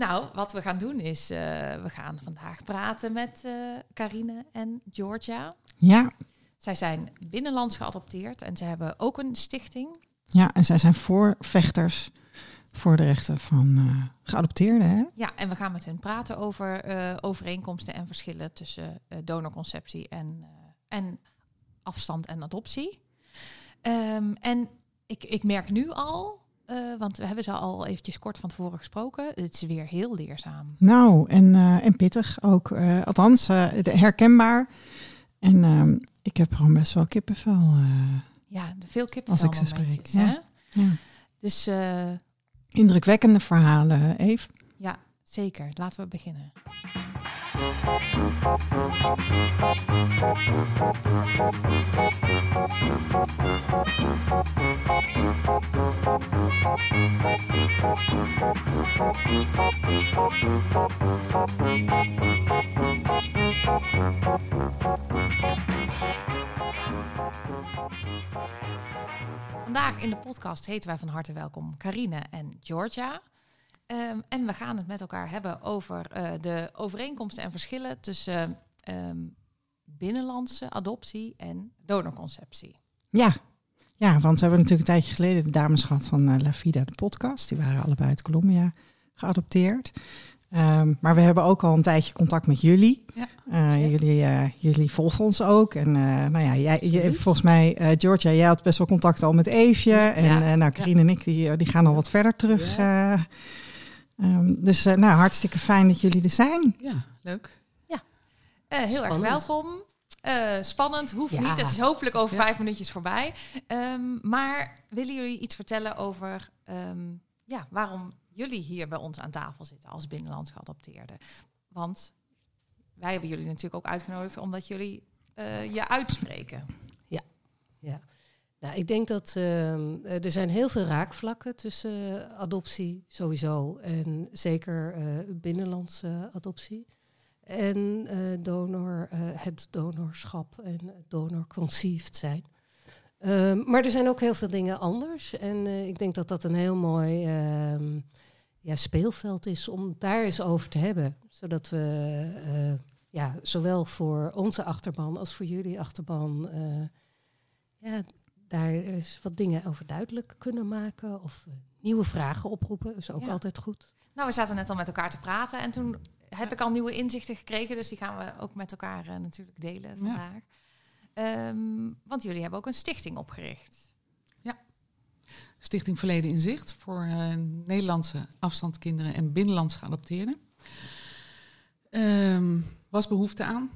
Nou, wat we gaan doen is, uh, we gaan vandaag praten met uh, Carine en Georgia. Ja. Zij zijn binnenlands geadopteerd en ze hebben ook een stichting. Ja, en zij zijn voorvechters voor de rechten van uh, geadopteerden. Hè? Ja, en we gaan met hun praten over overeenkomsten en verschillen tussen donorconceptie en, en afstand en adoptie. Um, en ik, ik merk nu al uh, want we hebben ze al eventjes kort van tevoren gesproken. Het is weer heel leerzaam. Nou, en, uh, en pittig ook. Uh, althans, herkenbaar. En ehm, ik heb gewoon best wel kippenvel. ja, veel kippenvel Als ik ze spreek. Ja. Ja. Dus... Indrukwekkende verhalen, Eve. Ja, zeker. Laten we beginnen. Vandaag in de podcast heten wij van harte welkom Carine en Georgia. Um, en we gaan het met elkaar hebben over uh, de overeenkomsten en verschillen tussen um, binnenlandse adoptie en donorconceptie. Ja. Ja, want we hebben natuurlijk een tijdje geleden de dames gehad van uh, La Vida, de podcast. Die waren allebei uit Colombia geadopteerd. Um, maar we hebben ook al een tijdje contact met jullie. Ja. Uh, jullie, uh, jullie volgen ons ook. En uh, nou ja, jij, je, volgens mij, Georgia, jij had best wel contact al met Eefje. En ja. nou, Karine ja. en ik, die, die gaan al wat verder terug. Ja. Um, dus nou, hartstikke fijn dat jullie er zijn. Ja, leuk. Ja, heel spannend. erg welkom. Spannend, hoeft niet. Het is hopelijk over vijf minuutjes voorbij. Um, maar willen jullie iets vertellen over um, ja, waarom jullie hier bij ons aan tafel zitten als binnenlands geadopteerden. Want wij hebben jullie natuurlijk ook uitgenodigd omdat jullie uh, je uitspreken. Ja, ja. Nou, ik denk dat uh, er zijn heel veel raakvlakken tussen adoptie sowieso en zeker binnenlandse adoptie. En uh, donor, het donorschap en donorconceived zijn. Uh, maar er zijn ook heel veel dingen anders. En uh, ik denk dat dat een heel mooi uh, ja, speelveld is om daar eens over te hebben. Zodat we ja, zowel voor onze achterban als voor jullie achterban ja, daar eens wat dingen over duidelijk kunnen maken. Of nieuwe vragen oproepen. is ook ja. altijd goed. Nou, we zaten net al met elkaar te praten en toen heb ik al nieuwe inzichten gekregen. Dus die gaan we ook met elkaar natuurlijk delen vandaag. Ja. Um, want jullie hebben ook een stichting opgericht. Ja, Stichting Verleden in Zicht voor uh, Nederlandse afstandskinderen en binnenlands geadopteerden. Um, was behoefte aan,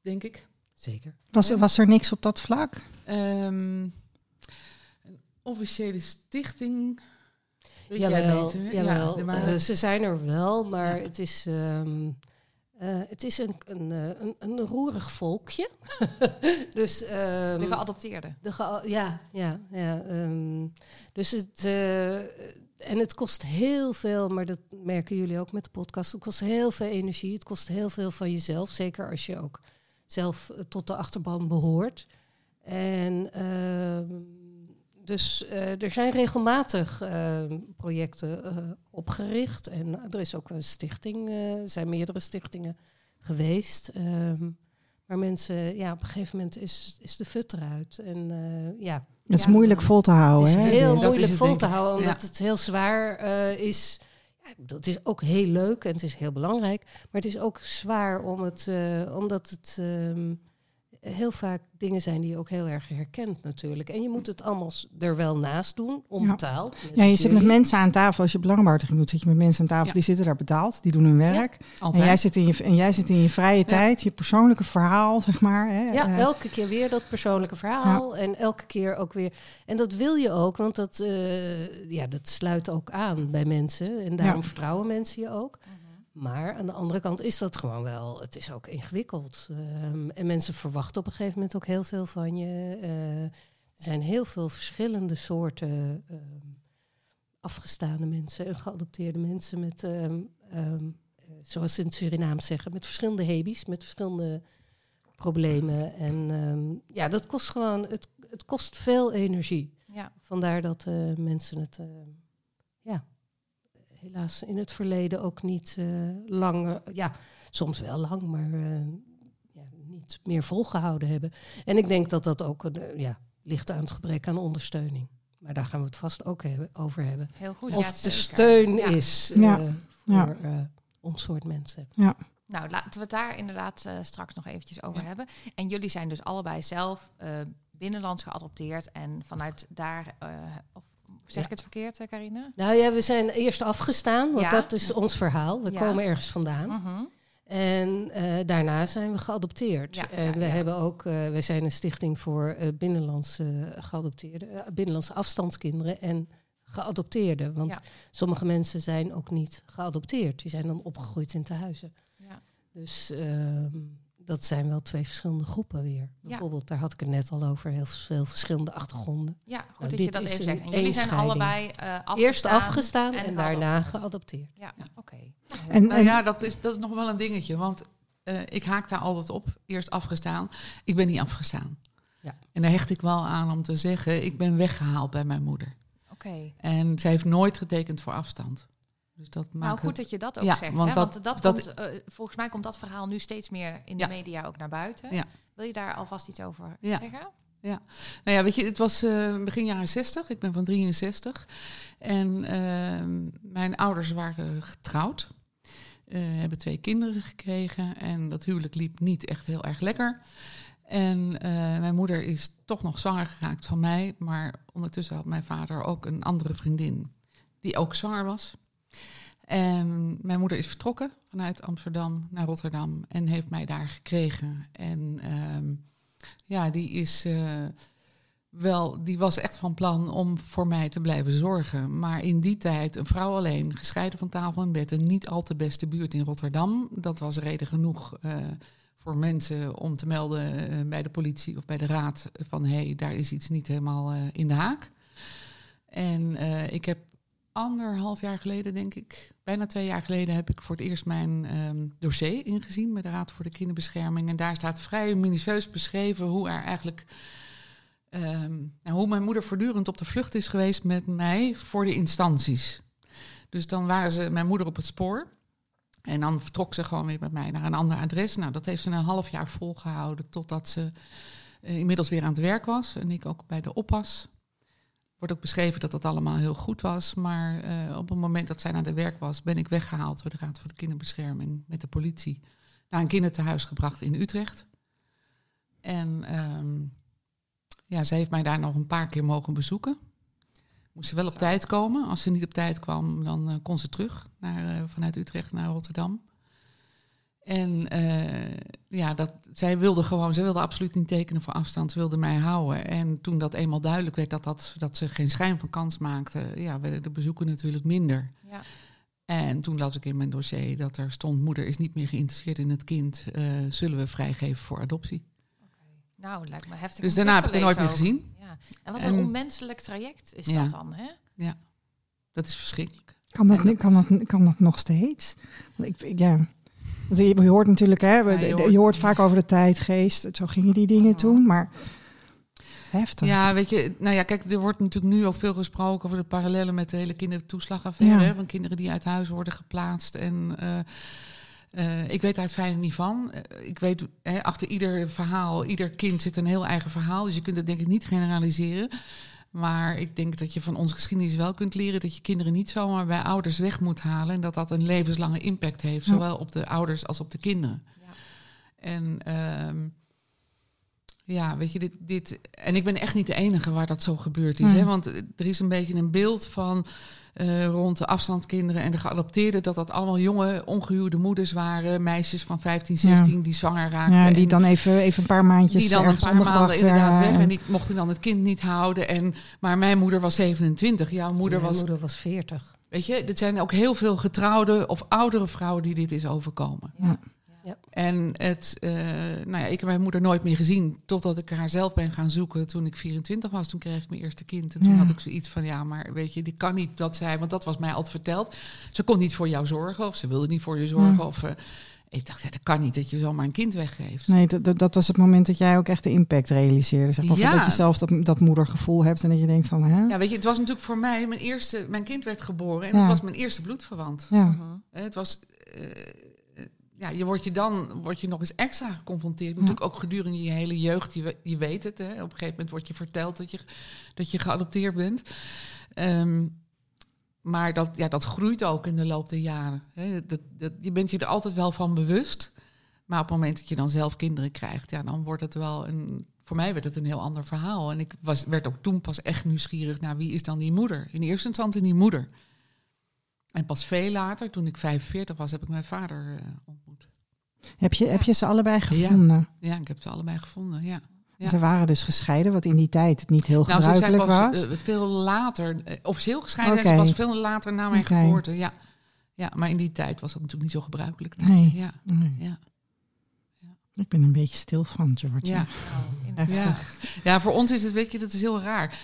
denk ik. Zeker. Was, was er niks op dat vlak? Um, een officiële stichting. Weet jawel, jij beter, jawel. Ja, maar... uh, ze zijn er wel, maar ja. het is. Um, Uh, het is een, een, een, een roerig volkje. dus, um, de geadopteerden. De ge ja, ja. ja um, dus het, uh, en het kost heel veel, maar dat merken jullie ook met de podcast. Het kost heel veel energie. Het kost heel veel van jezelf. Zeker als je ook zelf tot de achterban behoort. En uh, dus uh, er zijn regelmatig uh, projecten uh, opgericht. En er is ook een stichting, er zijn meerdere stichtingen geweest. Um, maar mensen, ja, op een gegeven moment is, is de fut eruit. En ja. Het is ja, moeilijk vol te houden. Het is hè? heel dat moeilijk vol te houden, omdat ja. het heel zwaar is. Ja, het is ook heel leuk en het is heel belangrijk. Maar het is ook zwaar om het, omdat het. Um, heel vaak dingen zijn die je ook heel erg herkent natuurlijk. En je moet het allemaal er wel naast doen, onbetaald. Ja, ja je zit met mensen aan tafel. Als je belangenbehartiging doet, zit je met mensen aan tafel. Ja. Die zitten daar betaald, die doen hun werk. Ja, en, jij zit in je, en jij zit in je vrije tijd, je persoonlijke verhaal, zeg maar. Hè. Ja, uh, elke keer weer dat persoonlijke verhaal. En elke keer ook weer... En dat wil je ook, want dat, uh, ja, dat sluit ook aan bij mensen. En daarom vertrouwen mensen je ook. Maar aan de andere kant is dat gewoon wel, het is ook ingewikkeld. Um, en mensen verwachten op een gegeven moment ook heel veel van je. Uh, er zijn heel veel verschillende soorten um, afgestaande mensen en geadopteerde mensen met, um, zoals ze in het Surinaam zeggen, met verschillende hebis, met verschillende problemen. En ja, dat kost gewoon, het, het kost veel energie. Ja. Vandaar dat uh, mensen het, helaas in het verleden ook niet lang, ja, soms wel lang, maar ja, niet meer volgehouden hebben. En ik denk dat dat ook ja, ligt aan het gebrek aan ondersteuning. Maar daar gaan we het vast ook hebben, over hebben. Heel goed. Of de steun is voor ons soort mensen. Ja. Nou, laten we het daar inderdaad uh, straks nog eventjes over hebben. En jullie zijn dus allebei zelf uh, binnenlands geadopteerd en vanuit daar, uh, of zeg ik het verkeerd, Carine? Nou ja, we zijn eerst afgestaan, want dat is ons verhaal. We komen ergens vandaan. -huh. En daarna zijn we geadopteerd. en we hebben ook, we zijn een stichting voor binnenlandse geadopteerde, binnenlandse afstandskinderen en geadopteerden. Want sommige mensen zijn ook niet geadopteerd. Die zijn dan opgegroeid in tehuizen. Ja. Dus uh, dat zijn wel twee verschillende groepen weer. Bijvoorbeeld, daar had ik het net al over, heel veel verschillende achtergronden. Ja, goed nou, dat je dat even zegt. En jullie zijn allebei uh, afgestaan Eerst afgestaan en, daarna geadopteerd. Ja, oké. Okay. En, nou ja, dat is, dat is nog wel een dingetje. Want uh, ik haak daar altijd op. Eerst afgestaan. Ik ben niet afgestaan. Ja. En daar hecht ik wel aan om te zeggen, ik ben weggehaald bij mijn moeder. En zij heeft nooit getekend voor afstand. Dus dat nou, maakt nou, goed dat je dat ook zegt. Want, hè? Dat, want dat, komt, uh, volgens mij komt dat verhaal nu steeds meer in de media ook naar buiten. Ja. Wil je daar alvast iets over zeggen? Ja, nou ja, weet je, het was uh, begin jaren 60. Ik ben van 63. En uh, mijn ouders waren getrouwd. Uh, hebben twee kinderen gekregen. En dat huwelijk liep niet echt heel erg lekker. En mijn moeder is toch nog zwanger geraakt van mij. Maar ondertussen had mijn vader ook een andere vriendin die ook zwanger was. En mijn moeder is vertrokken vanuit Amsterdam naar Rotterdam en heeft mij daar gekregen. En uh, ja, die is uh, wel, die was echt van plan om voor mij te blijven zorgen. Maar in die tijd, een vrouw alleen, gescheiden van tafel en bed, en niet al te beste buurt in Rotterdam, dat was reden genoeg. Uh, voor mensen om te melden uh, bij de politie of bij de raad van hé, hey, daar is iets niet helemaal in de haak. En ik heb anderhalf jaar geleden, denk ik, bijna twee jaar geleden, heb ik voor het eerst mijn um, dossier ingezien bij de Raad voor de Kinderbescherming. En daar staat vrij minutieus beschreven hoe er eigenlijk. Um, nou, hoe mijn moeder voortdurend op de vlucht is geweest met mij voor de instanties. Dus dan waren ze mijn moeder op het spoor. En dan vertrok ze gewoon weer met mij naar een ander adres. Nou, dat heeft ze een half jaar volgehouden totdat ze uh, inmiddels weer aan het werk was. En ik ook bij de oppas. Wordt ook beschreven dat dat allemaal heel goed was. Maar uh, op het moment dat zij naar de werk was, ben ik weggehaald door de Raad voor de Kinderbescherming met de politie. Naar een kinderthuis gebracht in Utrecht. En um, ja, ze heeft mij daar nog een paar keer mogen bezoeken. Moest ze wel op tijd komen. Als ze niet op tijd kwam, dan uh, kon ze terug naar, uh, vanuit Utrecht naar Rotterdam. En uh, ja, dat, zij wilde gewoon, zij wilde absoluut niet tekenen voor afstand, ze wilde mij houden. En toen dat eenmaal duidelijk werd dat, dat, dat ze geen schijn van kans maakte, ja, werden de bezoeken natuurlijk minder. Ja. En toen las ik in mijn dossier dat er stond: moeder is niet meer geïnteresseerd in het kind, zullen we vrijgeven voor adoptie. Nou, lijkt me heftig. Dus daarna heb ik het nooit meer gezien. Ja. En wat een onmenselijk traject is dat dan, hè? Ja, dat is verschrikkelijk. Kan dat, kan dat, kan dat nog steeds? Want ik, ja. Want je hoort natuurlijk, hè, je, hoort, je, hoort, vaak over de tijdgeest. Zo gingen die dingen toen, maar heftig. Ja, weet je, nou ja, kijk, er wordt natuurlijk nu al veel gesproken over de parallellen met de hele kindertoeslagaffaire. Ja. Van kinderen die uit huis worden geplaatst en... Uh, uh, ik weet daar het fijne niet van. Uh, ik weet, hè, achter ieder verhaal, ieder kind zit een heel eigen verhaal. Dus je kunt het denk ik niet generaliseren. Maar ik denk dat je van onze geschiedenis wel kunt leren dat je kinderen niet zomaar bij ouders weg moet halen. En dat dat een levenslange impact heeft, zowel op de ouders als op de kinderen. Ja. En uh, ja, weet je, dit, dit. En ik ben echt niet de enige waar dat zo gebeurd is. Mm. Hè? Want er is een beetje een beeld van uh, rond de afstandkinderen en de geadopteerden, dat dat allemaal jonge, ongehuwde moeders waren, meisjes van 15, 16 die zwanger raakten. Ja, die dan even, even een paar maandjes Die dan een paar maanden inderdaad weg en die mochten dan het kind niet houden. En, maar mijn moeder was 27, jouw moeder mijn was... moeder was 40. Weet je, dit zijn ook heel veel getrouwde of oudere vrouwen die dit is overkomen. Ja. Ja. En het, uh, nou ja, ik heb mijn moeder nooit meer gezien totdat ik haar zelf ben gaan zoeken toen ik 24 was. Toen kreeg ik mijn eerste kind. En toen had ik zoiets van, ja, maar weet je, die kan niet dat zij, want dat was mij altijd verteld. Ze kon niet voor jou zorgen of ze wilde niet voor je zorgen. Of, uh, Ik dacht, ja, dat kan niet dat je zomaar een kind weggeeft. Nee, dat, dat was het moment dat jij ook echt de impact realiseerde. Zeg maar, ja. Dat je zelf dat, dat moedergevoel hebt en dat je denkt van... Hè? Ja, weet je, het was natuurlijk voor mij mijn eerste... Mijn kind werd geboren en ja. het was mijn eerste bloedverwant. Ja. Uh, het was... Uh, ja, je wordt je dan wordt je nog eens extra geconfronteerd. Natuurlijk ook gedurende je hele jeugd. Je, je weet het. Hè. Op een gegeven moment wordt je verteld dat je, dat je geadopteerd bent. Um, maar dat, ja, dat groeit ook in de loop der jaren. Hè. Dat, dat, je bent je er altijd wel van bewust. Maar op het moment dat je dan zelf kinderen krijgt, ja, dan wordt het wel een. Voor mij werd het een heel ander verhaal. En ik was, werd ook toen pas echt nieuwsgierig naar wie is dan die moeder. In eerste instantie die moeder. En pas veel later, toen ik 45 was, heb ik mijn vader uh, ontmoet. Heb je, heb je ze allebei gevonden? Ja. ja, ik heb ze allebei gevonden, ja. Ja. Ze waren dus gescheiden, wat in die tijd niet heel nou, gebruikelijk ze zijn pas, was. Uh, veel later, uh, officieel gescheiden okay. pas veel later na mijn okay. geboorte. Ja. ja, maar in die tijd was dat natuurlijk niet zo gebruikelijk. Nee. Ja. nee. Ja. Ik ben een beetje stil van, George. Ja. Oh, ja. ja, voor ons is het, weet je, dat is heel raar.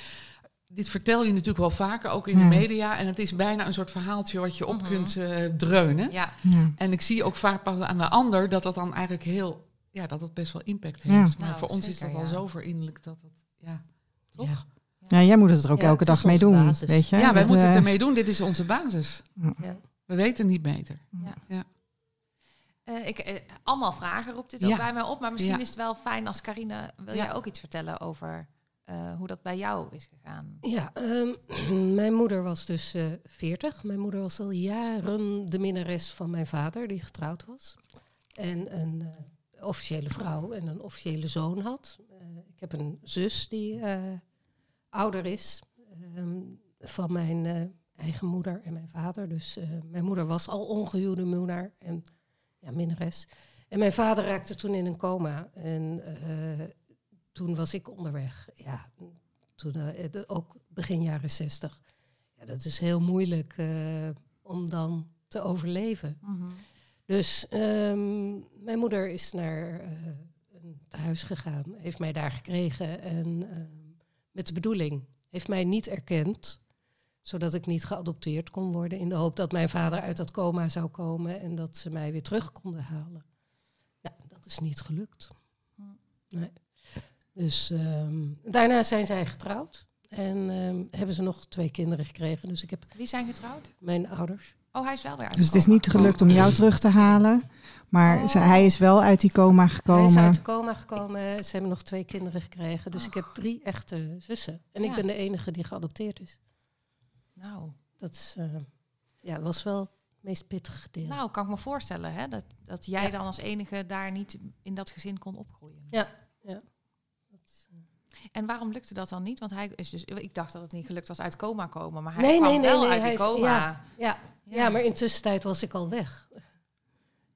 Dit vertel je natuurlijk wel vaker, ook in de media. En het is bijna een soort verhaaltje wat je op uh-huh. kunt uh, dreunen. Ja. ja. En ik zie ook vaak pas aan de ander dat dat dan eigenlijk heel ja, dat het best wel impact heeft. Ja. Maar Nou, voor ons zeker, is dat al ja. zo verinnerlijk dat het, ja, toch? Ja. Ja, jij moet het er ook Ja, elke dag mee doen, basis. weet je? Ja, wij Dat, moeten het eh, ermee doen. Dit is onze basis. Ja. We weten niet beter. Eh, ik, eh, allemaal vragen roept dit ook Ja. bij mij op. Maar misschien Ja. is het wel fijn als Carine... Wil Ja. jij ook iets vertellen over eh, hoe dat bij jou is gegaan? Ja, ehm, mijn moeder was dus eh 40. Mijn moeder was al jaren de minnares van mijn vader, die getrouwd was. En een eh, officiële vrouw en een officiële zoon had. Ik heb een zus die ouder is ehm, van mijn eigen moeder en mijn vader. Dus mijn moeder was al ongehuwde moeder en ja, minnares. En mijn vader raakte toen in een coma. En toen was ik onderweg. Ja, toen eh, ook begin jaren zestig. Ja, dat is heel moeilijk eh, om dan te overleven. Dus ehm, mijn moeder is naar eh, een thuis gegaan, heeft mij daar gekregen en ehm, met de bedoeling, heeft mij niet erkend, zodat ik niet geadopteerd kon worden, in de hoop dat mijn vader uit dat coma zou komen en dat ze mij weer terug konden halen. Nou, dat is niet gelukt. Nee. Dus ehm, daarna zijn zij getrouwd en ehm, hebben ze nog twee kinderen gekregen. Dus ik heb Wie zijn getrouwd? mijn ouders. Oh, hij is wel weer uit Dus het is niet gelukt om jou terug te halen. Maar Oh. ze- hij is wel uit die coma Hij is gekomen. uit de coma gekomen. Ze hebben nog twee kinderen gekregen. Dus ik heb drie echte zussen. En ik ben de enige die geadopteerd is. Nou, Dat is, eh, ja, was wel het meest pittige gedeelte. nou, kan ik me voorstellen hè, dat, dat jij Ja. dan als enige daar niet in dat gezin kon opgroeien. Ja, ja. Dat is, eh, En waarom lukte dat dan niet? Want hij is dus, ik dacht dat het niet gelukt was uit coma komen, maar hij Nee, kwam nee, nee, wel nee, uit hij die coma. ja. ja, ja. maar intussen tijd was ik al weg.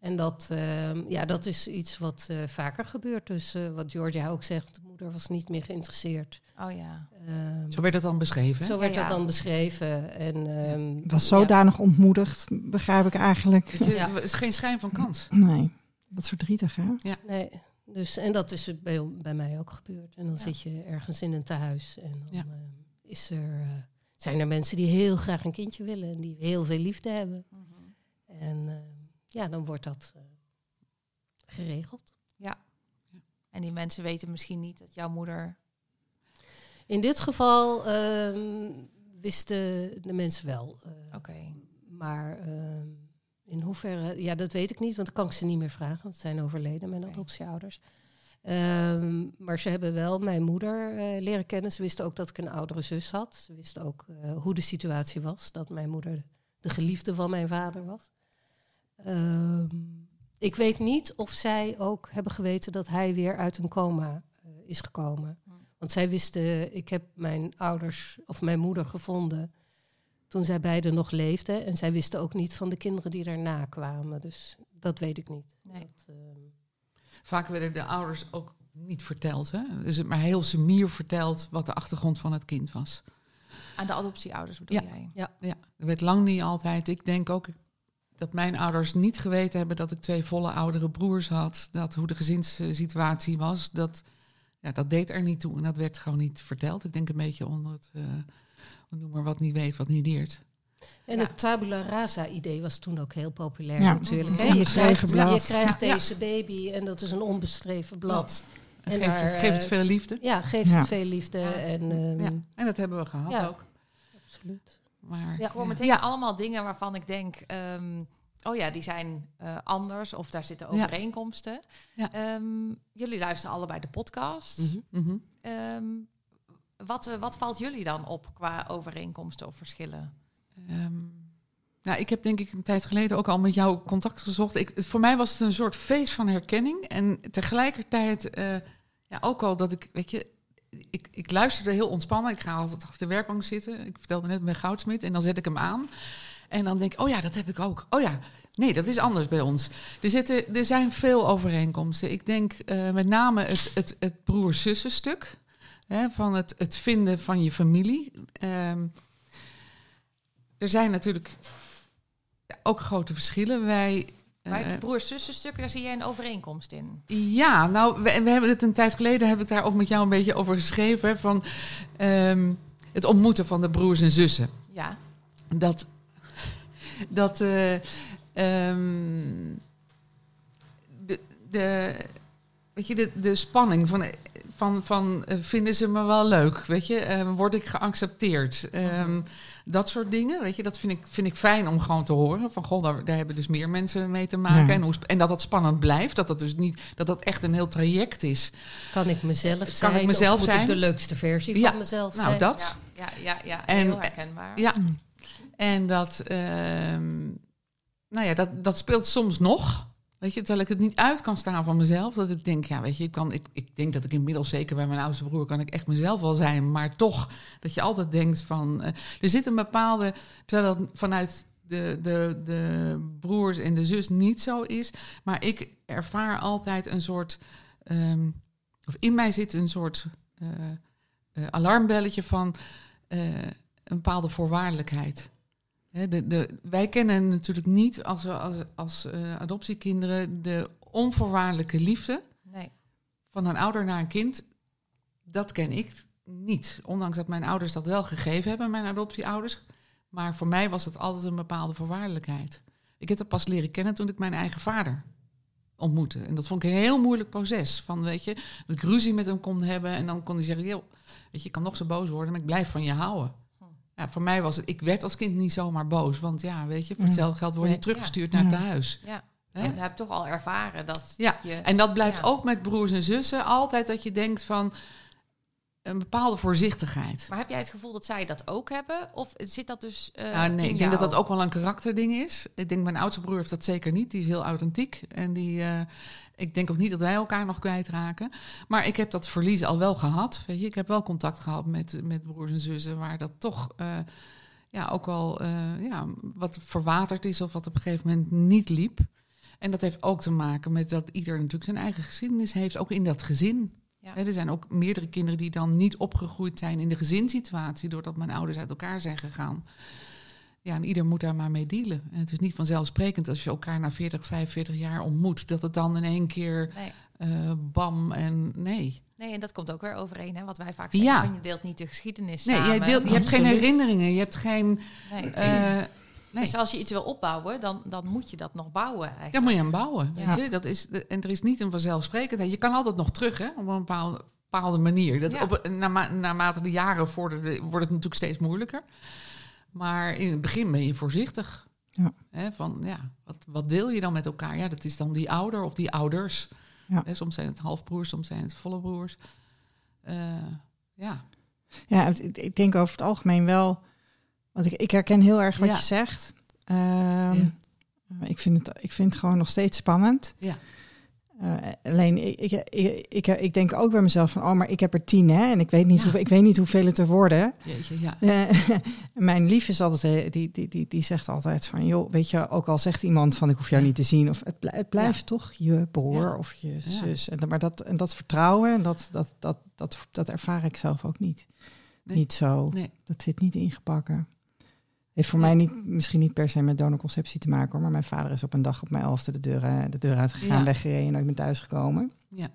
En dat, ehm, ja, dat is iets wat eh, vaker gebeurt. Dus eh, wat Georgia ook zegt, de moeder was niet meer geïnteresseerd. Oh ja. Ehm, Zo werd het dan beschreven. hè? zo werd Ja, ja. dat dan beschreven. En, ehm, Was ja. zodanig ontmoedigd, begrijp ik eigenlijk. Ja. Er is geen schijn van kans. Nee, dat is verdrietig, hè? Nee, dus, en dat is bij, bij mij ook gebeurd. En dan Ja. zit je ergens in een tehuis en dan Ja. eh, is er, eh, zijn er mensen die heel graag een kindje willen en die heel veel liefde hebben. En eh, ja, dan wordt dat eh, geregeld. En die mensen weten misschien niet dat jouw moeder. In dit geval ehm, wisten de mensen wel. eh, Oké. Maar ehm, in hoeverre, ja, dat weet ik niet, want dan kan ik ze niet meer vragen, want ze zijn overleden, mijn adoptieouders. Ehm, maar ze hebben wel mijn moeder eh, leren kennen. Ze wisten ook dat ik een oudere zus had. Ze wisten ook eh, hoe de situatie was, dat mijn moeder de geliefde van mijn vader was. Ehm, ik weet niet of zij ook hebben geweten dat hij weer uit een coma eh, is gekomen. Want zij wisten, ik heb mijn ouders of mijn moeder gevonden toen zij beiden nog leefden. En zij wisten ook niet van de kinderen die daarna kwamen. Dus dat weet ik niet. Nee. Dat, ehm, Vaak werden de ouders ook niet verteld. Hè? Dus het maar heel semier verteld wat de achtergrond van het kind was. Aan de adoptieouders bedoel Ja. jij? Ja, er werd lang niet altijd. Ik denk ook dat mijn ouders niet geweten hebben dat ik twee volle oudere broers had. Dat hoe de gezinssituatie was. Dat, ja, dat deed er niet toe. En dat werd gewoon niet verteld. Ik denk een beetje onder het. eh, noem maar wat niet weet, wat niet leert. En het tabula rasa idee was toen ook heel populair natuurlijk. -hmm. je, krijgt, blad. je krijgt deze baby en dat is een onbeschreven blad. En, geeft, daar, geeft, het veel liefde. Ja, geeft het veel liefde. En, um, en dat hebben we gehad ook. Absoluut. Maar, ja. Ik hoor meteen allemaal dingen waarvan ik denk... Um, oh ja, die zijn uh, anders of daar zitten overeenkomsten. Um, jullie luisteren allebei de podcast. Mm -hmm. um, wat, uh, wat valt jullie dan op qua overeenkomsten of verschillen? nou, ik heb denk ik een tijd geleden ook al met jou contact gezocht. Ik, voor mij was het een soort feest van herkenning. En tegelijkertijd uh, ja, ook al dat ik, weet je, ik, ik luisterde heel ontspannen. Ik ga altijd achter de werkbank zitten. Ik vertelde net met Goudsmit en dan zet ik hem aan. En dan denk ik, oh ja, dat heb ik ook. Oh ja, nee, dat is anders bij ons. Er, zitten, er zijn veel overeenkomsten. Ik denk uh, met name het, het, het broer-zussen stuk. Hè, van het, het vinden van je familie. Um, er zijn natuurlijk ook grote verschillen. Wij maar het broers-zussen-stuk, daar zie jij een overeenkomst in. Ja, nou, we, we, hebben het een tijd geleden, heb ik daar ook met jou een beetje over geschreven, van um, het ontmoeten van de broers en zussen. Ja. Dat, dat uh, um, de, de, weet je, de, de spanning van, van, van uh, vinden ze me wel leuk, weet je, uh, word ik geaccepteerd? Um, dat soort dingen, weet je, dat vind ik, vind ik fijn om gewoon te horen. Van goh, daar, daar hebben dus meer mensen mee te maken. Ja. En, hoe, en dat dat spannend blijft. Dat dat dus niet, dat dat echt een heel traject is. Kan ik mezelf kan zijn? Kan ik mezelf of zijn? moet ik de leukste versie ja. van mezelf nou, zijn? dat. Ja, ja, ja, ja en, heel herkenbaar. Ja, en dat, uh, nou ja, dat, dat speelt soms nog. Weet je, terwijl ik het niet uit kan staan van mezelf. Dat ik denk, ja, weet je, ik, kan, ik, ik denk dat ik inmiddels, zeker bij mijn oudste broer, kan ik echt mezelf wel zijn. Maar toch, dat je altijd denkt van. Uh, er zit een bepaalde. Terwijl dat vanuit de, de, de broers en de zus niet zo is. Maar ik ervaar altijd een soort. Um, of in mij zit een soort uh, uh, alarmbelletje van een bepaalde voorwaardelijkheid. De, de, wij kennen natuurlijk niet als, als, als uh, adoptiekinderen de onvoorwaardelijke liefde nee. van een ouder naar een kind. Dat ken ik niet. Ondanks dat mijn ouders dat wel gegeven hebben, mijn adoptieouders. Maar voor mij was het altijd een bepaalde voorwaardelijkheid. Ik heb het pas leren kennen toen ik mijn eigen vader ontmoette. En dat vond ik een heel moeilijk proces. Van, weet je, dat ik ruzie met hem kon hebben en dan kon hij zeggen... Joh, weet je, je kan nog zo boos worden, maar ik blijf van je houden. Ja, voor mij was het, ik werd als kind niet zomaar boos. Want ja, weet je, voor hetzelfde geld word je teruggestuurd ja. naar het huis. Ja. He? Je hebt toch al ervaren dat ja. je... En dat blijft ja. ook met broers en zussen altijd dat je denkt van een bepaalde voorzichtigheid. Maar heb jij het gevoel dat zij dat ook hebben? Of zit dat dus uh, ja, Nee, ik denk dat dat ook wel een karakterding is. Ik denk mijn oudste broer heeft dat zeker niet. Die is heel authentiek. En die... Uh, ik denk ook niet dat wij elkaar nog kwijtraken. Maar ik heb dat verlies al wel gehad. Weet je, ik heb wel contact gehad met, met broers en zussen... waar dat toch uh, ja, ook wel uh, ja, wat verwaterd is... of wat op een gegeven moment niet liep. En dat heeft ook te maken met dat ieder natuurlijk zijn eigen geschiedenis heeft. Ook in dat gezin. Ja. He, er zijn ook meerdere kinderen die dan niet opgegroeid zijn... in de gezinssituatie... doordat mijn ouders uit elkaar zijn gegaan... Ja, en ieder moet daar maar mee dealen. En het is niet vanzelfsprekend als je elkaar na 40, 45 jaar ontmoet, dat het dan in één keer nee. uh, bam en nee. Nee, en dat komt ook weer overeen, hè? wat wij vaak zeggen. Ja. Je deelt niet de geschiedenis nee, samen. Je, deelt, je hebt geen herinneringen, je hebt geen... Nee. Uh, nee. Dus als je iets wil opbouwen, dan, dan moet je dat nog bouwen eigenlijk. Ja, moet je hem bouwen. Ja. Weet je? Dat is, en er is niet een vanzelfsprekendheid. Je kan altijd nog terug, hè, op een bepaalde, bepaalde manier. Dat Ja. op, na, naarmate de jaren vorderden, wordt het natuurlijk steeds moeilijker. Maar in het begin ben je voorzichtig. Ja. Hè, van, ja, wat, wat deel je dan met elkaar? Ja, dat is dan die ouder of die ouders. Ja. Hè, soms zijn het halfbroers, soms zijn het volle broers. Uh, ja. Ja, ik, denk over het algemeen wel... Want ik, ik herken heel erg wat Ja. je zegt. Ehm, Ja. ik, vind het, ik vind het gewoon nog steeds spannend. Ja. Uh, alleen, ik, ik, ik, ik, denk ook bij mezelf van... oh, maar ik heb er tien, hè? En ik weet niet, Ja. hoe, ik weet niet hoeveel het er worden. Jeetje, ja. Eh, mijn lief is altijd, eh, die, die, die, die zegt altijd van, joh, weet je, ook al zegt iemand van, ik hoef jou Ja. niet te zien, of het, het blijft toch je broer of je zus. En, dat- maar dat, en dat vertrouwen, en dat, dat, dat, dat, dat ervaar ik zelf ook niet. Nee. Niet zo. Nee. Dat zit niet ingebakken. Heeft voor mij niet, misschien niet per se met donorconceptie te maken, hoor, maar mijn vader is op een dag op mijn elfde de deur, eh, de deur uitgegaan, Ja. weggereden en nooit meer thuisgekomen. Ja.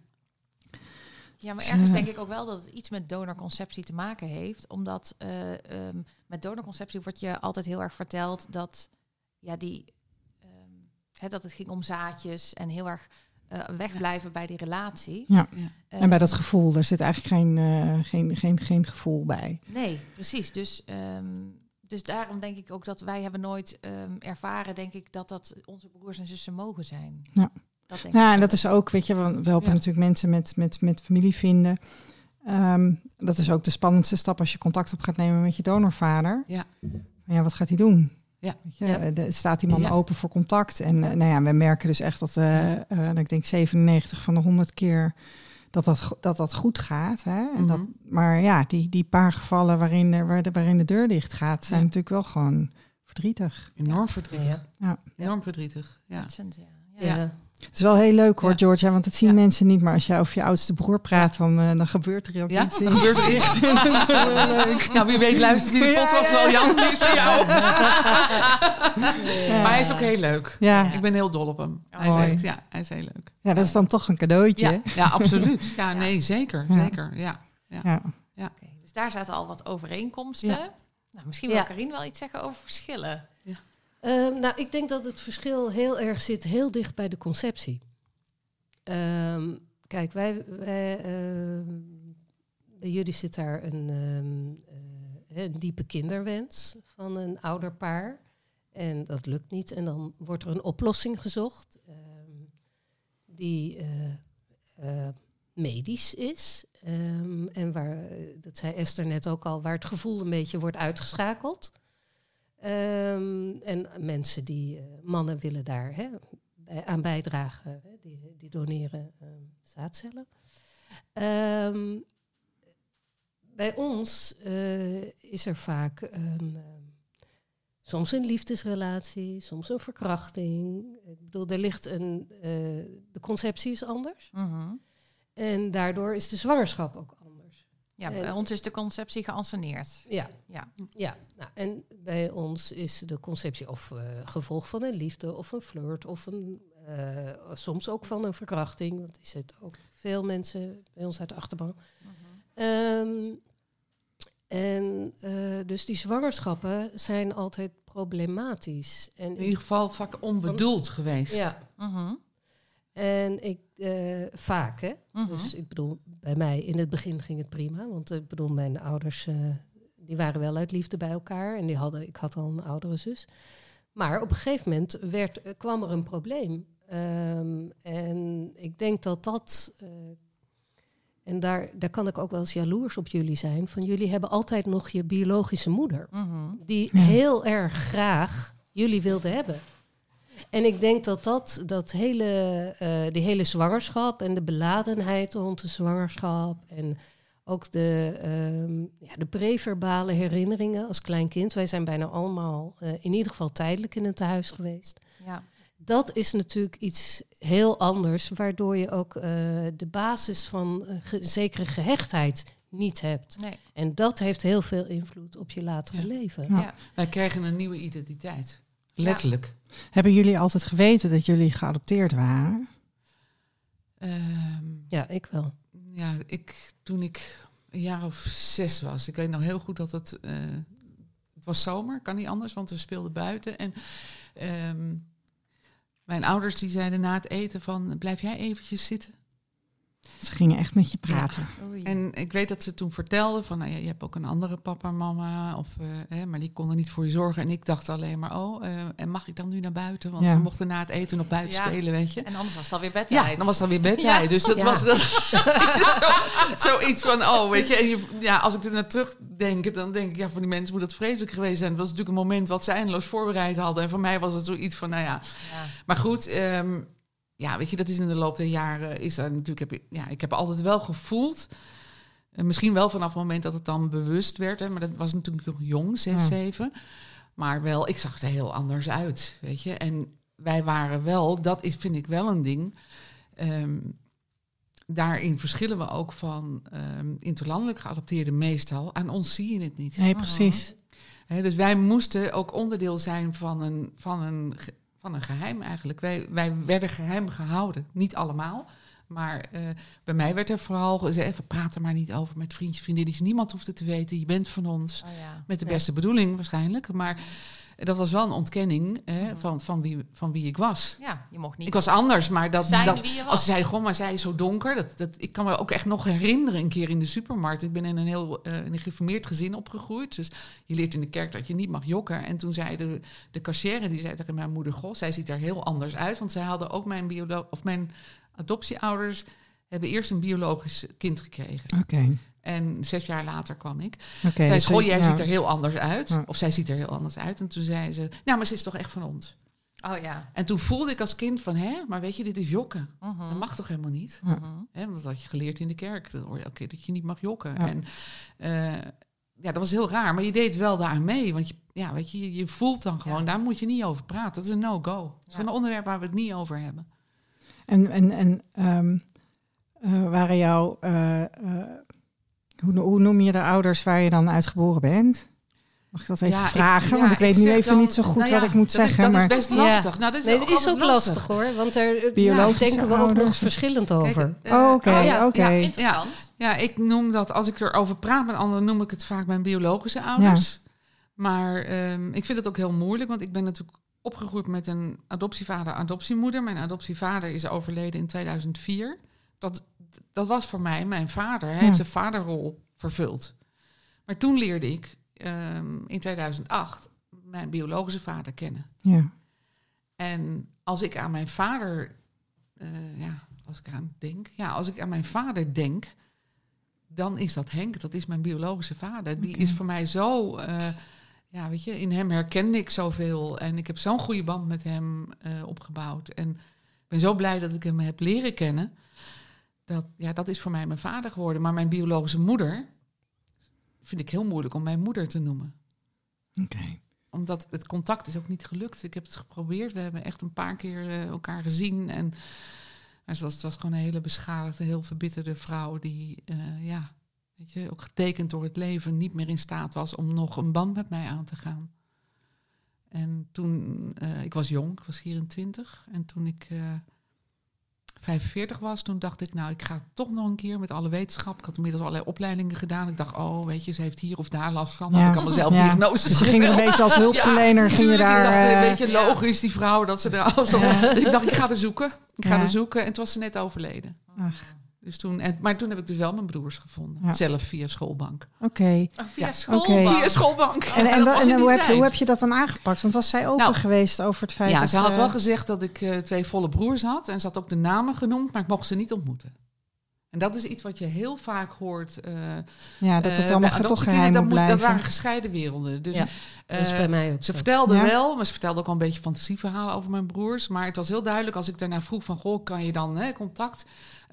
Ja, maar ergens denk ik ook wel dat het iets met donorconceptie te maken heeft. Omdat uh, um, met donorconceptie wordt je altijd heel erg verteld dat, ja, die, um, hè, dat het ging om zaadjes en heel erg uh, wegblijven bij die relatie. Ja. ja. Uh, en bij dat gevoel, daar zit eigenlijk geen, uh, geen, geen, geen gevoel bij. Nee, precies. Dus, um, dus daarom denk ik ook dat wij hebben nooit ervaren, denk ik, dat dat onze broers en zussen mogen zijn. Ja. Dat denk ja, en dat is ook, weet je, we helpen natuurlijk mensen met, met, met familie vinden. Um, dat is ook de spannendste stap als je contact op gaat nemen met je donorvader. Ja. Maar ja, wat gaat hij doen? Ja. Je, ja. De, staat die man ja. open voor contact? En ja. nou ja, we merken dus echt dat, uh, uh, ik denk 97 van de 100 keer dat dat, dat, dat goed gaat. Hè? En mm -hmm. dat, maar ja, die, die paar gevallen waarin, er, waar de, waarin de deur dicht gaat, zijn natuurlijk wel gewoon verdrietig. Enorm verdrietig. Ja. Enorm verdrietig. Ja. ja. Het is wel heel leuk hoor, ja. Georgia, want dat zien ja. mensen niet. Maar als jij over je oudste broer praat, dan, uh, dan gebeurt er ook ja? iets. Ja, gebeurt er iets. leuk. Nou, wie weet luistert die de podcast wel. Jan, die is voor jou. Maar hij is ook heel leuk. Ja. Ik ben heel dol op hem. Hij is, echt, ja, hij is heel leuk. Ja, dat is dan toch een cadeautje. Ja, ja absoluut. Ja, nee, zeker. Zeker, ja. ja. ja. ja. Okay, dus daar zaten al wat overeenkomsten. Nou, misschien wil Karin wel iets zeggen over verschillen. Uh, nou, ik denk dat het verschil heel erg zit, heel dicht bij de conceptie. Um, kijk, wij, bij jullie zit daar een, uh, een diepe kinderwens van een ouderpaar. En dat lukt niet. En dan wordt er een oplossing gezocht die uh, medisch is. en waar, dat zei Esther net ook al, waar het gevoel een beetje wordt uitgeschakeld. Um, en mensen die, uh, mannen willen daar hè, aan bijdragen, hè, die, die, doneren uh, zaadcellen. Um, bij ons uh, is er vaak een, soms een liefdesrelatie, soms een verkrachting. Ik bedoel, er ligt een, de conceptie is anders. -hmm. En daardoor is de zwangerschap ook anders. Ja, bij en, ons is de conceptie geanceneerd. Ja, ja. ja. Nou, en bij ons is de conceptie of uh, gevolg van een liefde of een flirt of een, uh, soms ook van een verkrachting. Want er zitten ook veel mensen bij ons uit de achterban. Uh -huh. um, en uh, dus die zwangerschappen zijn altijd problematisch. En in ieder geval vaak onbedoeld van, geweest. Ja. -huh. En ik, uh, vaak, hè. -huh. Dus ik bedoel, bij mij in het begin ging het prima. Want ik bedoel, mijn ouders, uh, die waren wel uit liefde bij elkaar. En die hadden, ik had al een oudere zus. Maar op een gegeven moment werd, kwam er een probleem. Um, en ik denk dat dat... Uh, en daar, daar kan ik ook wel eens jaloers op jullie zijn. Van jullie hebben altijd nog je biologische moeder. -huh. Die ja. heel erg graag jullie wilde hebben. En ik denk dat dat, dat hele, uh, die hele zwangerschap en de beladenheid rond de zwangerschap en ook de, um, ja, de preverbale herinneringen als klein kind. Wij zijn bijna allemaal uh, in ieder geval tijdelijk in een tehuis geweest. Ja. Dat is natuurlijk iets heel anders, waardoor je ook uh, de basis van ge zekere gehechtheid niet hebt. Nee. En dat heeft heel veel invloed op je latere ja. leven. Ja. Wij krijgen een nieuwe identiteit. Letterlijk. Hebben jullie altijd geweten dat jullie geadopteerd waren? Um, ja, ik wel. Ja, ik, toen ik een jaar of zes was. Ik weet nog heel goed dat het... Uh, het was zomer, kan niet anders, want we speelden buiten. En um, mijn ouders die zeiden na het eten van... blijf jij eventjes zitten? Ze gingen echt met je praten. Ja. En ik weet dat ze toen vertelde van, nou ja, je hebt ook een andere papa en mama, of, uh, hè, maar die konden niet voor je zorgen. En ik dacht alleen maar, oh, uh, en mag ik dan nu naar buiten? Want ja. we mochten na het eten nog buiten ja. spelen, weet je. En anders was het alweer bedtijd. Ja, dan was het alweer bedtijd. Dus dat was dat, zo, zoiets van, oh, weet je. En je, ja, als ik er naar terugdenk, dan denk ik, ja, voor die mensen moet dat vreselijk geweest zijn. Het was natuurlijk een moment wat ze eindeloos voorbereid hadden. En voor mij was het zoiets van, nou ja. Maar goed, um, ja, weet je, dat is in de loop der jaren is natuurlijk heb ik, ja, ik heb altijd wel gevoeld. Uh, misschien wel vanaf het moment dat het dan bewust werd, hè, maar dat was natuurlijk nog jong, zes, ja. zeven. Maar wel, ik zag er heel anders uit, weet je. En wij waren wel, dat is, vind ik wel een ding. Um, daarin verschillen we ook van um, interlandelijk geadopteerde meestal. Aan ons zie je het niet. Nee, precies. He, dus wij moesten ook onderdeel zijn van een, van een van een geheim eigenlijk. Wij, wij werden geheim gehouden. Niet allemaal, Maar uh, bij mij werd er vooral gezegd, praat er maar niet over met vriendjes, vriendinnetjes. Niemand hoeft het te weten, je bent van ons. Oh ja. Met de beste bedoeling waarschijnlijk. Maar dat was wel een ontkenning hè, van, van, wie, van wie ik was. Ja, je mocht niet. Ik was anders, maar dat, dat als ze zei gewoon, maar zij is zo donker. Dat, dat, ik kan me ook echt nog herinneren een keer in de supermarkt. Ik ben in een heel uh, een geformeerd gezin opgegroeid. Dus je leert in de kerk dat je niet mag jokken. En toen zei de, de cashier, die zei tegen mijn moeder, goh, zij ziet er heel anders uit. Want zij hadden ook mijn biolo of mijn adoptieouders hebben eerst een biologisch kind gekregen. Oké. En zes jaar later kwam ik. Okay, zei dus jij ziet er heel anders uit. Of zij ziet er heel anders uit. En toen zei ze, nou, maar ze is toch echt van ons. Oh ja. En toen voelde ik als kind van, hè, maar weet je, dit is jokken. Mhm. Dat mag toch helemaal niet? Uh Hè, want dat had je geleerd in de kerk. Dan hoor je elke keer dat je niet mag jokken. En uh, ja, dat was heel raar. Maar je deed wel daar mee. Want je, ja, weet je, je voelt dan gewoon, daar moet je niet over praten. Dat is een no-go. Dat is een onderwerp waar we het niet over hebben. En, en, en um, uh, waren jouw hoe, hoe, noem je de ouders waar je dan uitgeboren bent? Mag ik dat even vragen? want ik weet nu even niet zo goed nou wat ik moet zeggen. dat maar... is best lastig. Nou, dat is, nee, dat is ook lastig. hoor. Want er Biologisch denken we ook nog verschillend over. Kijk, uh, oké, oh, oké. interessant. Ja, ik noem dat, als ik erover praat met anderen, noem ik het vaak mijn biologische ouders. Maar um, ik vind het ook heel moeilijk, want ik ben natuurlijk opgegroeid met een adoptievader, adoptiemoeder. Mijn adoptievader is overleden in 2004. Dat dat was voor mij mijn vader. Hij heeft een vaderrol vervuld. Maar toen leerde ik um, in 2008 mijn biologische vader kennen. Ja. En als ik aan mijn vader, uh, ja, als ik aan denk, ja, als ik aan mijn vader denk, dan is dat Henk. Dat is mijn biologische vader. Die is voor mij zo, uh, ja, weet je, in hem herkende ik zoveel en ik heb zo'n goede band met hem uh, opgebouwd en ik ben zo blij dat ik hem heb leren kennen dat, ja, dat is voor mij mijn vader geworden. Maar mijn biologische moeder vind ik heel moeilijk om mijn moeder te noemen. Oké. Omdat het contact is ook niet gelukt. Ik heb het geprobeerd. We hebben echt een paar keer uh, elkaar gezien. En het was, het was gewoon een hele beschadigde, heel verbitterde vrouw die, uh, ja, weet je, ook getekend door het leven, niet meer in staat was om nog een band met mij aan te gaan. En toen, uh, ik was jong, ik was 24. En toen ik 45 was, toen dacht ik, nou, ik ga toch nog een keer met alle wetenschap. Ik had inmiddels allerlei opleidingen gedaan. Ik dacht, oh, weet je, ze heeft hier of daar last van. Ja. ik kan mezelf ja. diagnoses dus je ging een beetje als hulpverlener, ja, ging je daar... Ik dacht, een eh, beetje logisch, die vrouw, dat ze er alles. Dus ik dacht, ik ga er zoeken. Ik ga er zoeken. En toen was ze net overleden. Ach. Dus toen, en, maar toen heb ik dus wel mijn broers gevonden. Zelf via schoolbank. Oké. Okay. Oh, via, schoolbank. via schoolbank. En, en, en, hoe, heb je, hoe heb je dat dan aangepakt? Want was zij open nou, geweest over het feit ja, dat ze had wel gezegd dat ik uh, twee volle broers had. En ze had ook de namen genoemd, maar ik mocht ze niet ontmoeten. En dat is iets wat je heel vaak hoort. Uh, ja, dat het allemaal uh, toch geheim dat, moet blijven. Dat waren gescheiden werelden. Dus, ja, dat is bij mij ook Ze vertelde wel, maar ze vertelde ook al een beetje fantasieverhalen over mijn broers. Maar het was heel duidelijk als ik daarna vroeg van... goh, kan je dan hè, contact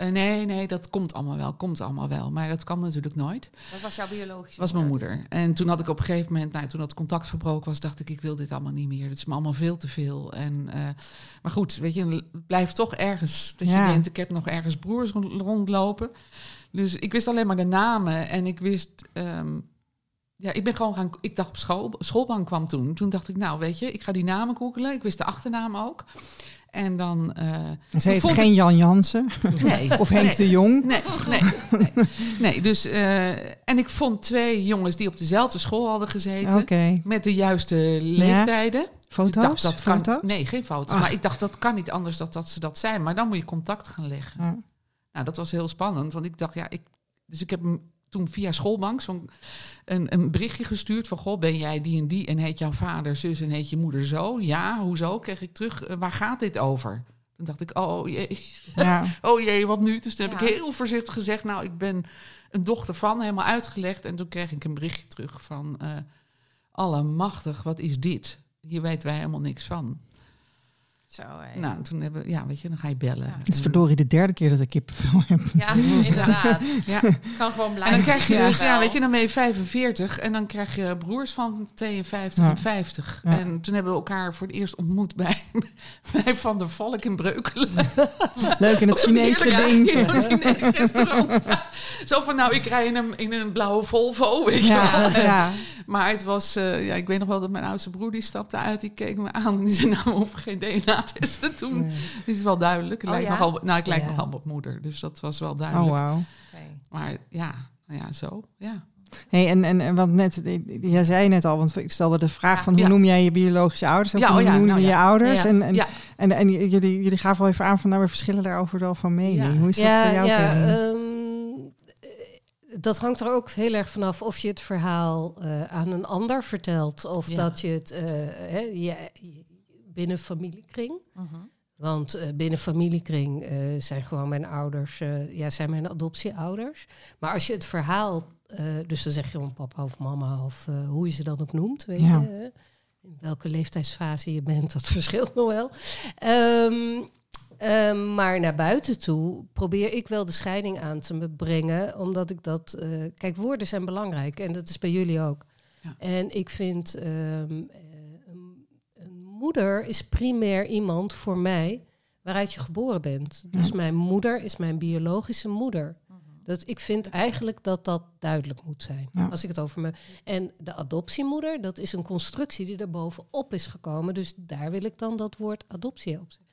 uh, nee, nee, dat komt allemaal wel, komt allemaal wel. Maar dat kan natuurlijk nooit. Wat was jouw biologische Dat was mijn moeder. En toen had ik op een gegeven moment, nou, toen dat contact verbroken was, dacht ik, ik wil dit allemaal niet meer. Het is me allemaal veel te veel. En, uh, maar goed, weet je, het blijft toch ergens dat je denkt, ik heb nog ergens broers rondlopen. Dus ik wist alleen maar de namen en ik wist... Um, ja, ik ben gewoon gaan. Ik dacht op school, schoolbank kwam toen. Toen dacht ik, nou weet je, ik ga die namen googelen. Ik wist de achternaam ook. En dan. Uh, ze heet geen Jan Jansen? Nee. of Henk de Jong? Nee, nee. nee. nee dus, uh, en ik vond twee jongens die op dezelfde school hadden gezeten. Okay. Met de juiste leeftijden. Ja. Foto's? dacht, dat Foto's? Kan, nee, geen foto's. Maar ik dacht, dat kan niet anders dat, dat ze dat zijn. Maar dan moet je contact gaan leggen. Nou, dat was heel spannend. Want ik dacht, ja, ik. Dus ik heb toen via schoolbank zo'n een, een berichtje gestuurd van... Goh, ben jij die en die en heet jouw vader zus en heet je moeder zo? Ja, hoezo? Kreeg ik terug, uh, waar gaat dit over? Toen dacht ik, oh jee, ja. oh jee, wat nu? Dus toen heb ik heel voorzichtig gezegd... nou, ik ben een dochter van, helemaal uitgelegd. En toen kreeg ik een berichtje terug van... Uh, allemachtig, wat is dit? Hier weten wij helemaal niks van. Zo, nou, toen hebben ja, weet je, dan ga je bellen. Het is verdorie de derde keer dat ik kippenvel heb. Ja, inderdaad. ja. Kan gewoon blijven. En dan krijg je dus, ja, weet je, dan ben je 45 en dan krijg je broers van 52 en 50. En toen hebben we elkaar voor het eerst ontmoet bij, bij Van der Valk in Breukelen. Leuk in het Chinese ding. in zo'n Chinees restaurant. Zo van, nou, ik rij in een, in een blauwe Volvo, weet je wel. Ja. Maar het was, uh, ja, ik weet nog wel dat mijn oudste broer die stapte uit, die keek me aan en die zei, nou, we hoeven geen DNA Toen. Nee. Dat is wel duidelijk. Ik oh, lijk, ja? nogal, nou, ik lijk ja. nogal op moeder, dus dat was wel duidelijk. Oh, wow. Okay. Maar ja, nou ja, zo, ja. Hey, en, en, en want net, jij zei net al, want ik stelde de vraag ja, van hoe ja. noem jij je biologische ouders? Of ja, hoe oh noem je nou, je ouders? En, en, en, en, jullie, jullie gaven al even aan van nou, we verschillen daarover wel van mening. Hoe is dat voor jou? Ja, um, dat hangt er ook heel erg vanaf of je het verhaal uh, aan een ander vertelt of dat je het uh, hè, je, binnen familiekring. -huh. Want uh, binnen familiekring uh, zijn gewoon mijn ouders, uh, ja, zijn mijn adoptieouders. Maar als je het verhaal, dus dan zeg je gewoon papa of mama of hoe je ze dan ook noemt, weet ja. je, in welke leeftijdsfase je bent, dat verschilt nog wel. Um, um, maar naar buiten toe probeer ik wel de scheiding aan te brengen, omdat ik dat, kijk, woorden zijn belangrijk en dat is bij jullie ook. Ja. En ik vind um, moeder is primair iemand voor mij waaruit je geboren bent. Dus mijn moeder is mijn biologische moeder. Dat, ik vind eigenlijk dat dat duidelijk moet zijn. Ja. Als ik het over me. En de adoptiemoeder, dat is een constructie die er bovenop is gekomen. Dus daar wil ik dan dat woord adoptie op zetten.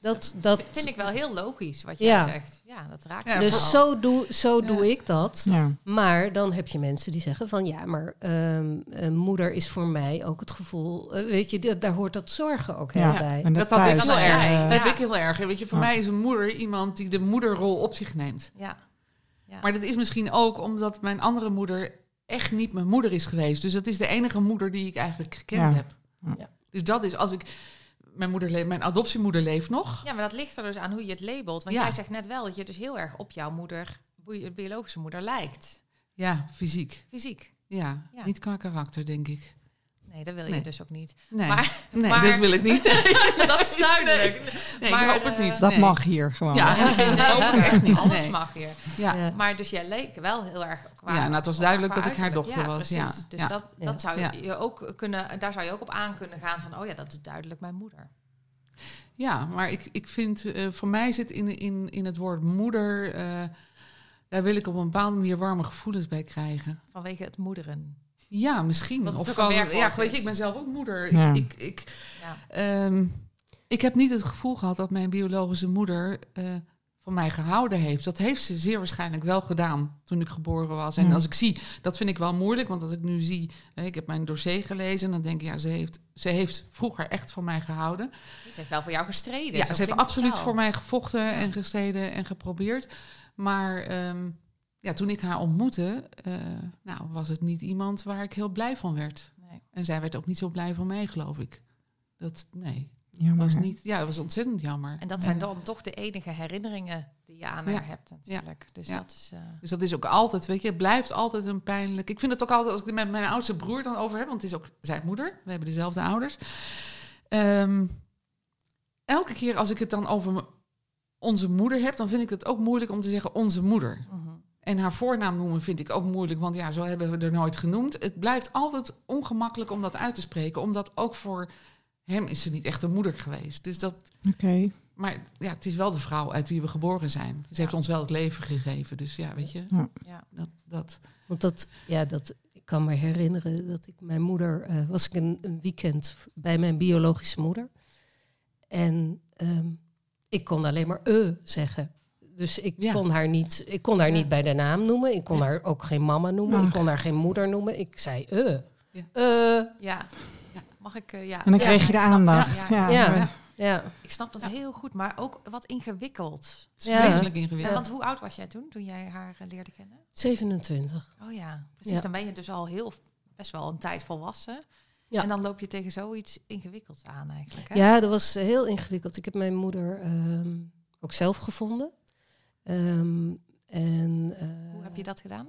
Ja. Dat, dat vind ik wel heel logisch wat jij ja. zegt. Ja, dat raakt ja, Dus zo doe, zo doe ik dat. Maar dan heb je mensen die zeggen van ja, maar um, moeder is voor mij ook het gevoel, uh, weet je, daar hoort dat zorgen ook heel bij. En dat, dat, thuis, ik heel erg. Uh, dat heb ik heel erg. Weet je, voor mij is een moeder iemand die de moederrol op zich neemt. Ja. Maar dat is misschien ook omdat mijn andere moeder echt niet mijn moeder is geweest. Dus dat is de enige moeder die ik eigenlijk gekend heb. Dus dat is als ik mijn, moeder leeft, mijn adoptiemoeder leeft nog. Ja, maar dat ligt er dus aan hoe je het labelt. Want ja. jij zegt net wel dat je dus heel erg op jouw moeder, je biologische moeder, lijkt. Ja, fysiek. Fysiek. Ja, ja. niet qua karakter, denk ik. Nee, dat wil je nee. dus ook niet. Nee, maar, nee maar, dat wil ik niet. dat is duidelijk. Nee, maar, ik hoop het niet. Dat nee. mag hier gewoon. Ja, dat hoop ik echt niet. Alles nee. mag hier. Ja. Ja. Maar dus jij leek wel heel erg qua... Ja, nou, het was duidelijk dat ik haar dochter ja, was. Precies. Ja, Dus ja. dat, dat zou je ook kunnen... Daar zou je ook op aan kunnen gaan van... Oh ja, dat is duidelijk mijn moeder. Ja, maar ik, ik vind, uh, voor mij zit in, in, in het woord moeder, uh, daar wil ik op een bepaalde manier warme gevoelens bij krijgen. Vanwege het moederen. Ja, misschien. Of van, ja, weet je, ik ben zelf ook moeder. Ja. Ik, ik, ik, ja. um, ik heb niet het gevoel gehad dat mijn biologische moeder uh, van mij gehouden heeft. Dat heeft ze zeer waarschijnlijk wel gedaan toen ik geboren was. En ja. als ik zie, dat vind ik wel moeilijk, want als ik nu zie, ik heb mijn dossier gelezen en dan denk ik, ja, ze heeft, ze heeft vroeger echt van mij gehouden. Ze heeft wel voor jou gestreden. Ja, ze heeft absoluut voor mij gevochten ja. en gestreden en geprobeerd. Maar um, ja, toen ik haar ontmoette, uh, nou, was het niet iemand waar ik heel blij van werd. Nee. En zij werd ook niet zo blij van mij, geloof ik. Dat, nee. Jammer. Was niet, ja, het was ontzettend jammer. En dat zijn dan toch de enige herinneringen die je aan haar ja. hebt natuurlijk. Dus, ja. dat is, uh... dus dat is ook altijd, weet je, het blijft altijd een pijnlijk... Ik vind het ook altijd, als ik het met mijn oudste broer dan over heb... want het is ook zijn moeder, we hebben dezelfde ouders. Um, elke keer als ik het dan over onze moeder heb... dan vind ik het ook moeilijk om te zeggen onze moeder. Uh -huh. En haar voornaam noemen vind ik ook moeilijk, want ja, zo hebben we er nooit genoemd. Het blijft altijd ongemakkelijk om dat uit te spreken, omdat ook voor hem is ze niet echt een moeder geweest. Dus dat. Oké. Okay. Maar ja, het is wel de vrouw uit wie we geboren zijn. Ze ja. heeft ons wel het leven gegeven. Dus ja, weet je. Ja. Ja. Dat, dat. Want dat, ja, dat. Ik kan me herinneren dat ik mijn moeder uh, was ik een, een, weekend bij mijn biologische moeder. En um, ik kon alleen maar e zeggen. Dus ik ja. kon haar niet, ik kon haar ja. niet bij de naam noemen. Ik kon ja. haar ook geen mama noemen. Ik kon haar geen moeder noemen. Ik zei uh. Ja. Uh. ja. Mag ik, uh, ja. En dan kreeg je de aandacht. Ja, ja. ja. Ik snap dat heel goed, maar ook wat ingewikkeld. Het is vreselijk ingewikkeld. want hoe oud was jij toen, toen jij haar uh, leerde kennen? 27. Oh ja, precies. Dan ben je dus al heel, best wel een tijd volwassen. Ja. En dan loop je tegen zoiets ingewikkelds aan eigenlijk. Hè? Ja, dat was heel ingewikkeld. Ik heb mijn moeder um, ook zelf gevonden. Um, en, uh, Hoe heb je dat gedaan?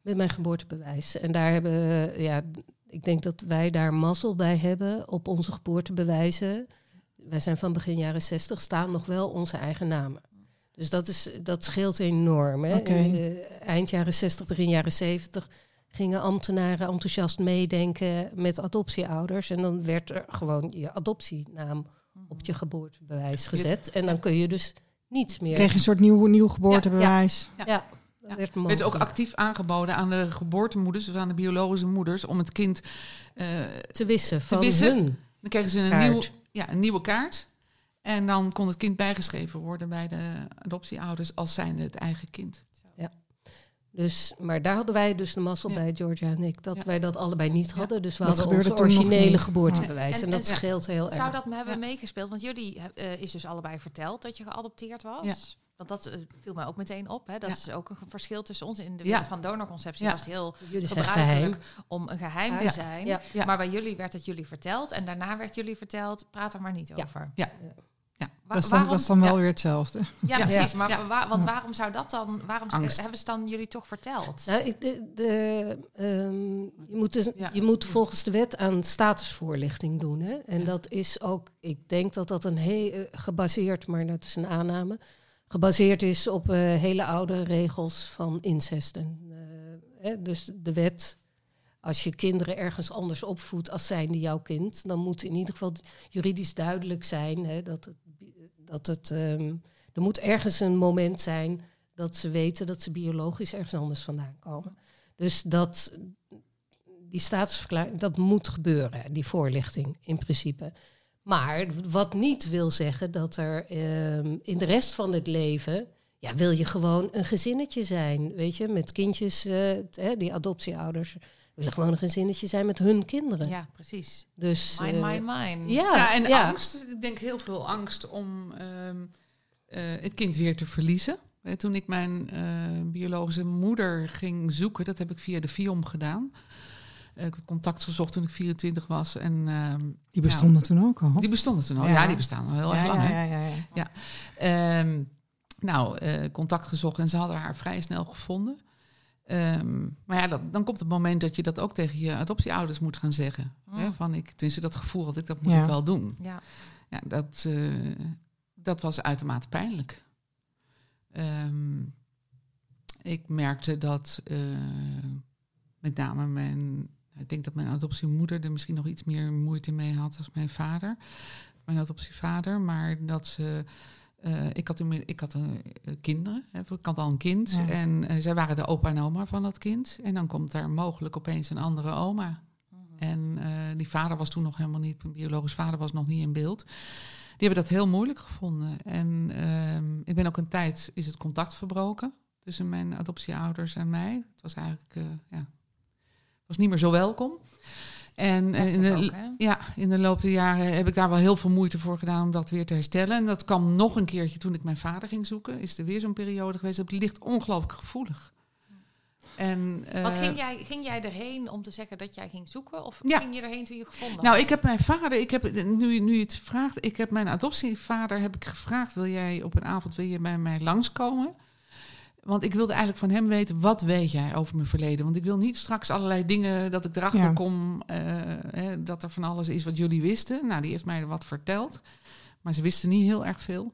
Met mijn geboortebewijs. En daar hebben we, ja, ik denk dat wij daar mazzel bij hebben op onze geboortebewijzen. Wij zijn van begin jaren 60, staan nog wel onze eigen namen. Dus dat, is, dat scheelt enorm. Hè? Okay. In de eind jaren 60, begin jaren 70 gingen ambtenaren enthousiast meedenken met adoptieouders. En dan werd er gewoon je adoptienaam op je geboortebewijs gezet. En dan kun je dus niets meer. Kreeg je een soort nieuw, nieuw geboortebewijs. Ja, ja. ja. Ja. werd, werd ook actief aangeboden aan de geboortemoeders, dus aan de biologische moeders, om het kind uh, te wissen van te wissen. hun. Dan kregen ze een kaart. nieuw, ja, een nieuwe kaart. En dan kon het kind bijgeschreven worden bij de adoptieouders als zijnde het eigen kind. Ja. Dus, maar daar hadden wij dus de mazzel bij, Georgia en ik, dat wij dat allebei niet hadden. Dus we dat hadden onze originele geboortebewijs. En, dat scheelt heel erg. Zou dat me hebben meegespeeld? Want jullie uh, is dus allebei verteld dat je geadopteerd was. Want dat uh, viel mij ook meteen op. Hè. Dat is ook een verschil tussen ons. In de wereld van donorconceptie was het heel jullie gebruikelijk om een geheim te zijn. Maar bij jullie werd het jullie verteld. En daarna werd jullie verteld, praat er maar niet over. Ja. Dat, is dan, dat is dan wel weer hetzelfde. Ja, precies. Maar waar, want waarom zou dat dan? Waarom hebben ze dan jullie toch verteld? Nou, ik, de, de um, je, moet dus, je moet volgens de wet aan statusvoorlichting doen. Hè? En dat is ook, ik denk dat dat een heel gebaseerd, maar dat is een aanname, gebaseerd is op uh, hele oude regels van incest. En, uh, hè, dus de wet als je kinderen ergens anders opvoedt als zijnde jouw kind, dan moet in ieder geval juridisch duidelijk zijn hè, dat het, dat het um, er moet ergens een moment zijn dat ze weten dat ze biologisch ergens anders vandaan komen. Dus dat die statusverklaring, dat moet gebeuren, die voorlichting in principe. Maar wat niet wil zeggen dat er um, in de rest van het leven ja, wil je gewoon een gezinnetje zijn, weet je, met kindjes, uh, die adoptieouders willen gewoon een gezinnetje zijn met hun kinderen. Ja, precies. Dus, mine, uh, mine, mine. Ja, ja en angst. Ik denk heel veel angst om uh, uh, het kind weer te verliezen. Toen ik mijn eh, biologische moeder ging zoeken, dat heb ik via de FIOM gedaan. ik heb contact gezocht toen ik 24 was. En, ehm, die bestonden toen ook al? Die bestonden toen al, ja, die bestaan al heel erg lang. Ja, ja, ja. ja. Ehm, nou, contact gezocht en ze hadden haar vrij snel gevonden. Um, maar ja, dat, dan komt het moment dat je dat ook tegen je adoptieouders moet gaan zeggen. Hè, van ik, tenminste, dat gevoel had ik, dat moet ik wel doen. Ja. Ja, dat, uh, dat was uitermate pijnlijk. Um, ik merkte dat uh, met name mijn, ik denk dat mijn adoptiemoeder er misschien nog iets meer moeite mee had als mijn vader, mijn adoptievader, maar dat ze uh, ik had, ik had een, uh, kinderen, hè, ik had al een kind. En uh, zij waren de opa en oma van dat kind. En dan komt er mogelijk opeens een andere oma. -hmm. En die vader was toen nog helemaal niet, een biologisch vader was nog niet in beeld. Die hebben dat heel moeilijk gevonden. En ehm, ik ben ook een tijd, is het contact verbroken tussen mijn adoptieouders en mij. Het was eigenlijk, ja, was niet meer zo welkom. En eh, in de, ja, in de loop der jaren heb ik daar wel heel veel moeite voor gedaan om dat weer te herstellen. En dat kwam nog een keertje toen ik mijn vader ging zoeken. Is er weer zo'n periode geweest. Dat ligt ongelooflijk gevoelig. En, uh, Wat ging jij, ging jij erheen om te zeggen dat jij ging zoeken? Of ja. ging je erheen toen je gevonden Nou, ik heb mijn vader, ik heb, nu, nu je het vraagt, ik heb mijn adoptievader heb ik gevraagd: wil jij op een avond wil je bij mij langskomen? Want ik wilde eigenlijk van hem weten, wat weet jij over mijn verleden? Want ik wil niet straks allerlei dingen dat ik erachter kom, uh, hè, dat er van alles is wat jullie wisten. Nou, die heeft mij wat verteld, maar ze wisten niet heel erg veel.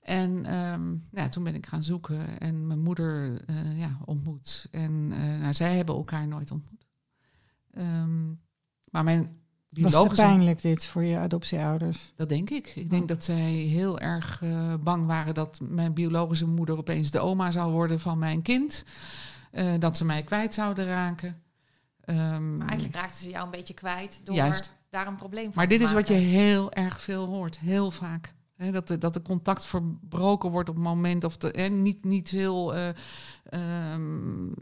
En um, ja, toen ben ik gaan zoeken en mijn moeder uh, ja, ontmoet. En uh, nou, zij hebben elkaar nooit ontmoet. Um, maar mijn was het pijnlijk dit voor je adoptieouders? Dat denk ik. Ik denk oh. dat zij heel erg uh, bang waren dat mijn biologische moeder opeens de oma zou worden van mijn kind. Uh, dat ze mij kwijt zouden raken. Um, maar eigenlijk raakten ze jou een beetje kwijt door juist. daar een probleem van Maar dit is wat je heel erg veel hoort, heel vaak. He, dat, de, dat de contact verbroken wordt op het moment, of de, he, niet, niet heel, uh, um,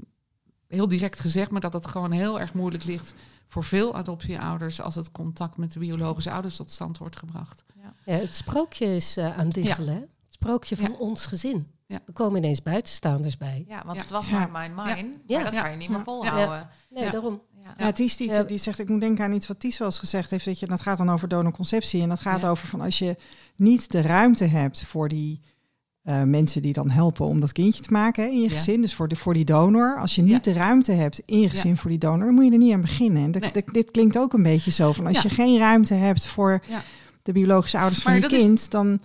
heel direct gezegd, maar dat het gewoon heel erg moeilijk ligt voor veel adoptieouders als het contact met de biologische ouders tot stand wordt gebracht. Ja. ja het sprookje is uh, aan diggelen. Het sprookje van ons gezin. Er komen ineens buitenstaanders bij. Ja, want het was maar mijn mine. Maar dat kan je niet meer volhouden. Nee, daarom. Ja, iets, die zegt, ik moet denken aan iets wat Ties wel eens gezegd heeft. Weet je, dat gaat dan over donorconceptie. En dat gaat over van als je niet de ruimte hebt voor die uh, mensen die dan helpen om dat kindje te maken hè, in je gezin. Dus voor, de, voor die donor. Als je niet de ruimte hebt in je gezin voor die donor, dan moet je er niet aan beginnen. En nee. dit klinkt ook een beetje zo van als je geen ruimte hebt voor de biologische ouders maar van je kind, is, dan.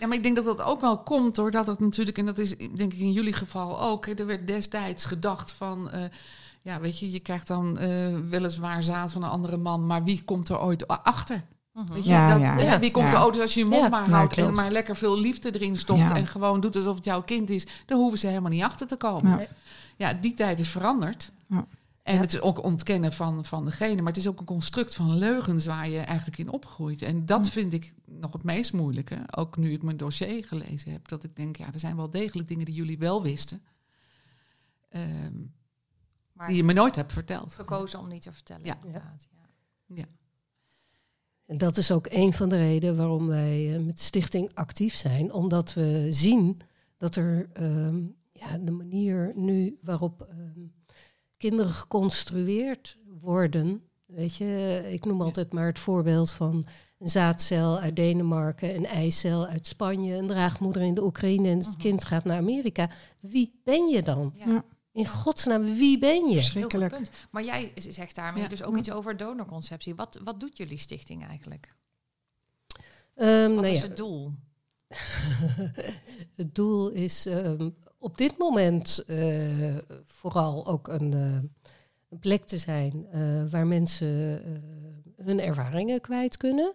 Ja, maar ik denk dat dat ook wel komt doordat het natuurlijk, en dat is denk ik in jullie geval ook, er werd destijds gedacht van. Uh, ja, weet je, je krijgt dan uh, weliswaar zaad van een andere man, maar wie komt er ooit achter? Mhm. Weet je, ja, dat, ja, ja, Wie komt de auto's als je je mond maar houdt en maar lekker veel liefde erin stopt en gewoon doet alsof het jouw kind is, dan hoeven ze helemaal niet achter te komen. Ja, die tijd is veranderd. En het is ook ontkennen van, van degene, maar het is ook een construct van leugens waar je eigenlijk in opgroeit. En dat vind ik nog het meest moeilijke. Ook nu ik mijn dossier gelezen heb, dat ik denk, ja, er zijn wel degelijk dingen die jullie wel wisten. Ehm, maar die je me nooit hebt verteld. Gekozen om niet te vertellen. Ja. Inderdaad. ja. En dat is ook een van de redenen waarom wij uh, met de stichting actief zijn. Omdat we zien dat er um, ja, de manier nu waarop um, kinderen geconstrueerd worden. Weet je, ik noem altijd maar het voorbeeld van een zaadcel uit Denemarken, een eicel uit Spanje, een draagmoeder in de Oekraïne en het uh-huh. kind gaat naar Amerika. Wie ben je dan? Ja. In godsnaam, wie ben je? Verschrikkelijk. Punt. Maar jij zegt daarmee ja. dus ook iets over donorconceptie. Wat, wat doet jullie stichting eigenlijk? Um, wat nou is ja. het doel? het doel is um, op dit moment uh, vooral ook een, uh, een, plek te zijn uh, waar mensen hun ervaringen kwijt kunnen.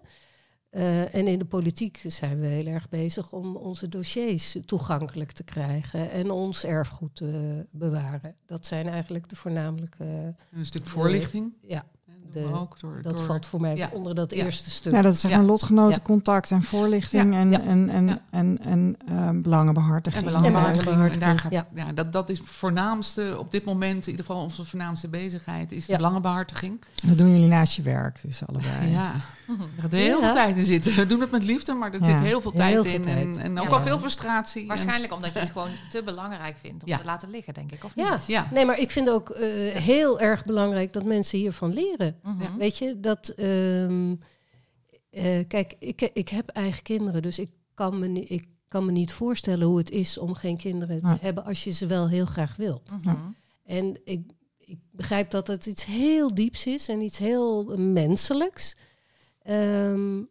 Uh, en in de politiek zijn we heel erg bezig om onze dossiers toegankelijk te krijgen en ons erfgoed te bewaren. Dat zijn eigenlijk de voornamelijke. Een stuk voorlichting. Uh, ja. De, ook door, dat door, valt voor mij ja. onder dat ja. eerste stuk. Ja, dat is zeg maar lotgenotencontact en voorlichting en, en, en, en, en uh, belangenbehartiging. En belangenbehartiging. En daar gaat, ja. dat, dat is voornaamste op dit moment, in ieder geval onze voornaamste bezigheid, is de belangenbehartiging. Dat doen jullie naast je werk, dus allebei. Ja, er gaat heel veel tijd in zitten. We doen het met liefde, maar er zit heel veel tijd heel veel in. Tijd. En, en ook wel veel frustratie. Waarschijnlijk omdat je het gewoon te belangrijk vindt om te laten liggen, denk ik. Of ja. niet? Ja. nee, maar ik vind ook uh, heel erg belangrijk dat mensen hiervan leren. Mm-hmm. Weet je, dat... Um, uh, kijk, ik, ik heb eigen kinderen, dus ik kan me, ik kan me niet voorstellen hoe het is om geen kinderen te hebben als je ze wel heel graag wilt. Mm-hmm. En ik, ik begrijp dat het iets heel dieps is en iets heel menselijks. Um,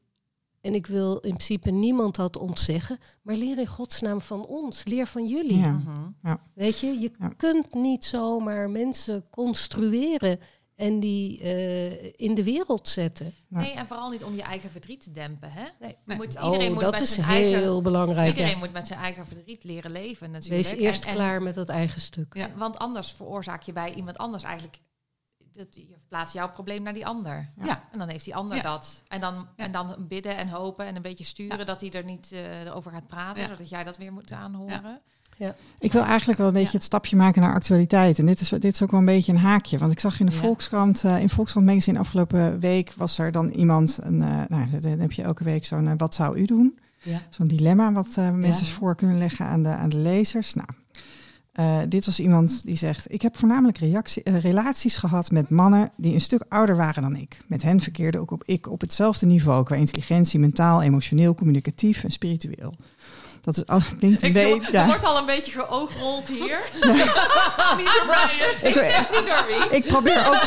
en ik wil in principe niemand dat ontzeggen, maar leer in godsnaam van ons, leer van jullie. Ja. Mm-hmm. Ja. Weet je, je ja. kunt niet zomaar mensen construeren en die uh, in de wereld zetten. Nee, en vooral niet om je eigen verdriet te dempen. Hè? Nee. Moet, oh, iedereen moet dat met is zijn heel eigen, belangrijk. Iedereen ja. moet met zijn eigen verdriet leren leven. Natuurlijk. Wees eerst en, en, klaar met dat eigen stuk. Ja, want anders veroorzaak je bij iemand anders eigenlijk dat je verplaatst jouw probleem naar die ander. Ja. En dan heeft die ander Ja. dat. En dan, Ja. en dan bidden en hopen en een beetje sturen Ja. dat hij er niet eh, over gaat praten, Ja. zodat jij dat weer moet aanhoren. Ik wil eigenlijk wel een beetje Ja. het stapje maken naar actualiteit. En dit is, dit is ook wel een beetje een haakje. Want ik zag in de Ja. Volkskrant, eh, in Volkskrant Magazine afgelopen week... was er dan iemand, een, eh, nou, dan heb je elke week zo'n... eh, wat zou u doen? Ja. Zo'n dilemma wat mensen voor kunnen leggen aan de, aan de lezers. Nou, dit was iemand die zegt... Ik heb voornamelijk reactie, relaties gehad met mannen die een stuk ouder waren dan ik. Met hen verkeerde ook op, ik op hetzelfde niveau... qua intelligentie, mentaal, emotioneel, communicatief en spiritueel. Dat is, oh, klinkt een Ik, beetje... er wordt al een beetje geoogrold hier. niet door Brian. Ik zeg niet door wie. Ik probeer ook,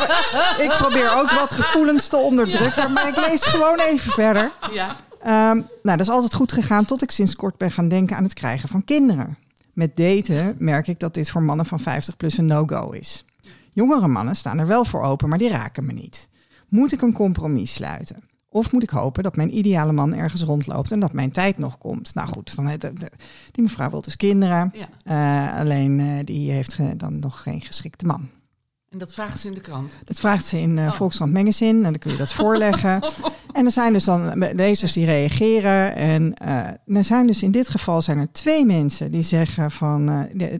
ik probeer ook wat gevoelens te onderdrukken, maar ik lees gewoon even verder. Ja. Ehm, nou, dat is altijd goed gegaan tot ik sinds kort ben gaan denken aan het krijgen van kinderen. Met daten merk ik dat dit voor mannen van 50 plus een no-go is. Jongere mannen staan er wel voor open, maar die raken me niet. Moet ik een compromis sluiten? Of moet ik hopen dat mijn ideale man ergens rondloopt en dat mijn tijd nog komt? Nou goed, dan, die mevrouw wil dus kinderen. ja. eh, alleen eh, die heeft dan nog geen geschikte man. En dat vraagt ze in de krant. Dat vraagt ze in eh Oh. Volkskrant Magazine en dan kun je dat voorleggen. En er zijn dus dan lezers die reageren. En er zijn dus in dit geval zijn er twee mensen die zeggen van de-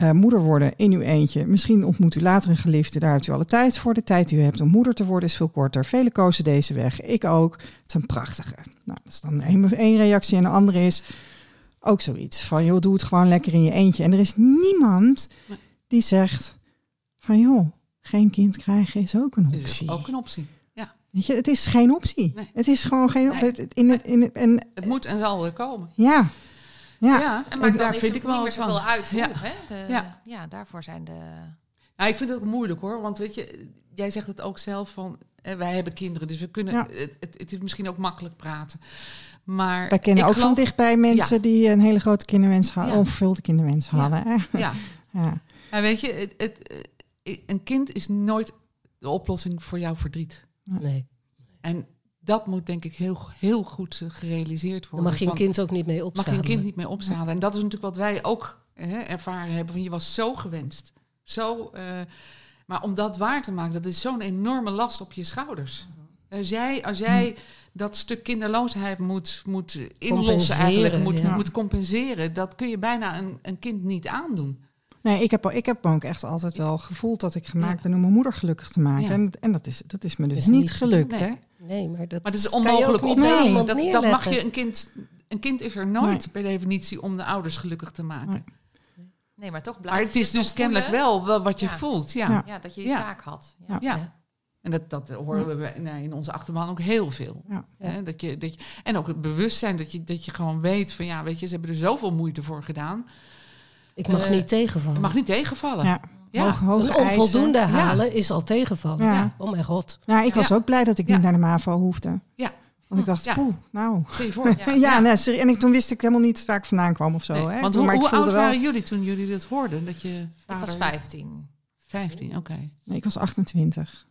eh, moeder worden in uw eentje. Misschien ontmoet u later een geliefde, daar hebt u alle tijd voor. De tijd die u hebt om moeder te worden is veel korter. Velen kozen deze weg, ik ook. Het is een prachtige. Nou, dat is dan één, reactie. En de andere is ook zoiets van, joh, doe het gewoon lekker in je eentje. En er is niemand Nee. die zegt van, joh, geen kind krijgen is ook een Is optie. ook een optie. Weet je, het is geen optie. Nee. Het is gewoon geen Nee. optie. In het, in het, en, Het moet en zal er komen. ja. Ja. Ja, En en maar daar vind er ik wel meer van. zoveel uit. Ja. Hoe, hè? De, Ja. ja. daarvoor zijn de... Nou, ik vind het ook moeilijk hoor. Want weet je, jij zegt het ook zelf van wij hebben kinderen, dus we kunnen. Ja. Het, het, is misschien ook makkelijk praten. Maar Wij kennen ik ook van dichtbij mensen Ja. die een hele grote kinderwens hadden, Ja. onvervulde kinderwens Ja. hadden. Ja, Ja. en weet je, het, het, eh, een kind is nooit de oplossing voor jouw verdriet. Nee, En dat moet denk ik heel, heel goed eh, gerealiseerd daar worden. mag je een kind ook niet mee mag opstaan. je een kind niet mee opzadelen. En dat is natuurlijk wat wij ook hè, ervaren hebben. Van je was zo gewenst. Zo, eh, Maar om dat waar te maken, dat is zo'n enorme last op je schouders. Als jij, als jij dat stuk kinderloosheid moet, moet inlossen, eigenlijk, moet, ja. moet compenseren, dat kun je bijna een, een kind niet aandoen. Nee, ik heb, ik heb ook echt altijd wel gevoeld dat ik gemaakt Ja. ben om mijn moeder gelukkig te maken. Ja. En, en dat, is, dat is me dus niet niet gelukt, nee. hè? Nee, maar dat, Maar het is je onmogelijk bij Nee. dat, mag je een kind. Een kind is er nooit Nee. per definitie om de ouders gelukkig te maken. Nee. Nee, maar toch blijft Maar het is dus kennelijk wel wel wat je Ja. voelt. Ja. Ja. Ja, dat je die Ja. taak had. Ja. Ja. Ja. Ja. En dat, dat horen we bij- in onze achterban ook heel veel. Ja. Dat je, dat je, en ook het bewustzijn dat je, dat je gewoon weet van ja, weet je, ze hebben er zoveel moeite voor gedaan. Ik mag Eh, niet tegenvallen. Je mag niet tegenvallen. Ja. Ja. Hoog- hoge een onvoldoende eisen. halen is al tegenvallen. Ja. Oh mijn god. Nou, ik was Ja. ook blij dat ik Ja. niet naar de MAVO hoefde. Ja. Want ik dacht, Ja. poeh, nou. Voor. Ja. Ja, nee, en ik, toen wist ik helemaal niet waar ik vandaan kwam of zo. Nee, hè. Want hoe, maar ik hoe voelde oud wel, waren jullie toen jullie dat hoorden? Dat je Ik was 15. 15, oké. Nee, ik was 28.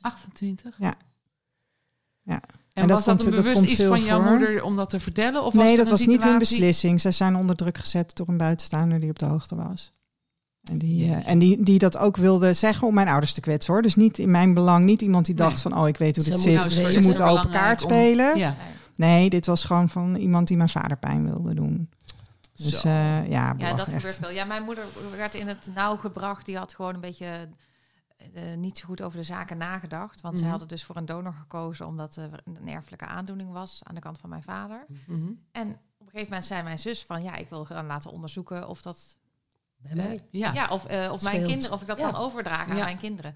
28? Ja. Ja. En, En dat was dat komt- een dat bewust komt iets van jouw voor. moeder om dat te vertellen? Of nee, was dat was niet hun beslissing. Zij zijn onder druk gezet door een buitenstaander die op de hoogte was. En die, eh, en die, die dat ook wilde zeggen om mijn ouders te kwetsen hoor. Dus niet in mijn belang, niet iemand die dacht Nee. van oh ik weet hoe Ze dit zit. Ze moeten open kaart om- spelen. Ja. Nee. Dit was gewoon van iemand die mijn vader pijn wilde doen. Dus eh, ja, Ja, dat belachelijk, gebeurt echt. veel. Ja, mijn moeder werd in het nauw gebracht. Die had gewoon een beetje eh, niet zo goed over de zaken nagedacht. Want zij Mhm. hadden dus voor een donor gekozen omdat er een erfelijke aandoening was aan de kant van mijn vader. Mhm. En op een gegeven moment zei mijn zus van ja, ik wil gaan laten onderzoeken of dat Bij mij. Ja. ja, of, eh, of mijn kinderen, of ik dat Ja. kan overdragen aan mijn kinderen.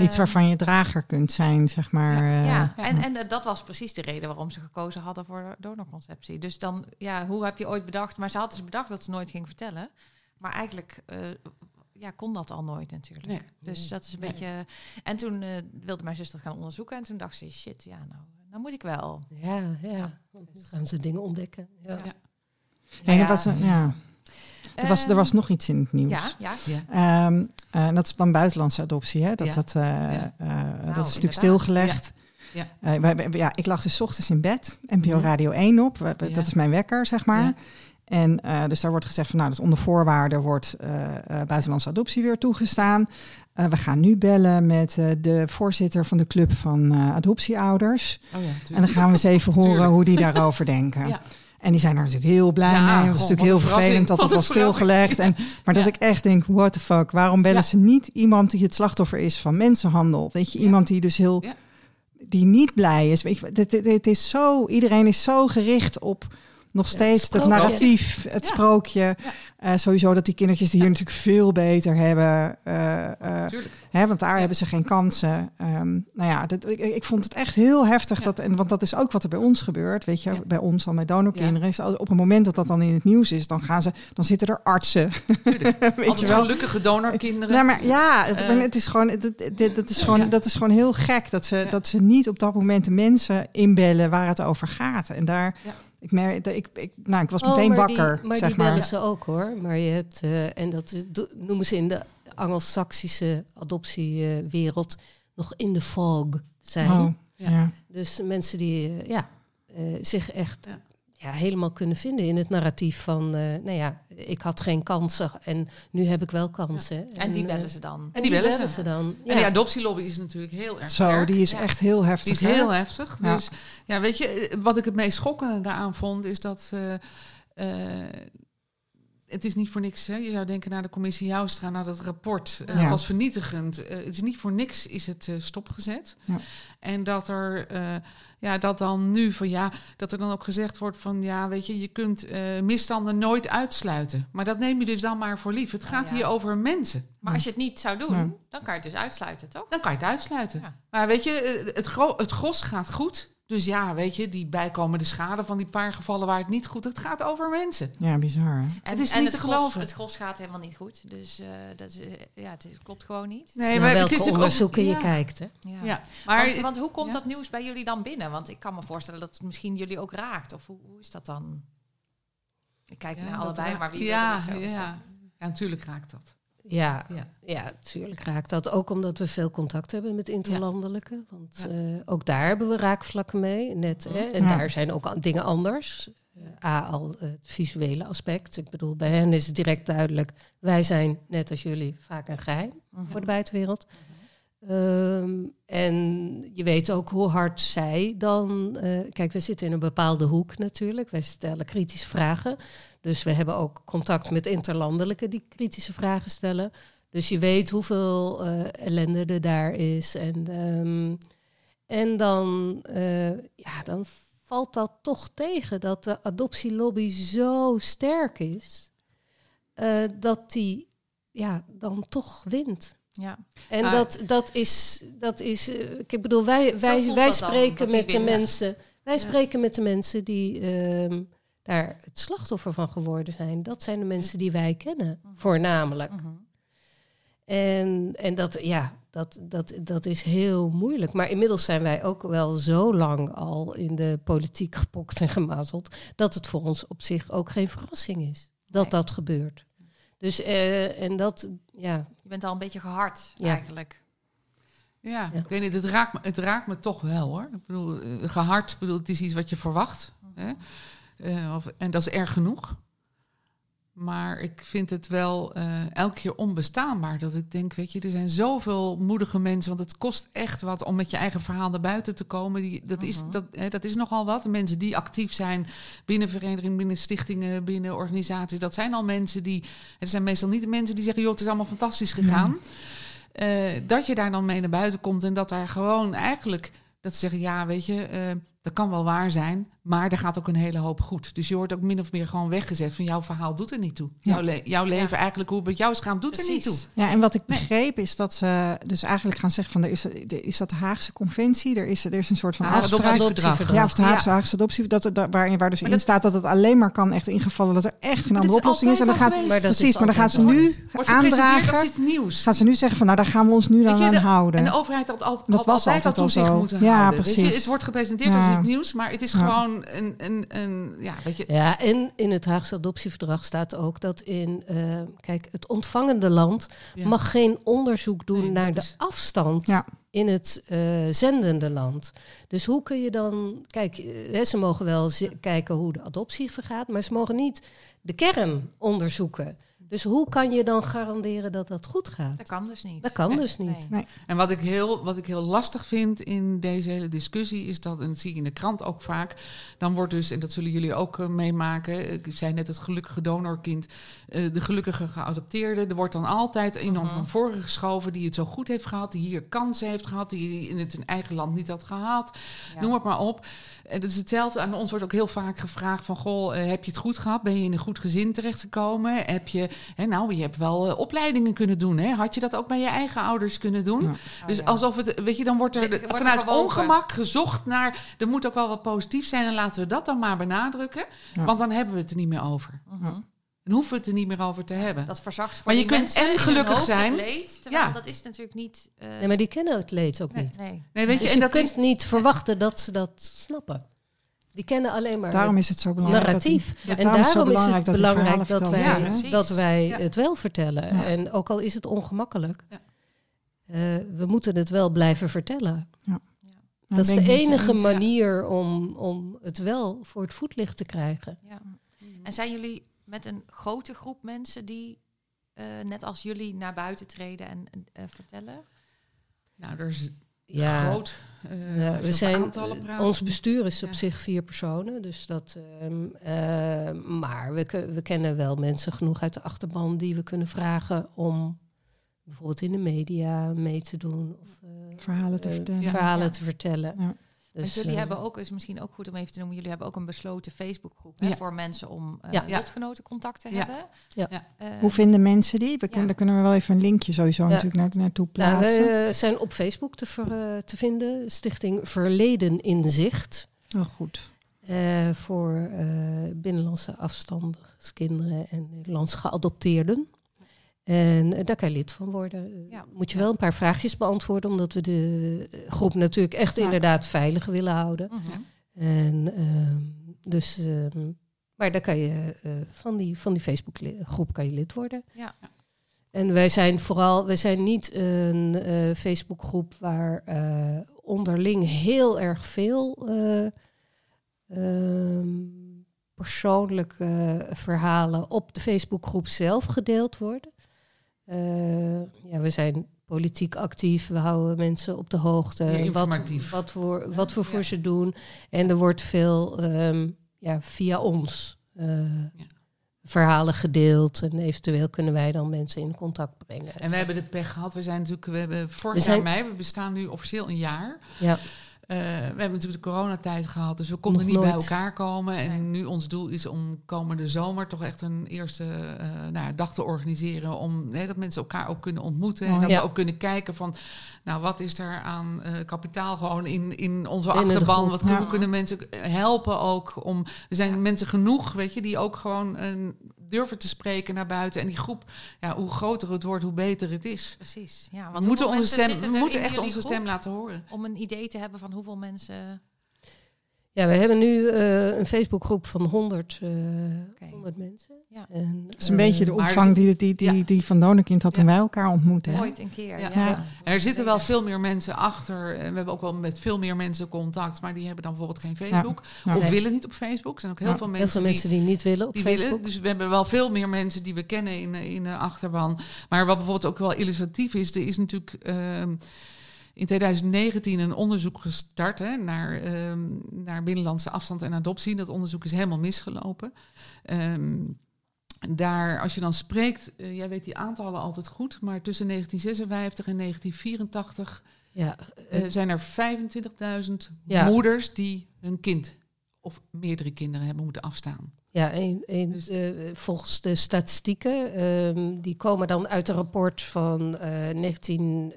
Iets Eh, waarvan je drager kunt zijn, zeg maar. eh, ja, ja. en, en eh, dat was precies de reden waarom ze gekozen hadden voor donorconceptie. Dus dan, ja, hoe heb je ooit bedacht? Maar ze had dus bedacht dat ze nooit ging vertellen. Maar eigenlijk eh, ja, kon dat al nooit natuurlijk. Nee. Dus dat is een Nee. beetje... En toen eh, wilde mijn zus dat gaan onderzoeken. En toen dacht ze, shit, ja, nou, nou moet ik wel. Ja, ja. Nu gaan ze dingen ontdekken. Ja. Ja. Ja. er, was, een- ja. Er, was, er was nog iets in het nieuws. Ja, ja. Ja. Ehm, eh, en dat is dan buitenlandse adoptie. Hè? Dat, Ja. dat, eh, Ja. eh, dat is natuurlijk inderdaad. stilgelegd. Ja. Wij- wij- ja, ik lag dus 's ochtends in bed, NPO. Radio 1 op. We- we- Ja. Dat is mijn wekker, zeg maar. Ja. En eh, dus daar wordt gezegd van, nou, dus onder voorwaarden wordt eh, eh, buitenlandse adoptie weer toegestaan. Eh, we gaan nu bellen met eh, de voorzitter van de club van eh, adoptieouders. Oh ja, En dan gaan we eens even horen Tuurlijk. hoe die daarover denken. En die zijn er natuurlijk heel blij Ja, mee. Het is natuurlijk heel vervelend dat het was stilgelegd. En, maar dat Ja. ik echt denk, what the fuck, waarom bellen Ja. ze niet iemand die het slachtoffer is van mensenhandel? Weet je, iemand die dus heel, die niet blij is. Weet je, het, het, het is zo, iedereen is zo gericht op nog steeds het, narratief, het Ja. sprookje. Ja. Eh, sowieso dat die kindertjes die hier natuurlijk veel beter hebben. eh, eh. Hè, want daar Ja. hebben ze geen kansen. Ehm, nou ja, dat, ik, ik vond het echt heel heftig. Ja. Dat, en, want dat is ook wat er bij ons gebeurt. Weet je, Ja. bij ons al met donorkinderen. Is op het moment dat dat dan in het nieuws is, dan, gaan ze, dan zitten er artsen. Weet je wel. gelukkige donorkinderen. Nou, maar ja, het, is gewoon, het, het- dit- dat, is gewoon, Ja. dat is gewoon heel gek dat ze, Ja. dat ze niet op dat moment de mensen inbellen waar het over gaat. En daar, Ja. Ik, merk, ik, ik, nou, ik was Oh, meteen maar wakker. Die, maar zeg die maar. bellen ze ook hoor. Maar je hebt, eh, en dat is, noemen ze in de Anglo-Saxische adoptiewereld nog in de fog zijn. Oh, Ja. ja. Dus mensen die eh, ja, eh, zich echt Ja. Ja. helemaal kunnen vinden in het narratief van, eh, nou ja, ik had geen kansen en nu heb ik wel kansen. En die eh, bellen ze dan. En die bellen ze dan. En die adoptielobby is natuurlijk heel erg Zo, die is Ja. echt heel Die heftig. is hè? heel heftig. Ja. Dus ja, weet je, eh, wat ik het meest schokkende daaraan vond, is dat. eh, eh, het is niet voor niks. Hè? Je zou denken naar de commissie Joustra, naar dat rapport. eh, Ja. Het was vernietigend. Eh, het is niet voor niks is het eh, stopgezet. Ja. En dat er, eh, ja, dat dan nu van ja, dat er dan ook gezegd wordt van ja, weet je, je kunt eh, misstanden nooit uitsluiten. Maar dat neem je dus dan maar voor lief. Het gaat ja. hier over mensen. Maar als je het niet zou doen, Ja. dan kan je het dus uitsluiten, toch? Dan kan je het uitsluiten. Ja. Maar weet je, het, gro het gros gaat goed. Dus ja, weet je, die bijkomende schade van die paar gevallen waar het niet goed het gaat over mensen. Ja, bizar. Hè? En, Het is en niet het te gros, geloven. Het gros gaat helemaal niet goed. Dus eh, dat is, eh, ja, het is- klopt gewoon niet. Nee, maar het welke is natuurlijk ook- onderzoeken ja. je kijkt. Hè? Ja. Ja, maar want, want hoe komt ja. dat nieuws bij jullie dan binnen? Want ik kan me voorstellen dat het misschien jullie ook raakt. Of hoe, hoe is dat dan? Ik kijk Ja, naar allebei, raakt- maar wie ja, ja. ja, natuurlijk raakt dat. Ja, ja. ja, natuurlijk raakt dat. Ook omdat we veel contact hebben met interlandelijke. Want uh, ook daar hebben we raakvlakken mee. Net, hè, en daar zijn ook dingen anders. A, al het visuele aspect. Ik bedoel, bij hen is het direct duidelijk. Wij zijn, net als jullie, vaak een geheim voor de buitenwereld. Ehm, en je weet ook hoe hard zij dan. Uh, kijk, we zitten in een bepaalde hoek natuurlijk. Wij stellen kritische vragen. Dus we hebben ook contact met interlandelijke die kritische vragen stellen. Dus je weet hoeveel uh, ellende er daar is. En, um, en dan, uh, ja, dan valt dat toch tegen dat de adoptielobby zo sterk is. dat die ja, dan toch wint. Ja. En dat, dat is, dat is uh, ik bedoel, wij, wij, wij spreken met de mensen. Wij spreken met de mensen die uh, daar het slachtoffer van geworden zijn. Dat zijn de mensen die wij kennen, mhm. voornamelijk. Mhm. En, en dat, ja, dat, dat, dat is heel moeilijk. Maar inmiddels zijn wij ook wel zo lang al in de politiek gepokt en gemazeld. dat het voor ons op zich ook geen verrassing is dat dat gebeurt. Dus uh, en dat, ja. Je bent al een beetje gehard eigenlijk. Ja, ik weet niet, het raakt, me, het raakt me toch wel hoor. Ik bedoel, eh, gehard, bedoel, het is iets wat je verwacht. Hè? Uh, of, en dat is erg genoeg. Maar ik vind het wel uh, elke keer onbestaanbaar. Dat ik denk, weet je, er zijn zoveel moedige mensen. Want het kost echt wat om met je eigen verhaal naar buiten te komen. Die, dat, is, mhm. dat, hè, dat is nogal wat. Mensen die actief zijn binnen verenigingen, binnen stichtingen, binnen organisaties. Dat zijn al mensen die. Het zijn meestal niet de mensen die zeggen, joh, het is allemaal fantastisch gegaan. Uh, dat je daar dan mee naar buiten komt en dat daar gewoon eigenlijk. Dat ze zeggen, ja, weet je, uh, dat kan wel waar zijn. Maar er gaat ook een hele hoop goed. Dus je wordt ook min of meer gewoon weggezet van jouw verhaal doet er niet toe. Jouw, le jouw leven eigenlijk, hoe het met jou is gaan, doet er niet toe. Ja, en wat ik begreep is dat ze dus eigenlijk gaan zeggen van er is, is dat de Haagse conventie, er is, er is een soort van adoptieverdrag. Ja, of de Haagse, Haagse adoptie, dat, dat, waarin waar dus in staat dat het alleen maar kan echt ingevallen dat er echt geen andere oplossing is. En dan gaat, maar precies, maar dan gaan ze nu aandragen. nieuws. Gaan ze nu zeggen van nou daar gaan we ons nu dan aan houden. En de overheid had, altijd dat was altijd al zo. Ja, precies. Het wordt gepresenteerd als iets nieuws, maar het is gewoon een, een, een ja, weet je. Ja, en in het Haagse adoptieverdrag staat ook dat in, uh, kijk, het ontvangende land mag geen onderzoek doen naar de afstand ja. in het uh, zendende land. Dus hoe kun je dan, kijk, hè, ze mogen wel kijken hoe de adoptie vergaat, maar ze mogen niet de kern onderzoeken. Dus hoe kan je dan garanderen dat dat goed gaat? Dat kan dus niet. Dat kan dus niet. Nee. En wat ik, heel, wat ik heel lastig vind in deze hele discussie is dat, en dat zie ik in de krant ook vaak, dan wordt dus, en dat zullen jullie ook uh, meemaken, ik zei net het gelukkige donorkind, uh, de gelukkige geadopteerde, er wordt dan altijd iemand uh -huh. van voren geschoven die het zo goed heeft gehad, die hier kansen heeft gehad, die in het in eigen land niet had gehad, ja. noem het maar op. En dat is hetzelfde. Aan ons wordt ook heel vaak gevraagd van... goh, uh, heb je het goed gehad? Ben je in een goed gezin terechtgekomen? Heb je... Hè, nou, je hebt wel uh, opleidingen kunnen doen. Hè? Had je dat ook bij je eigen ouders kunnen doen? Ja. Dus oh, ja. alsof het... Weet je, dan wordt er de, wordt vanuit er ongemak gezocht naar... er moet ook wel wat positief zijn... en laten we dat dan maar benadrukken. Ja. Want dan hebben we het er niet meer over. Uh -huh. Dan hoeven we het er niet meer over te hebben. Dat verzacht voor maar je kunt en gelukkig zijn. Leed, ja. dat is natuurlijk niet. Uh... Nee, maar die kennen het leed ook nee, niet. Nee. nee weet je, dus en je dat kunt is... niet verwachten dat ze dat snappen. Die kennen alleen maar daarom is het zo belangrijk narratief. Dat die, ja. En daarom, is, het dat belangrijk dat wij, ja, dat wij ja. het wel vertellen. En ook al is het ongemakkelijk, uh, we moeten het wel blijven vertellen. Dat is de enige manier om, om het wel voor het voetlicht te krijgen. En zijn jullie met een grote groep mensen die uh, net als jullie naar buiten treden en uh, vertellen? Nou, er is ja, groot. Uh, ja, we zijn, ons bestuur is op zich vier personen, dus dat. Um, maar we, we kennen wel mensen genoeg uit de achterban die we kunnen vragen om bijvoorbeeld in de media mee te doen of verhalen te vertellen. Verhalen te vertellen. Dus, jullie uh, hebben ook, is misschien ook goed om even te noemen, jullie hebben ook een besloten Facebookgroep ja. voor mensen om uh, ja. contact te hebben. Ja. Uh, Hoe vinden mensen die? We kunnen, Daar kunnen we wel even een linkje sowieso natuurlijk naar, naartoe plaatsen. Nou, we zijn op Facebook te, ver, te vinden, Stichting Verleden in Zicht. Oh, goed. voor binnenlandse afstandskinderen en Nederlands geadopteerden. En daar kan je lid van worden. Ja. Moet je wel een paar vraagjes beantwoorden, omdat we de groep natuurlijk echt inderdaad veilig willen houden. Uh -huh. En uh, dus, uh, maar daar kan je uh, van die, van die Facebookgroep kan je lid worden. Ja. En wij zijn vooral, wij zijn niet een uh, Facebookgroep waar uh, onderling heel erg veel uh, persoonlijke verhalen op de Facebookgroep zelf gedeeld worden. Ja, we zijn politiek actief, we houden mensen op de hoogte. wat, wat, voor, wat we voor ze doen. En er wordt veel um, ja, via ons. Ja verhalen gedeeld. En eventueel kunnen wij dan mensen in contact brengen. En we hebben de pech gehad. We zijn natuurlijk, we hebben vorig jaar mei, we bestaan nu officieel een jaar. Ja. Uh, we hebben natuurlijk de coronatijd gehad, dus we konden niet bij elkaar komen. En nu ons doel is om komende zomer toch echt een eerste uh, nou, dag te organiseren. Om dat mensen elkaar ook kunnen ontmoeten. en dat we ook kunnen kijken van, nou wat is er aan uh, kapitaal gewoon in, in onze achterban? Wat hoe kunnen mensen helpen ook om. Er zijn mensen genoeg, weet je, die ook gewoon een durven te spreken naar buiten. En die groep, ja, hoe groter het wordt, hoe beter het is. Precies. Ja, want we moeten, onze stem, we moeten echt onze stem laten horen. Om een idee te hebben van hoeveel mensen ja, we hebben nu uh, een Facebookgroep van 100, uh, okay. 100 mensen. Ja. En, dat is een uh, beetje de opvang die, die, die, ja. die Van Donekind had toen wij elkaar ontmoeten. Ooit een keer, ja. ja. Er zitten wel veel meer mensen achter. En we hebben ook wel met veel meer mensen contact. Maar die hebben dan bijvoorbeeld geen Facebook. Of nee. willen niet op Facebook. Er zijn ook heel veel mensen, heel veel mensen die, die niet willen op die Facebook. Willen. Dus we hebben wel veel meer mensen die we kennen in, in de achterban. Maar wat bijvoorbeeld ook wel illustratief is... er is natuurlijk... Ehm, in 2019 een onderzoek gestart hè, naar, um, naar binnenlandse afstand en adoptie. Dat onderzoek is helemaal misgelopen. Um, daar, als je dan spreekt, uh, jij weet die aantallen altijd goed, maar tussen 1956 en 1984 ja, uh, zijn er 25.000 ja. moeders die hun kind of meerdere kinderen hebben moeten afstaan. Ja, een, dus, uh, volgens de statistieken, um, die komen dan uit een rapport van 19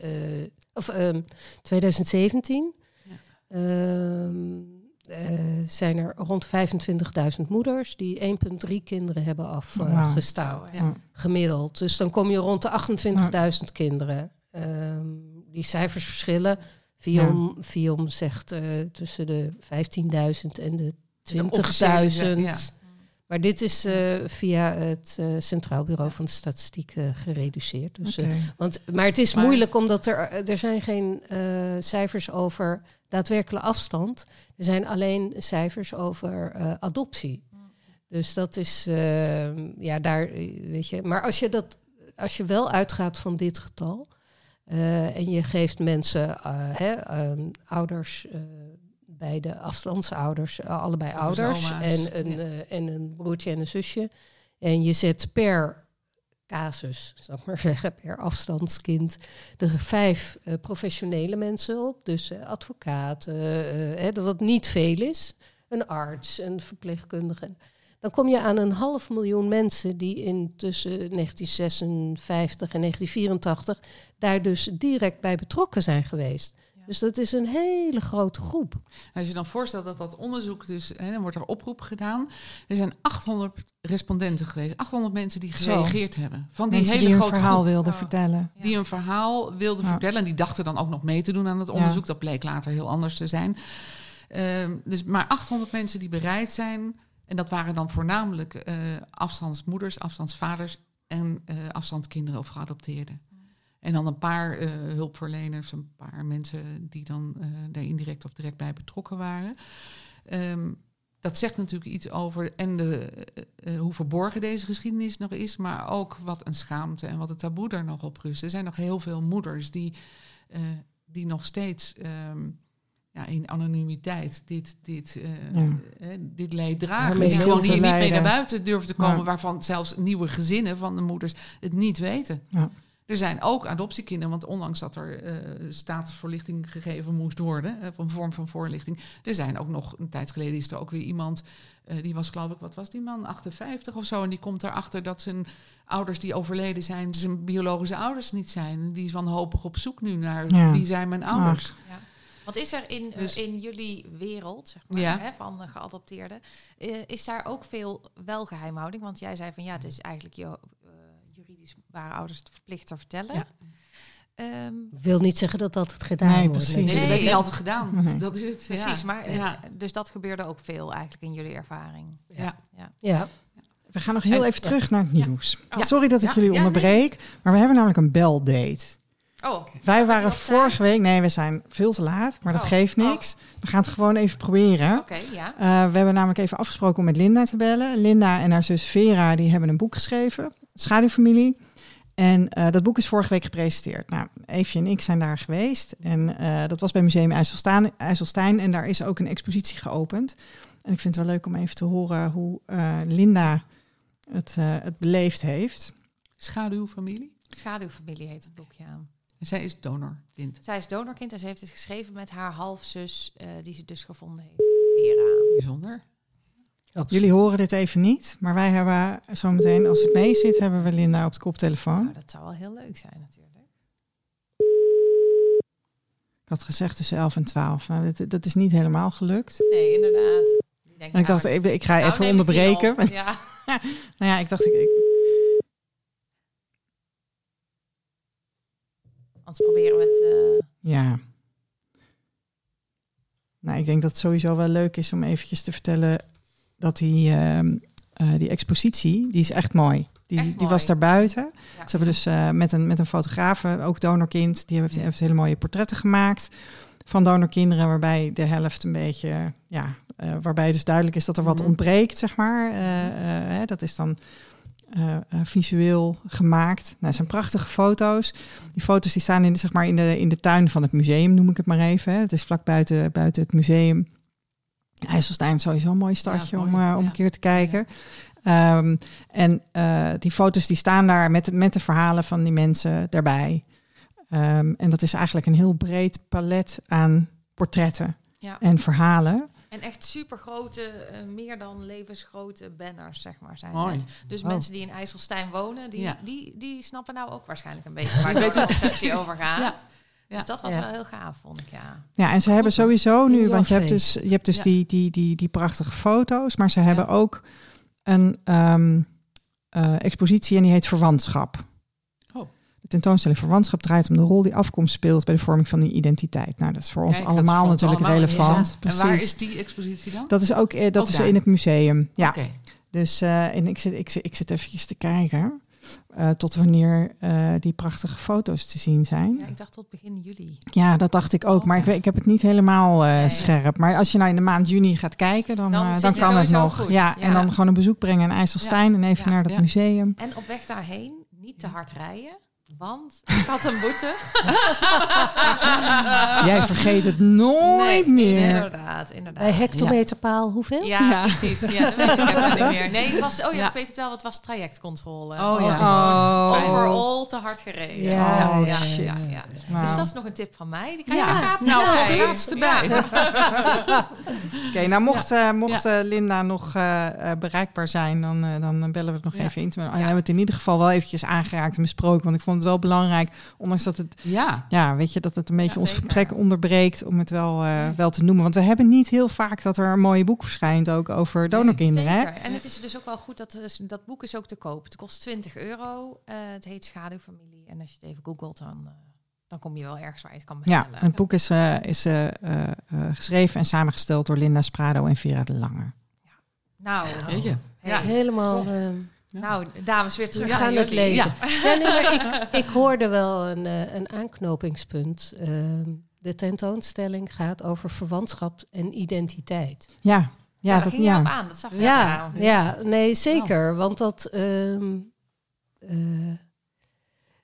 of 2017 ehm, ja. uh, zijn er rond 25.000 moeders die 1,3 kinderen hebben afgestaan. Ja. Gemiddeld. Dus dan kom je rond de 28.000 kinderen. Um, die cijfers verschillen. Viom, Viom zegt uh, tussen de 15.000 en de 20.000. Maar dit is uh, via het uh, Centraal Bureau van de Statistiek uh, gereduceerd. Dus, okay. want, maar het is maar, moeilijk omdat er, er zijn geen cijfers over daadwerkelijke afstand. Er zijn alleen cijfers over adoptie. Dus dat is, ja, daar, weet je. Maar als je, dat, als je wel uitgaat van dit getal en je geeft mensen, hè, ouders bij de afstandsouders, eh, allebei ouders en een, uh, en een broertje en een zusje. En je zet per casus, zal ik maar zeggen, per afstandskind, er vijf uh, professionele mensen op. Dus uh, advocaten, wat niet veel is, een arts, een verpleegkundige. Dan kom je aan een half miljoen mensen die in tussen 1956 en 1984 daar dus direct bij betrokken zijn geweest. Dus dat is een hele grote groep. Als je dan voorstelt dat dat onderzoek dus, hè, dan wordt er oproep gedaan. Er zijn 800 respondenten geweest, 800 mensen die gereageerd Zo. hebben. Van die mensen hele die hun verhaal groep, wilden vertellen. Die een verhaal wilden vertellen. En die dachten dan ook nog mee te doen aan het onderzoek. Dat bleek later heel anders te zijn. Uh, dus maar 800 mensen die bereid zijn. En dat waren dan voornamelijk uh, afstandsmoeders, afstandsvaders en uh, afstandskinderen of geadopteerden. En dan een paar uh, hulpverleners, een paar mensen die dan uh, daar indirect of direct bij betrokken waren. Um, dat zegt natuurlijk iets over en de, uh, hoe verborgen deze geschiedenis nog is, maar ook wat een schaamte en wat het taboe er nog op rust. Er zijn nog heel veel moeders die, die nog steeds um, ja, in anonimiteit dit, dit, ja. dit leed dragen. Die gewoon hier niet mee naar buiten durven te komen, ja. waarvan zelfs nieuwe gezinnen van de moeders het niet weten. Ja. Er zijn ook adoptiekinderen, want ondanks dat er uh, statusvoorlichting gegeven moest worden, uh, een vorm van voorlichting, er zijn ook nog, een tijd geleden is er ook weer iemand, uh, die was geloof ik, wat was die man, 58 of zo, en die komt erachter dat zijn ouders die overleden zijn, zijn biologische ouders niet zijn. Die is wanhopig op zoek nu naar, ja. wie zijn mijn ouders. Ja. Wat is er in, dus, in jullie wereld, zeg maar, ja. hè, van geadopteerden, is daar ook veel wel geheimhouding? Want jij zei van ja, het is eigenlijk je juridisch waren ouders het verplicht te vertellen. Ja. Um, wil niet zeggen dat dat het gedaan nee, wordt. Precies. Nee, dat heb niet altijd gedaan. Nee. Dat is het. Precies, ja. maar ja. dus dat gebeurde ook veel eigenlijk in jullie ervaring. Ja. ja. ja. We gaan nog heel even terug naar het nieuws. Oh. Sorry dat ik jullie onderbreek, maar we hebben namelijk een beldate. Oh, Wij waren vorige week, nee, we zijn veel te laat, maar dat oh. geeft oh. niks. We gaan het gewoon even proberen. Oké, ja. Uh, we hebben namelijk even afgesproken om met Linda te bellen. Linda en haar zus Vera, die hebben een boek geschreven, Schaduwfamilie. En uh, dat boek is vorige week gepresenteerd. Nou, Eefje en ik zijn daar geweest. En uh, dat was bij Museum IJsselstein, IJsselstein. En daar is ook een expositie geopend. En ik vind het wel leuk om even te horen hoe uh, Linda het, het beleefd heeft. Schaduwfamilie? Schaduwfamilie heet het boek, ja. En zij is donorkind. Zij is donorkind en ze heeft het geschreven met haar halfzus, uh, die ze dus gevonden heeft, Vera. Bijzonder. Jullie horen dit even niet, maar wij hebben zometeen, als het mee zit, hebben we Linda op de koptelefoon. Nou, dat zou wel heel leuk zijn natuurlijk. Ik had gezegd tussen 11 en 12. Nou, dat, dat is niet helemaal gelukt. Nee, inderdaad. ik nou, dacht, ik, ik ga nou, even onderbreken. Ja. nou ja, ik dacht, ik, ik Anders proberen we het. Uh... Ja. Nou, ik denk dat het sowieso wel leuk is om eventjes te vertellen dat die, uh, uh, die expositie, die is echt mooi. Die, echt die was daar buiten. Ja. Ze hebben dus uh, met, een, met een fotograaf, ook donorkind, die heeft, heeft hele mooie portretten gemaakt van donorkinderen, waarbij de helft een beetje, ja, waarbij dus duidelijk is dat er wat mm -hmm. ontbreekt, zeg maar. Hè, dat is dan uh, visueel gemaakt. Nou, het zijn prachtige foto's. Die foto's die staan in, zeg maar in, de, in de tuin van het museum, noem ik het maar even. Hè. Het is vlak buiten, buiten het museum. IJsselstein is sowieso een mooi stadje om, uh, om een keer te kijken. Ja. Um, en die foto's die staan daar met, met de verhalen van die mensen daarbij. Um, en dat is eigenlijk een heel breed palet aan portretten ja. en verhalen. En echt super grote, uh, meer dan levensgrote banners, zeg maar, zijn het. Dus mensen die in IJsselstein wonen, die, ja. die, die snappen nou ook waarschijnlijk een beetje waar de conceptie over gaat. Ja. Dus dat was wel heel gaaf, vond ik, ja. Ja, en ze hebben sowieso nu, want je hebt dus, je hebt dus die, die, die, die prachtige foto's, maar ze hebben ook een um, uh, expositie en die heet Verwantschap tentoonstelling Verwantschap draait om de rol die afkomst speelt bij de vorming van die identiteit. Nou, dat is voor ons allemaal natuurlijk relevant. En waar is die expositie dan? Dat is ook, eh, dat is in het museum. Ja. Okay. Dus uh, en ik zit, ik, zit, ik zit eventjes te kijken. Uh, tot wanneer uh, die prachtige foto's te zien zijn. Ja, ik dacht tot begin juli. Ja, dat dacht ik ook. Oh, maar ik, ik heb het niet helemaal uh, nee, scherp. Maar als je nou in de maand juni gaat kijken, dan, dan, dan kan het nog. Ja, ja, en dan gewoon een bezoek brengen in IJsselstein en even naar dat museum. En op weg daarheen niet te hard rijden. Want ik had een boete. Jij vergeet het nooit nee, meer. Inderdaad, inderdaad. Bij hectometerpaal hoeveel? Ja, ja. precies. Ja, dat weet ik even niet meer. Nee, het was, oh ja, ik weet het wel, het was trajectcontrole. Oh, ja. Oh. Overall te hard gereden. Ja, oh, ja, shit. ja, ja. Nou. Dus dat is nog een tip van mij. Die krijg je ja. gratis nou, gratis erbij. Oké, okay, nou mocht, uh, mocht uh, Linda nog uh, bereikbaar zijn, dan, dan bellen we het nog even in. Oh, we hebben het in ieder geval wel eventjes aangeraakt en besproken, want ik vond het wel belangrijk, ondanks dat het, ja, ja weet je, dat het een beetje ons gesprek onderbreekt om het wel, uh, wel te noemen. Want we hebben niet heel vaak dat er een mooie boek verschijnt ook over donorkinderen. Nee, En het is dus ook wel goed dat dat boek is ook te koop. Het kost 20 euro. Uh, het heet Schaduwfamilie. En als je het even googelt, dan, uh, dan kom je wel ergens waar je het kan bestellen. Ja, het boek is, is geschreven en samengesteld door Linda Sprado en Vera de Lange. Ja. Nou, ja. ja. Nou, dames, weer terug. We gaan het lezen. Ja. nee, ik, ik, hoorde wel een, uh, een aanknopingspunt. Uh, de tentoonstelling gaat over verwantschap en identiteit. Ja, ja, ja dat, ging ja. op aan. Dat zag je ja, ja, nee, zeker. Oh. Want dat, um, uh,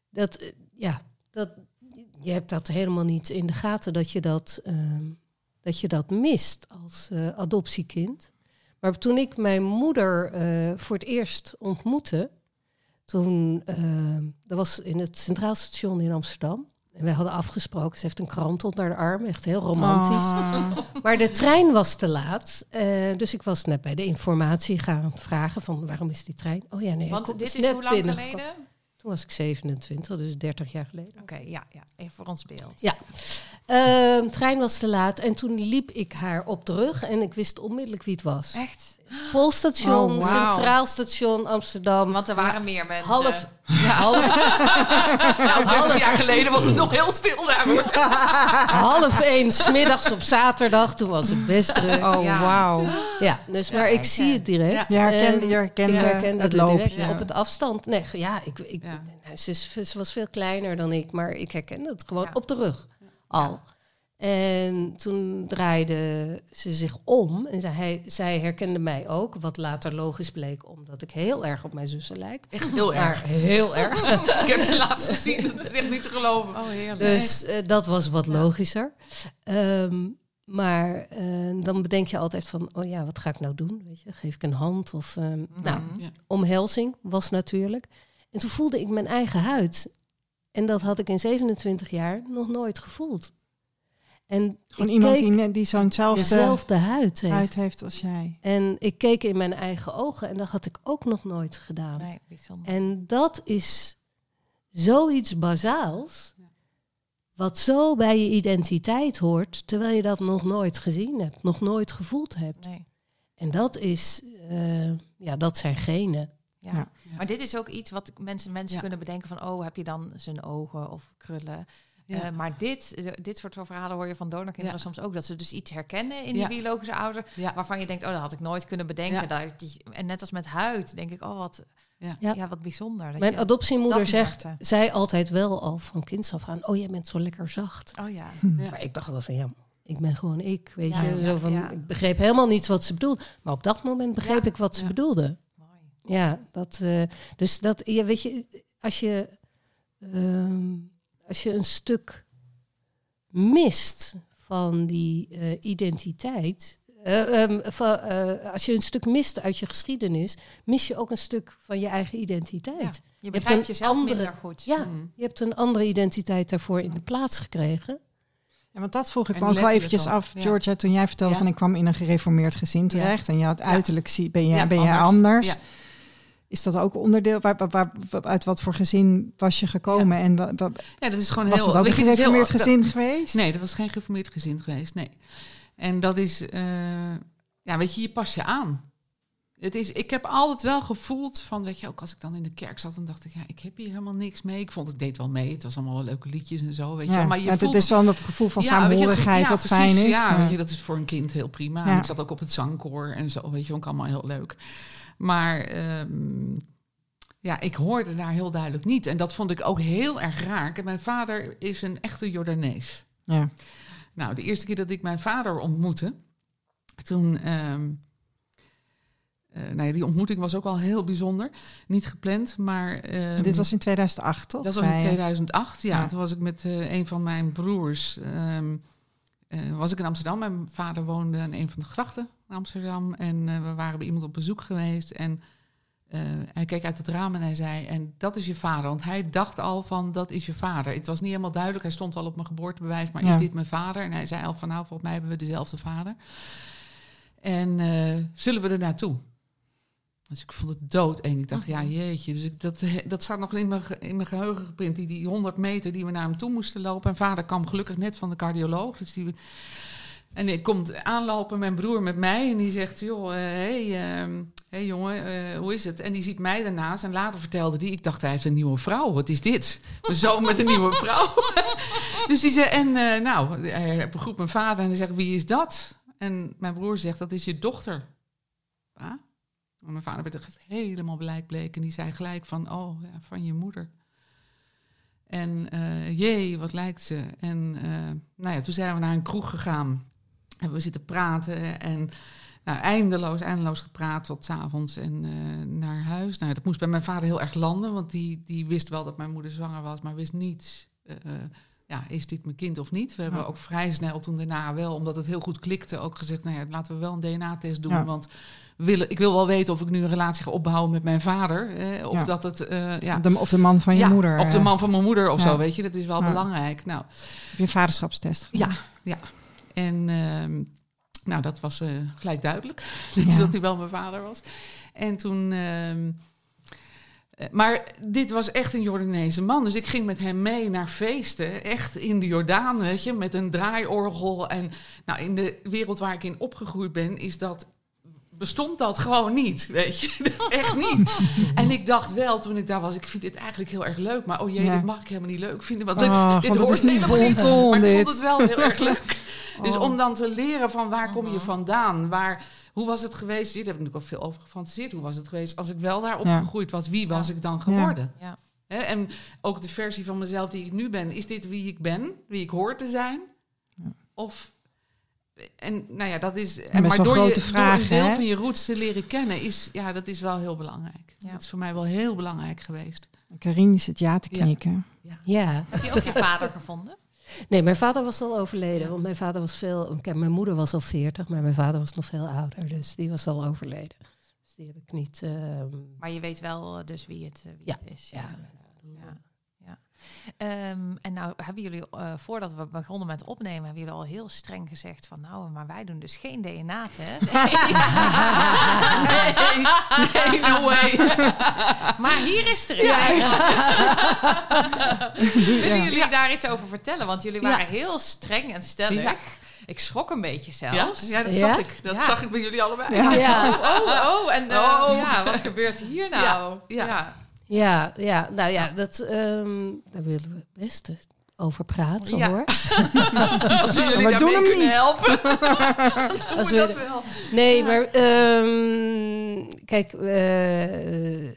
dat, ja, dat, je hebt dat helemaal niet in de gaten dat je dat, um, dat, je dat mist als adoptiekind. Maar toen ik mijn moeder uh, voor het eerst ontmoette, toen, uh, dat was in het Centraal Station in Amsterdam. En wij hadden afgesproken, ze heeft een krant onder de arm, echt heel romantisch. Oh. Maar de trein was te laat, uh, dus ik was net bij de informatie gaan vragen van waarom is die trein? Oh ja, nee. Want dit is hoe lang geleden? Toen was ik 27, dus 30 jaar geleden. Oké, okay, ja, ja, even voor ons beeld. Ja, Uh, trein was te laat en toen liep ik haar op de rug en ik wist onmiddellijk wie het was. Echt? Vol station, oh, wow. Centraal Station Amsterdam. Want er waren meer mensen. Half. Ja, half, nou, half jaar geleden was het nog heel stil daar. half één, smiddags op zaterdag. Toen was het best druk. Oh, ja. wauw. Ja, dus, maar ik zie het direct. Je herkende, je herkende, herkende het loopje. op het afstand. Nee, ja, ik, ik, ze, ze, was veel kleiner dan ik, maar ik herkende het gewoon op de rug al. En toen draaide ze zich om en zij, zij herkende mij ook, wat later logisch bleek, omdat ik heel erg op mijn zussen lijk. Echt heel erg. Heel erg. ik heb ze laatst gezien, dat is echt niet te geloven. Oh, heerlijk. Dus uh, dat was wat logischer. Um, maar uh, dan bedenk je altijd van, oh ja, wat ga ik nou doen? Weet je, geef ik een hand? Of, um, Nou, ja. omhelzing was natuurlijk. En toen voelde ik mijn eigen huid. En dat had ik in 27 jaar nog nooit gevoeld. En Gewoon iemand die, die zo'nzelfde dezelfde huid heeft. huid heeft als jij. En ik keek in mijn eigen ogen en dat had ik ook nog nooit gedaan. Nee, en dat is zoiets bazaals, wat zo bij je identiteit hoort, terwijl je dat nog nooit gezien hebt, nog nooit gevoeld hebt. Nee. En dat is, uh, ja, dat zijn genen. Ja. ja. Maar dit is ook iets wat mensen, mensen kunnen bedenken van, oh, heb je dan zijn ogen of krullen? Ja. Uh, maar dit, dit soort verhalen hoor je van donorkinderen soms ook. Dat ze dus iets herkennen in die biologische ouder. Waarvan je denkt, oh, dat had ik nooit kunnen bedenken. Dat die, en net als met huid, denk ik, oh, wat, ja. wat bijzonder. Dat Mijn adoptiemoeder zegt, zij altijd wel al van kinds af aan... oh, jij bent zo lekker zacht. Oh ja. Maar ik dacht wel van, ja, ik ben gewoon ik, weet je. Zo van, Ik begreep helemaal niet wat ze bedoelde. Maar op dat moment begreep ik wat ze bedoelde. Mooi. Ja, dat, uh, dus dat, ja, weet je, als je... Uh, als je een stuk mist van die uh, identiteit. Uh, um, van, uh, als je een stuk mist uit je geschiedenis, mis je ook een stuk van je eigen identiteit. Ja, je begrijpt je hebt jezelf andere, minder goed. Ja, mm. je hebt een andere identiteit daarvoor in de plaats gekregen. Ja, want dat vroeg ik me ook wel eventjes af, Georgia, toen jij vertelde van ik kwam in een gereformeerd gezin terecht en je had uiterlijk zie, ben je, ben je anders. Is dat ook onderdeel? Waar, waar, uit wat voor gezin was je gekomen? En ja, dat is gewoon was heel. Was dat ook een gereformeerd gezin geweest? Nee, dat was geen gereformeerd gezin geweest. Nee. En dat is, uh, ja, weet je, je pas je aan. Het is, ik heb altijd wel gevoeld van, weet je, ook als ik dan in de kerk zat, dan dacht ik, ja, ik heb hier helemaal niks mee. Ik vond, ik deed wel mee. Het was allemaal wel leuke liedjes en zo, weet je. maar je ja, het is wel een gevoel van ja, saamhorigheid ja, wat fijn is. Ja, weet je, dat is voor een kind heel prima. Ik zat ook op het zangkoor en zo, weet je, ook allemaal heel leuk. Maar um, ja, ik hoorde daar heel duidelijk niet. En dat vond ik ook heel erg raar. En mijn vader is een echte Jordanees. Ja. Nou, de eerste keer dat ik mijn vader ontmoette, toen. Um, uh, nou ja, die ontmoeting was ook al heel bijzonder. Niet gepland, maar... Um, Dit was in 2008, toch? Dat was in 2008, ja. ja. Toen was ik met uh, een van mijn broers... Um, uh, was ik in Amsterdam. Mijn vader woonde aan een van de grachten in Amsterdam. En uh, we waren bij iemand op bezoek geweest. En uh, hij keek uit het raam en hij zei: En dat is je vader. Want hij dacht al van: Dat is je vader. Het was niet helemaal duidelijk. Hij stond al op mijn geboortebewijs. Maar ja. is dit mijn vader? En hij zei al van: Nou, volgens mij hebben we dezelfde vader. En zullen we er naartoe? Dus ik vond het dood en ik dacht, ja mhm. jeetje. Dus ik, dat, dat staat nog in mijn, in mijn geheugen geprint, die, die 100 meter die we naar hem toe moesten lopen. En vader kwam gelukkig net van de cardioloog. Dus die, en ik komt aanlopen, mijn broer met mij. En die zegt, joh, hé uh, hey, uh, hey jongen, uh, hoe is het? En die ziet mij daarnaast. En later vertelde die, ik dacht, hij heeft een nieuwe vrouw. Wat is dit? Mijn zoon met een nieuwe vrouw. dus die zei, en uh, nou, hij begroet mijn vader. En hij zegt, wie is dat? En mijn broer zegt, dat is je dochter. Mijn vader werd echt helemaal blijkbleek en die zei gelijk van, oh, ja, van je moeder. En uh, jee, wat lijkt ze. En uh, nou ja, toen zijn we naar een kroeg gegaan. Hebben we zitten praten en nou, eindeloos, eindeloos gepraat tot s avonds en uh, naar huis. Nou, dat moest bij mijn vader heel erg landen, want die, die wist wel dat mijn moeder zwanger was, maar wist niet, ja, is dit mijn kind of niet? We hebben ook vrij snel toen daarna wel, omdat het heel goed klikte, ook gezegd, nou ja, laten we wel een DNA-test doen, want willen, ik wil wel weten of ik nu een relatie ga opbouwen met mijn vader. Eh, of dat het. Uh, ja. De, of de man van je ja, moeder. Of de man van mijn moeder of zo, weet je. Dat is wel belangrijk. Nou, Heb je een vaderschapstest Ja, ja. En uh, nou, dat was uh, gelijk duidelijk. dus dat hij wel mijn vader was. En toen. Uh, Eh, maar dit was echt een Jordaanese man. Dus ik ging met hem mee naar feesten. Echt in de Jordaan, weet je, met een draaiorgel. En nou, in de wereld waar ik in opgegroeid ben, is dat bestond dat gewoon niet, weet je. Echt niet. En ik dacht wel, toen ik daar was, ik vind dit eigenlijk heel erg leuk. Maar oh jee, ja. dit mag ik helemaal niet leuk vinden. Want dit, oh, dit hoort is niet bonton, Maar dit. ik vond het wel heel erg leuk. Dus oh. om dan te leren van waar kom je vandaan? Waar, hoe was het geweest? Dit heb ik natuurlijk al veel over gefantaseerd. Hoe was het geweest als ik wel daar opgegroeid was? Wie was ik dan geworden? Ja. Hè? En ook de versie van mezelf die ik nu ben. Is dit wie ik ben? Wie ik hoor te zijn? Of en nou ja, dat is. En maar door, je, door een deel hè? van je roots te leren kennen, is ja, dat is wel heel belangrijk. Ja. Dat is voor mij wel heel belangrijk geweest. Karine zit ja te knikken. Ja. Ja. Heb je ook je vader gevonden? Nee, mijn vader was al overleden. Want mijn vader was veel. Kijk, mijn moeder was al 40, maar mijn vader was nog veel ouder. Dus die was al overleden. Dus die heb ik niet. ehm, Maar je weet wel dus wie het, eh, wie Ja. het is. ja. Ja. Ja. Ehm, en nou hebben jullie, eh, voordat we begonnen met opnemen, hebben jullie al heel streng gezegd van nou, maar wij doen dus geen DNA-test. Nee, nee, no way. maar hier is er een. Willen jullie daar iets over vertellen? Want jullie waren Ja. heel streng en stellig. Ja. Ik schrok een beetje Ja, zelfs. ja, dat Ja? zag ik. Dat Ja. zag ik bij jullie allebei. Ja. Ja. Oh, oh, en eh, Oh. ja, wat gebeurt hier nou? Ja, ja. Ja, nou ja, dat, ehm, daar willen we het beste over praten Ja. hoor. Als jullie daarmee doen hem niet. helpen. Als Als we- dat wel. Nee, Ja. maar ehm, kijk, eh,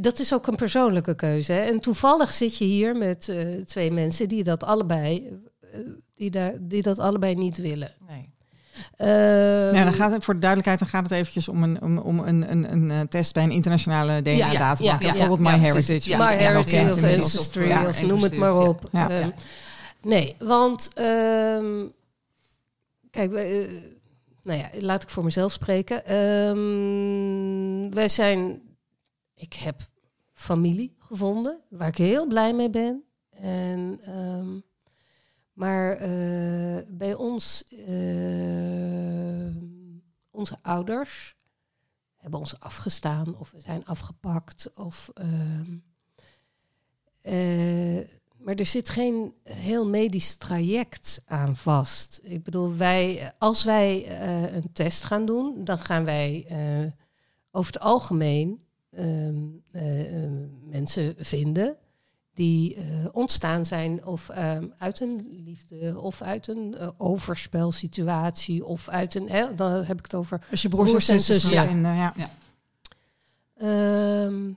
dat is ook een persoonlijke keuze. Hè? En toevallig zit je hier met eh, twee mensen die dat allebei, eh, die, daar, die dat allebei niet willen. Nee. Ehm, Ja, dan gaat het, voor de duidelijkheid dan gaat het eventjes om een, om, om een, een, een test bij een internationale DNA-databank. Bijvoorbeeld MyHeritage. Ja, van- My ja, Heritage dat of. Ancestry of noem het maar op. Ehm. Nee, want ehm, kijk, eh, nou ja, laat ik voor mezelf spreken. Ehm, wij zijn, ik heb familie gevonden waar ik heel blij mee ben. En, ehm, maar eh, bij ons, eh, onze ouders hebben ons afgestaan of we zijn afgepakt of ehm, eh, maar er zit geen heel medisch traject aan vast. Ik bedoel, wij, als wij een test gaan doen, dan gaan wij over het algemeen ehm, eh, eh, mensen vinden die eh, ontstaan zijn of ehm, uit een liefde of uit een eh, overspelsituatie of uit een, hè, dan heb ik het over Als je broers, Broers en en zussen ja. vinden, ja. Ehm,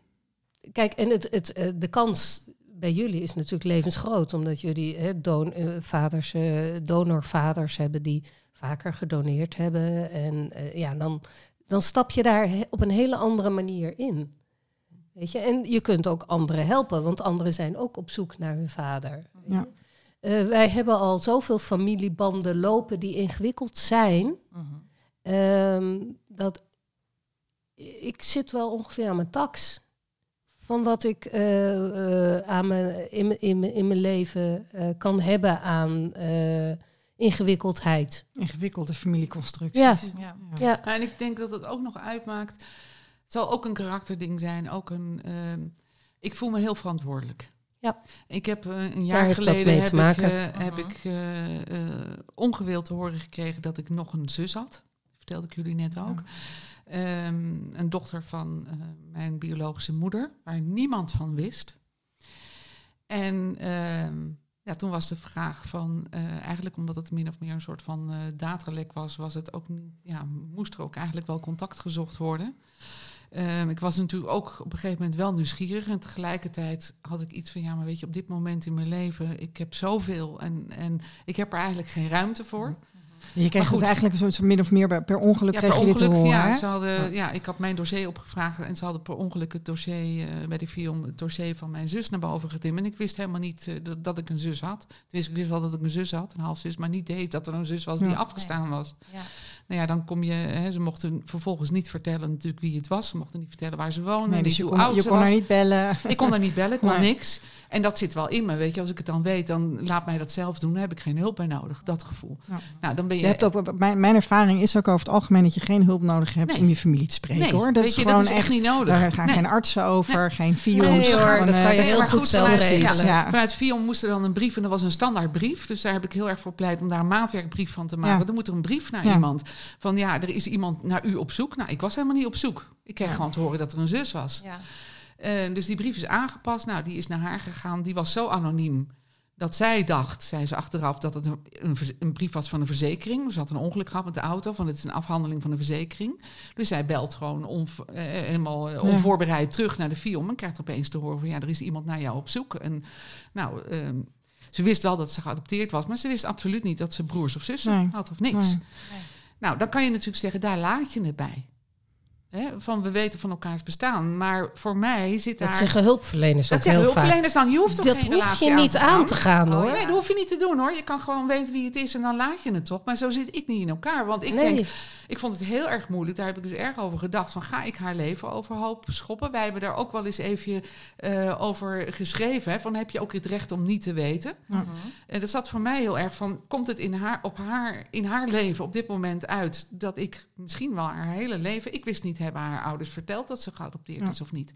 kijk, en het, het, eh, de kans bij jullie is natuurlijk levensgroot, omdat jullie hè, don, eh, vaders, eh, donorvaders hebben die vaker gedoneerd hebben. En eh, ja, dan, dan stap je daar op een hele andere manier in. Weet je? En je kunt ook anderen helpen, want anderen zijn ook op zoek naar hun vader. Ja. Eh, wij hebben al zoveel familiebanden lopen die ingewikkeld zijn. Mhm. Ehm, dat ik zit wel ongeveer aan mijn tax. Van wat ik eh, eh, aan mijn, in, mijn- in, mijn- in mijn leven eh, kan hebben aan eh, ingewikkeldheid. Ingewikkelde familieconstructies. Ja. Ja. Ja, Ja, en ik denk dat het ook nog uitmaakt. Het zal ook een karakterding zijn. Ook een, ehm, ik voel me heel verantwoordelijk. Ja. Ik heb eh, een Daar jaar heeft dat geleden mee heb te ik, maken. eh, heb ik eh, eh, ongewild te horen gekregen dat ik nog een zus had. Dat vertelde ik jullie net ook. Ehm, een dochter van eh, mijn biologische moeder, waar niemand van wist. En ehm, ja, toen was de vraag van, eh, eigenlijk omdat het min of meer een soort van eh datalek was, was het ook niet, ja, moest er ook eigenlijk wel contact gezocht worden. Ehm, ik was natuurlijk ook op een gegeven moment wel nieuwsgierig en tegelijkertijd had ik iets van, ja, maar weet je, op dit moment in mijn leven, ik heb zoveel en, en ik heb er eigenlijk geen ruimte voor. Je kreeg goed. het eigenlijk een soort min of meer per ongeluk Ja, kreeg per je dit te horen. ja, ze hadden, ja, ik had mijn dossier opgevraagd en ze hadden per ongeluk het dossier eh, bij de FIOM, het dossier van mijn zus naar boven getimd. En ik wist helemaal niet eh, dat, dat ik een zus had. Dus ik wist wel dat ik een zus had, een halfzus, maar niet deed dat er een zus was die Ja. afgestaan was. Ja. Nou ja, dan kom je, hè, ze mochten vervolgens niet vertellen natuurlijk wie het was. Ze mochten niet vertellen waar ze woonden, Nee, dus je hoe kon, je kon haar niet bellen. Ik kon daar niet bellen, ik kon niks. En dat zit wel in me, weet je. Als ik het dan weet, dan laat mij dat zelf doen. Dan heb ik geen hulp bij nodig, dat gevoel. Ja. Nou, dan ben je... je hebt ook, mijn, mijn ervaring is ook over het algemeen dat je geen hulp nodig hebt Nee. om je familie te spreken nee, hoor. Dat weet is je, gewoon dat is echt niet nodig. Daar gaan Nee. geen artsen over, geen fions. Nee hoor, gewoon, dat eh, kan je nee, heel goed goed, zelf regelen. ja. Vanuit Vion moest er dan een brief en dat was een standaardbrief. Dus daar heb ik heel erg voor pleit om daar een maatwerkbrief van te maken. Ja. Want dan moet er een brief naar iemand. Van ja, er is iemand naar u op zoek. Nou, ik was helemaal niet op zoek. Ik kreeg Ja. gewoon te horen dat er een zus was. Ja. Eh, dus die brief is aangepast. Nou, die is naar haar gegaan. Die was zo anoniem dat zij dacht, zei ze achteraf, dat het een, een, brief was van een verzekering. Ze had een ongeluk gehad met de auto, van het is een afhandeling van een verzekering. Dus zij belt gewoon onv- eh, helemaal eh, onvoorbereid terug naar de FIOM en krijgt opeens te horen van ja, er is iemand naar jou op zoek. En nou, ehm, ze wist wel dat ze geadopteerd was, maar ze wist absoluut niet dat ze broers of zussen Nee. had of niks. Nee. Nou, dan kan je natuurlijk zeggen, daar laat je het bij. Hè, van we weten van elkaars bestaan. Maar voor mij zit Dat daar... zeggen hulpverleners Dat ook heel vaak. hulpverleners dan. Je hoeft toch Dat geen hoef je niet te aan gaan? te gaan Oh, hoor. ja. Nee, dat hoef je niet te doen hoor. Je kan gewoon weten wie het is en dan laat je het toch. Maar zo zit ik niet in elkaar. Want ik nee. denk, ik vond het heel erg moeilijk. Daar heb ik dus erg over gedacht. Van ga ik haar leven overhoop schoppen? Wij hebben daar ook wel eens even eh, over geschreven. Hè, van heb je ook het recht om niet te weten? Mhm. En dat zat voor mij heel erg van, komt het in haar, op haar, in haar leven op dit moment uit dat ik misschien wel haar hele leven, ik wist niet, hebben haar ouders verteld dat ze geadopteerd Ja. is of niet.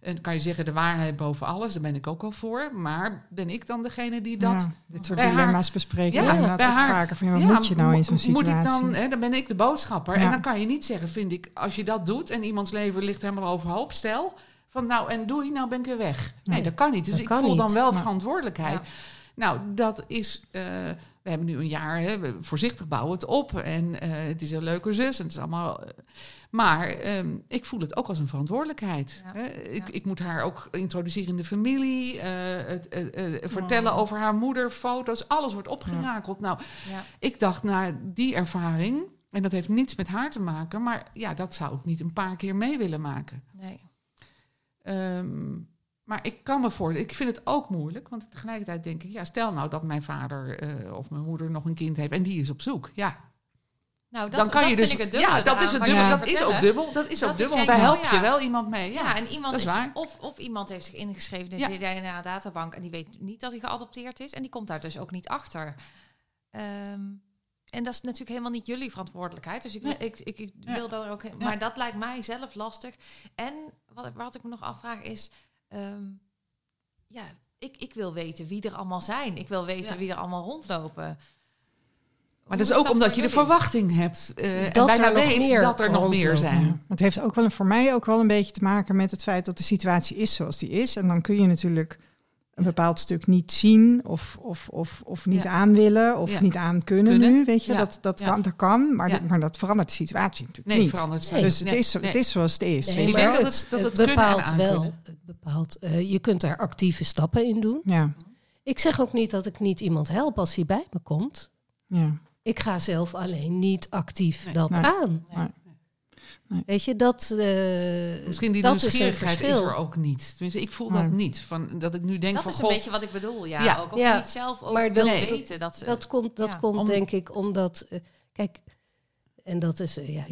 En kan je zeggen, de waarheid boven alles, daar ben ik ook wel voor. Maar ben ik dan degene die dat... Ja, dit soort bij haar- dilemma's bespreken Ja, bij ook haar- vaker. Van, ja, wat Ja, moet je nou in zo'n situatie? Moet ik dan, hè, dan ben ik de boodschapper. Ja. En dan kan je niet zeggen, vind ik, als je dat doet en iemands leven ligt helemaal overhoop, stel van nou en doei, nou ben ik weer weg. Nee, dat kan niet. Dus dat ik voel dan niet. wel Ja. verantwoordelijkheid. Nou, dat is. eh, we hebben nu een jaar, hè, voorzichtig bouwen het op. En eh, het is een leuke zus. En het is allemaal. eh, maar ehm, ik voel het ook als een verantwoordelijkheid. Ja. Hè. Ik, Ja. ik moet haar ook introduceren in de familie. eh, het, eh, eh, vertellen Oh. over haar moeder, foto's. Alles wordt opgerakeld. Nou, ik dacht na die ervaring. En dat heeft niets met haar te maken. Maar ja, dat zou ik niet een paar keer mee willen maken. Nee. Ehm, maar ik kan me voorstellen, ik vind het ook moeilijk, want tegelijkertijd denk ik, ja, stel nou dat mijn vader of mijn moeder nog een kind heeft en die is op zoek. Ja, Nou, dat, dan kan dat je vind dus. ik het ja, dat is het dubbel. Dat is ook dubbel. Dat is Dat ook dubbel, want daar help je wel iemand mee. Ja, Ja, en iemand dat is waar. Of, of iemand heeft zich ingeschreven in de DNA-databank en die weet niet dat hij geadopteerd is en die komt daar dus ook niet achter. Ehm, en dat is natuurlijk helemaal niet jullie verantwoordelijkheid. Dus ik, Nee. ik, ik, ik Ja. wil dat er ook. Ja. Maar dat lijkt mij zelf lastig. En wat, ik- wat ik me nog afvraag is. ehm, ja, ik, ik wil weten wie er allemaal zijn. Ik wil weten Ja. wie er allemaal rondlopen. Maar dat is ook omdat je de verwachting hebt eh, en Dat bijna er weet meer dat er nog meer zijn. Ja, het heeft ook wel een, voor mij ook wel een beetje te maken met het feit dat de situatie is zoals die is. En dan kun je natuurlijk een bepaald stuk niet zien of, of, of, of niet Ja. aan willen of Ja. niet aan kunnen, Kunnen. nu. Weet je, Ja. dat, dat, Ja. kan, dat kan, maar, Ja. dit- maar dat verandert de situatie natuurlijk Nee, niet. verandert Nee. Dus het, Nee, is, het is zoals het is. Nee, weet je Ik denk dat het- dat het bepaalt wel. Het bepaalt, eh, je kunt er actieve stappen in doen. Ja, Ik zeg ook niet dat ik niet iemand help als hij bij me komt. ja. Ik ga zelf alleen niet actief Nee. dat Nee. aan. Nee. Nee. Weet je, dat, eh, Misschien die dat is nieuwsgierigheid is, er ook niet. Tenminste, ik voel Nee. dat niet. Van, dat ik nu denk Dat van, is een beetje wat ik bedoel. Ja, Ja. ook of Ja. niet zelf ook Maar dat- weten dat ze. Dat komt, dat Ja, komt om- denk ik omdat... eh, kijk, en dat is eh, ja,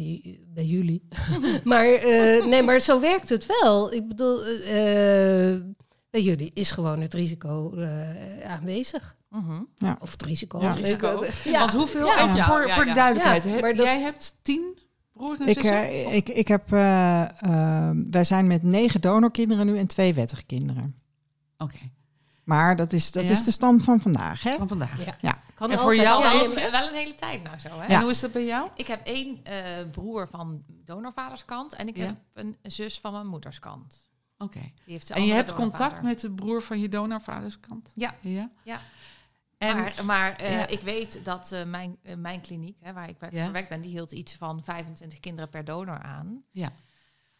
bij jullie. maar, eh, nee, maar zo werkt het wel. Ik bedoel, eh, bij jullie is gewoon het risico Mhm. Of het risico. Ja. Risico. Ja, Want hoeveel? Ja. Even Ja, voor, ja, voor ja. de duidelijkheid. Ja, hè? maar dat- Jij hebt tien broers en Ik, zussen? eh, ik, ik heb, eh, eh, wij zijn met negen donorkinderen nu en twee wettige kinderen. Oké, Maar dat is, dat Ja? is de stand van vandaag. Hè? van vandaag. Ja. kan En voor altijd. jou Al Ja, wel, wel een hele tijd nou zo, hè? En Ja. hoe is dat bij jou? Ik heb één eh, broer van donorvaderskant en ik Ja. heb een zus van mijn moederskant. Oké. En je hebt contact met de broer van je donorvaderskant? Ja. ja? Ja. En, maar maar eh, Ja. ik weet dat eh, mijn, eh, mijn kliniek, hè, waar ik bij Ja. verwerkt ben, die hield iets van 25 kinderen per donor aan.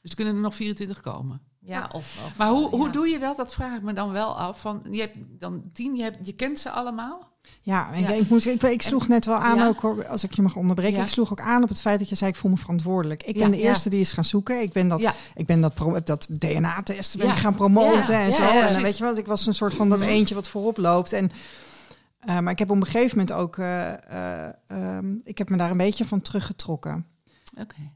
dus er kunnen er nog 24 komen. Ja, of, of, Maar hoe, hoe ja. doe je dat? Dat vraag ik me dan wel af. Van, je hebt dan tien, je, hebt, je kent ze allemaal? Ja, ik, Ja. ik, moet, ik, ik sloeg net wel aan Ja. ook, hoor, als ik je mag onderbreken. Ja. Ik sloeg ook aan op het feit dat je zei, ik voel me verantwoordelijk. Ik Ja, ben de ja. eerste die is gaan zoeken. Ik ben dat, Ja. ik ben dat, pro- dat DNA-testen ben Ja. ik gaan promoten Ja, en ja, zo. ja, en dan weet je wat, ik was een soort van dat Mhm. eentje wat voorop loopt. En, eh, maar ik heb op een gegeven moment ook, eh, eh, ehm, ik heb me daar een beetje van teruggetrokken.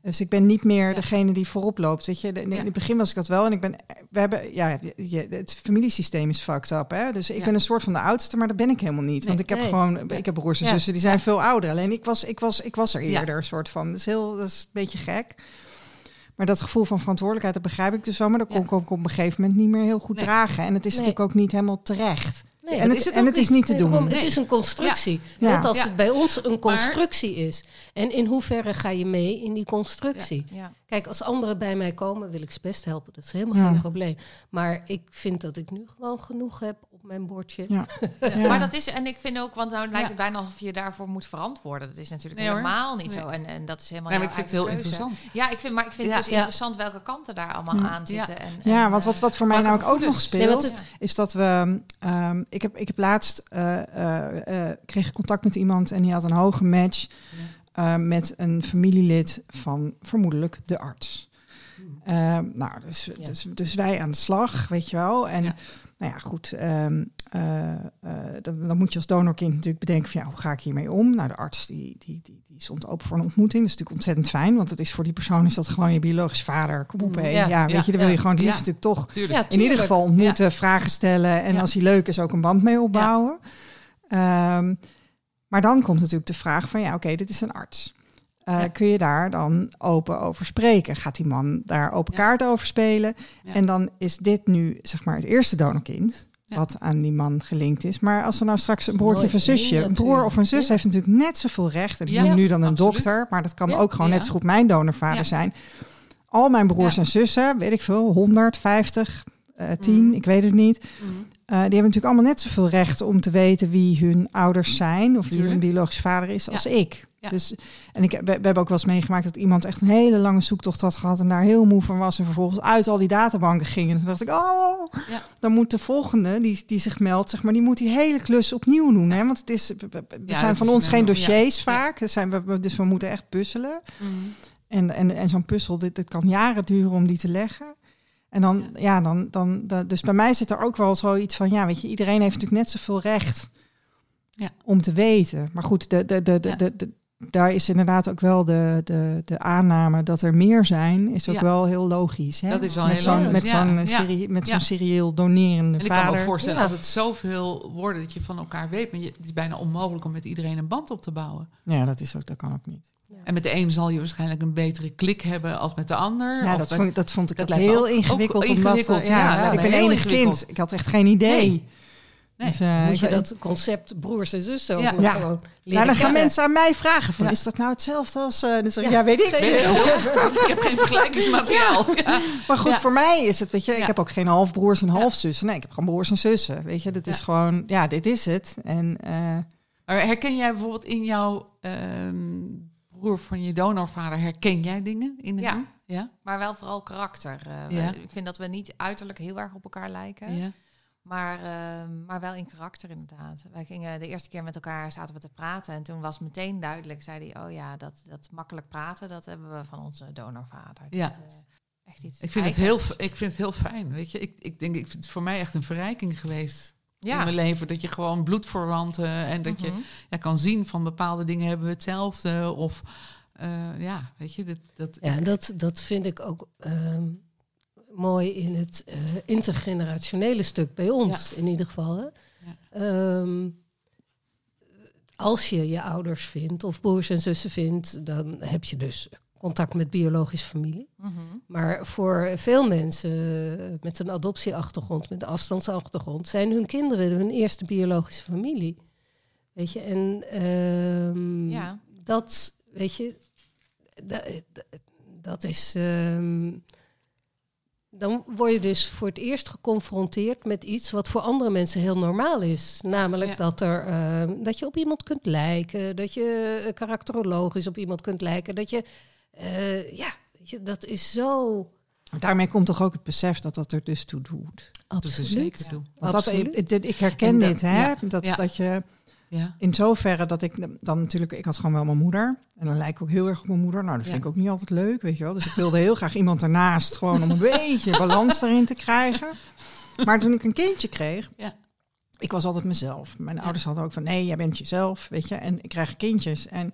Dus ik ben niet meer degene die voorop loopt. Weet je, in, het begin was ik dat wel. En ik ben, we hebben, ja, je, het familiesysteem is fucked up. Hè? Dus ik ben een soort van de oudste, maar dat ben ik helemaal niet. want ik heb gewoon, ik heb broers en zussen die zijn veel ouder. Alleen ik was, ik was, ik was er eerder, soort van. Dat is heel, dat is een beetje gek. Maar dat gevoel van verantwoordelijkheid, dat begrijp ik dus wel. Maar dat kon ik ook op een gegeven moment niet meer heel goed dragen. En het is natuurlijk ook niet helemaal terecht. Nee, en het, is, het, en het is niet te doen. het is een constructie. Net als het bij ons een constructie is. En in hoeverre ga je mee in die constructie? Kijk, als anderen bij mij komen, wil ik ze best helpen. Dat is helemaal geen probleem. Maar ik vind dat ik nu gewoon genoeg heb mijn bordje. Ja. ja. Maar dat is, en ik vind ook, want nou lijkt het bijna alsof je daarvoor moet verantwoorden. Dat is natuurlijk helemaal niet zo. En, en dat is helemaal. Ja, ik vind het heel interessant. Ja, ik vind, maar ik vind het dus interessant welke kanten daar allemaal aan zitten. En, en, ja, want wat, wat voor mij nou ook nog speelt, is dat we. Ik, heb, ik heb laatst uh, uh, kreeg contact met iemand en die had een hoge match met een familielid van vermoedelijk de arts. Uh, nou, dus, dus, dus, wij aan de slag, weet je wel. En nou ja, goed, um, uh, uh, dan, dan, moet je als donorkind natuurlijk bedenken van ja, hoe ga ik hiermee om? Nou, de arts die, die, die, die stond open voor een ontmoeting. Dat is natuurlijk ontzettend fijn, want het is voor die persoon is dat gewoon je biologisch vader. Kom op, mm, ja, ja, weet je, dan wil je gewoon het liefst natuurlijk toch in ieder geval ontmoeten, vragen stellen en als hij leuk is ook een band mee opbouwen. Um, maar dan komt natuurlijk de vraag van ja, oké, dit is een arts. Uh, kun je daar dan open over spreken? Gaat die man daar open kaart over spelen? En dan is dit nu zeg maar het eerste donorkind. Wat aan die man gelinkt is. Maar als er nou straks een broertje of een zusje, een broer of een zus heeft natuurlijk net zoveel recht. En die noemt nu dan een dokter, maar dat kan ook gewoon net zo goed mijn donorvader zijn. Al mijn broers en zussen, weet ik veel, 150, uh, 10, ik weet het niet. Mm. Uh, die hebben natuurlijk allemaal net zoveel recht om te weten wie hun ouders zijn of wie hun biologische vader is als ik. Dus, en ik, we, we, hebben ook wel eens meegemaakt dat iemand echt een hele lange zoektocht had gehad en daar heel moe van was en vervolgens uit al die databanken ging. En toen dacht ik, oh, ja. dan moet de volgende die, die zich meldt, zeg maar, die moet die hele klus opnieuw doen. Hè? Want het is, er zijn van ons geen dossiers vaak, zijn we, dus we moeten echt puzzelen. Mhm. En, en, en zo'n puzzel, dit, dit kan jaren duren om die te leggen. En dan, ja, dan, dan, dus bij mij zit er ook wel zoiets van, ja, weet je, iedereen heeft natuurlijk net zoveel recht ja. om te weten. Maar goed, de, de, de, de, de, daar is inderdaad ook wel de, de, de aanname dat er meer zijn, is ook wel heel logisch. Hè? Dat is al met zo'n met zo'n serie, met zo'n serieel donerende en vader. Ik kan me voorstellen dat het zoveel worden dat je van elkaar weet, maar je, het is bijna onmogelijk om met iedereen een band op te bouwen. Ja, dat is ook, dat kan ook niet. En met de een zal je waarschijnlijk een betere klik hebben als met de ander. Ja, dat, vond, dat vond ik dat ook heel ingewikkeld. Ook ingewikkeld omdat, ja, ja, ik ben enig kind. Ik had echt geen idee. Nee. Dus, uh, Moet je dat concept broers en zussen ja. ja. gewoon Nou, dan gaan mensen aan mij vragen van, is dat nou hetzelfde als... Uh, dus, ja. ja. weet ik ik heb geen vergelijkingsmateriaal. Maar goed, voor mij is het, weet je, ik heb ook geen halfbroers en halfzussen. Nee, ik heb gewoon broers en zussen. Weet je, dat is gewoon, ja, dit is het. En, uh, maar herken jij bijvoorbeeld in jouw ehm, broer van je donorvader, herken jij dingen in de ja. ja, maar wel vooral karakter. ik vind dat we niet uiterlijk heel erg op elkaar lijken. Ja. Maar, uh, maar wel in karakter inderdaad. Wij gingen de eerste keer met elkaar zaten we te praten. En toen was meteen duidelijk, zei hij, oh ja, dat, dat makkelijk praten, dat hebben we van onze donorvader. Ja. Dat, uh, echt iets ik vind, het heel, ik vind het heel fijn. Weet je, ik, ik denk, ik vind het voor mij echt een verrijking geweest. Ja. in mijn leven. Dat je gewoon bloedverwanten en dat je mhm. ja, kan zien van bepaalde dingen hebben we hetzelfde. Of uh, ja, weet je, dat. dat ja, dat, dat vind ik ook. Um, mooi in het uh, intergenerationele stuk bij ons, in ieder geval. Hè? Ja. Um, als je je ouders vindt of broers en zussen vindt, dan heb je dus contact met biologische familie. Mm -hmm. Maar voor veel mensen met een adoptieachtergrond, met een afstandsachtergrond, zijn hun kinderen hun eerste biologische familie. Weet je, en um, ja. dat, weet je, dat, dat is. Um, dan word je dus voor het eerst geconfronteerd met iets wat voor andere mensen heel normaal is. Namelijk dat, er, ehm, dat je op iemand kunt lijken, dat je uh, karakterologisch op iemand kunt lijken. Dat je, uh, ja, dat is zo. Daarmee komt toch ook het besef dat dat er dus toe doet. Absoluut. Dat er zeker toe. Want dat, ik, herken dit, hè? Dat, dat je ja. In zoverre dat ik dan natuurlijk, ik had gewoon wel mijn moeder. En dan lijk ik ook heel erg op mijn moeder. Nou, dat vind ik ook niet altijd leuk, weet je wel. Dus ik wilde heel graag iemand ernaast, gewoon om een beetje balans erin te krijgen. Maar toen ik een kindje kreeg, ja. ik was altijd mezelf. Mijn ouders hadden ook van, nee, jij bent jezelf, weet je. En ik krijg kindjes. En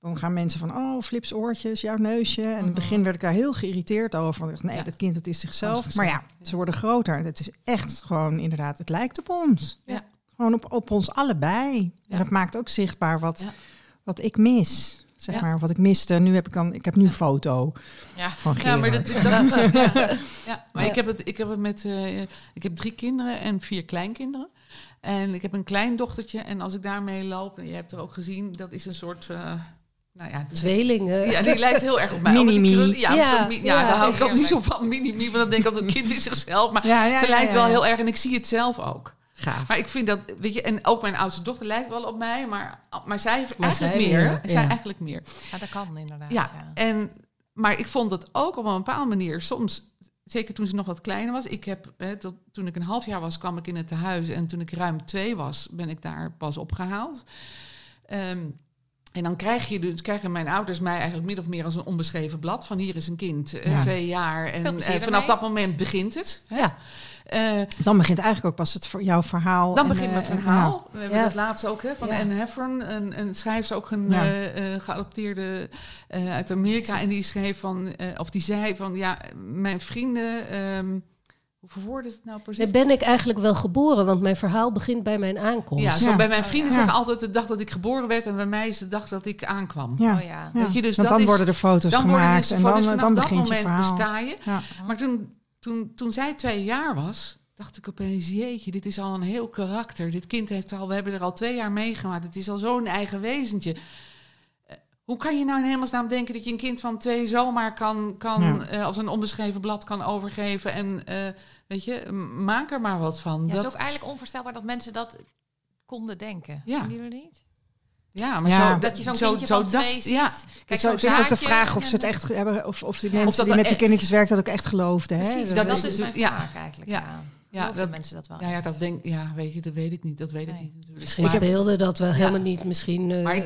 dan gaan mensen van, oh, flips oortjes, jouw neusje. En in het begin werd ik daar heel geïriteerd over. Want ik dacht, nee, dat kind dat is zichzelf. Maar ja, ze worden groter. Het is echt gewoon inderdaad, het lijkt op ons. Ja. Gewoon op, op ons allebei. En dat maakt ook zichtbaar wat, wat ik mis. Zeg maar, wat ik miste. Nu heb ik dan, ik heb nu een foto ja. van Gerard. Ja, maar dat, dat ja. ja. maar ik heb het, ik heb het met, uh, ik heb drie kinderen en vier kleinkinderen. En ik heb een klein dochtertje en als ik daarmee loop, en je hebt er ook gezien, dat is een soort... Uh, nou ja, Tweelingen. Ja, die lijkt heel erg op mij. Mini-mi. Ja, ja, ja, ja, daar hou ik toch niet zo van. Mini-mi, want dan denk ik dat een kind is zichzelf. Maar ze lijkt wel heel erg en ik zie het zelf ook. Gaaf. Maar ik vind dat, weet je, en ook mijn oudste dochter lijkt wel op mij, maar, maar zij heeft eigenlijk meer. meer zij eigenlijk meer. Ja, dat kan inderdaad. Ja, En, maar ik vond het ook op een bepaalde manier soms zeker toen ze nog wat kleiner was. Ik heb, hè, tot, toen ik een half jaar was, kwam ik in het tehuis. En toen ik ruim twee was, ben ik daar pas opgehaald. Um, en dan krijg je dus, krijgen mijn ouders mij eigenlijk min of meer als een onbeschreven blad. Van hier is een kind, uh, twee jaar. En uh, vanaf dat moment begint het. Hè? Ja. Uh, dan begint eigenlijk ook pas het voor jouw verhaal. Dan begint mijn verhaal. We hebben het laatst ook hè, van Anne Heffron, een, een schrijver, ook een geadopteerde uit Amerika. En die schreef van, of die zei van, ja, mijn vrienden. Um, hoe het nou precies? ben ik eigenlijk wel geboren, want mijn verhaal begint bij mijn aankomst. Ja, zo bij mijn vrienden zeggen altijd de dag dat ik geboren werd en bij mij is de dag dat ik aankwam. Ja. Oh, ja. Weet je, dus want dan worden er foto's dan gemaakt en dan, dan, dan begint dat moment besta je. Maar toen, toen, toen zij twee jaar was, dacht ik opeens, jeetje, dit is al een heel karakter. Dit kind heeft al, we hebben er al twee jaar meegemaakt. Het is al zo'n eigen wezentje. Hoe kan je nou in hemelsnaam denken dat je een kind van twee zomaar kan, kan uh, als een onbeschreven blad kan overgeven en uh, weet je, maak er maar wat van. Ja, dat is ook eigenlijk onvoorstelbaar dat mensen dat konden denken. Ja. Vinden jullie niet? Ja, maar Zo, dat je zo'n kindje zo van twee ziet. Ja. Kijk, zo, het is ook de vraag of ze het echt hebben, of, of die mensen die met de kindertjes werken dat ook echt geloofden. Hè? Precies, dat, dat, is mijn vraag eigenlijk. Ja. Ja, dat mensen dat wel. Ja, ja, dat denk, ja, weet je, dat weet ik niet. Dat weet ik niet. Natuurlijk. Misschien speelde dat wel helemaal niet. Misschien. Uh,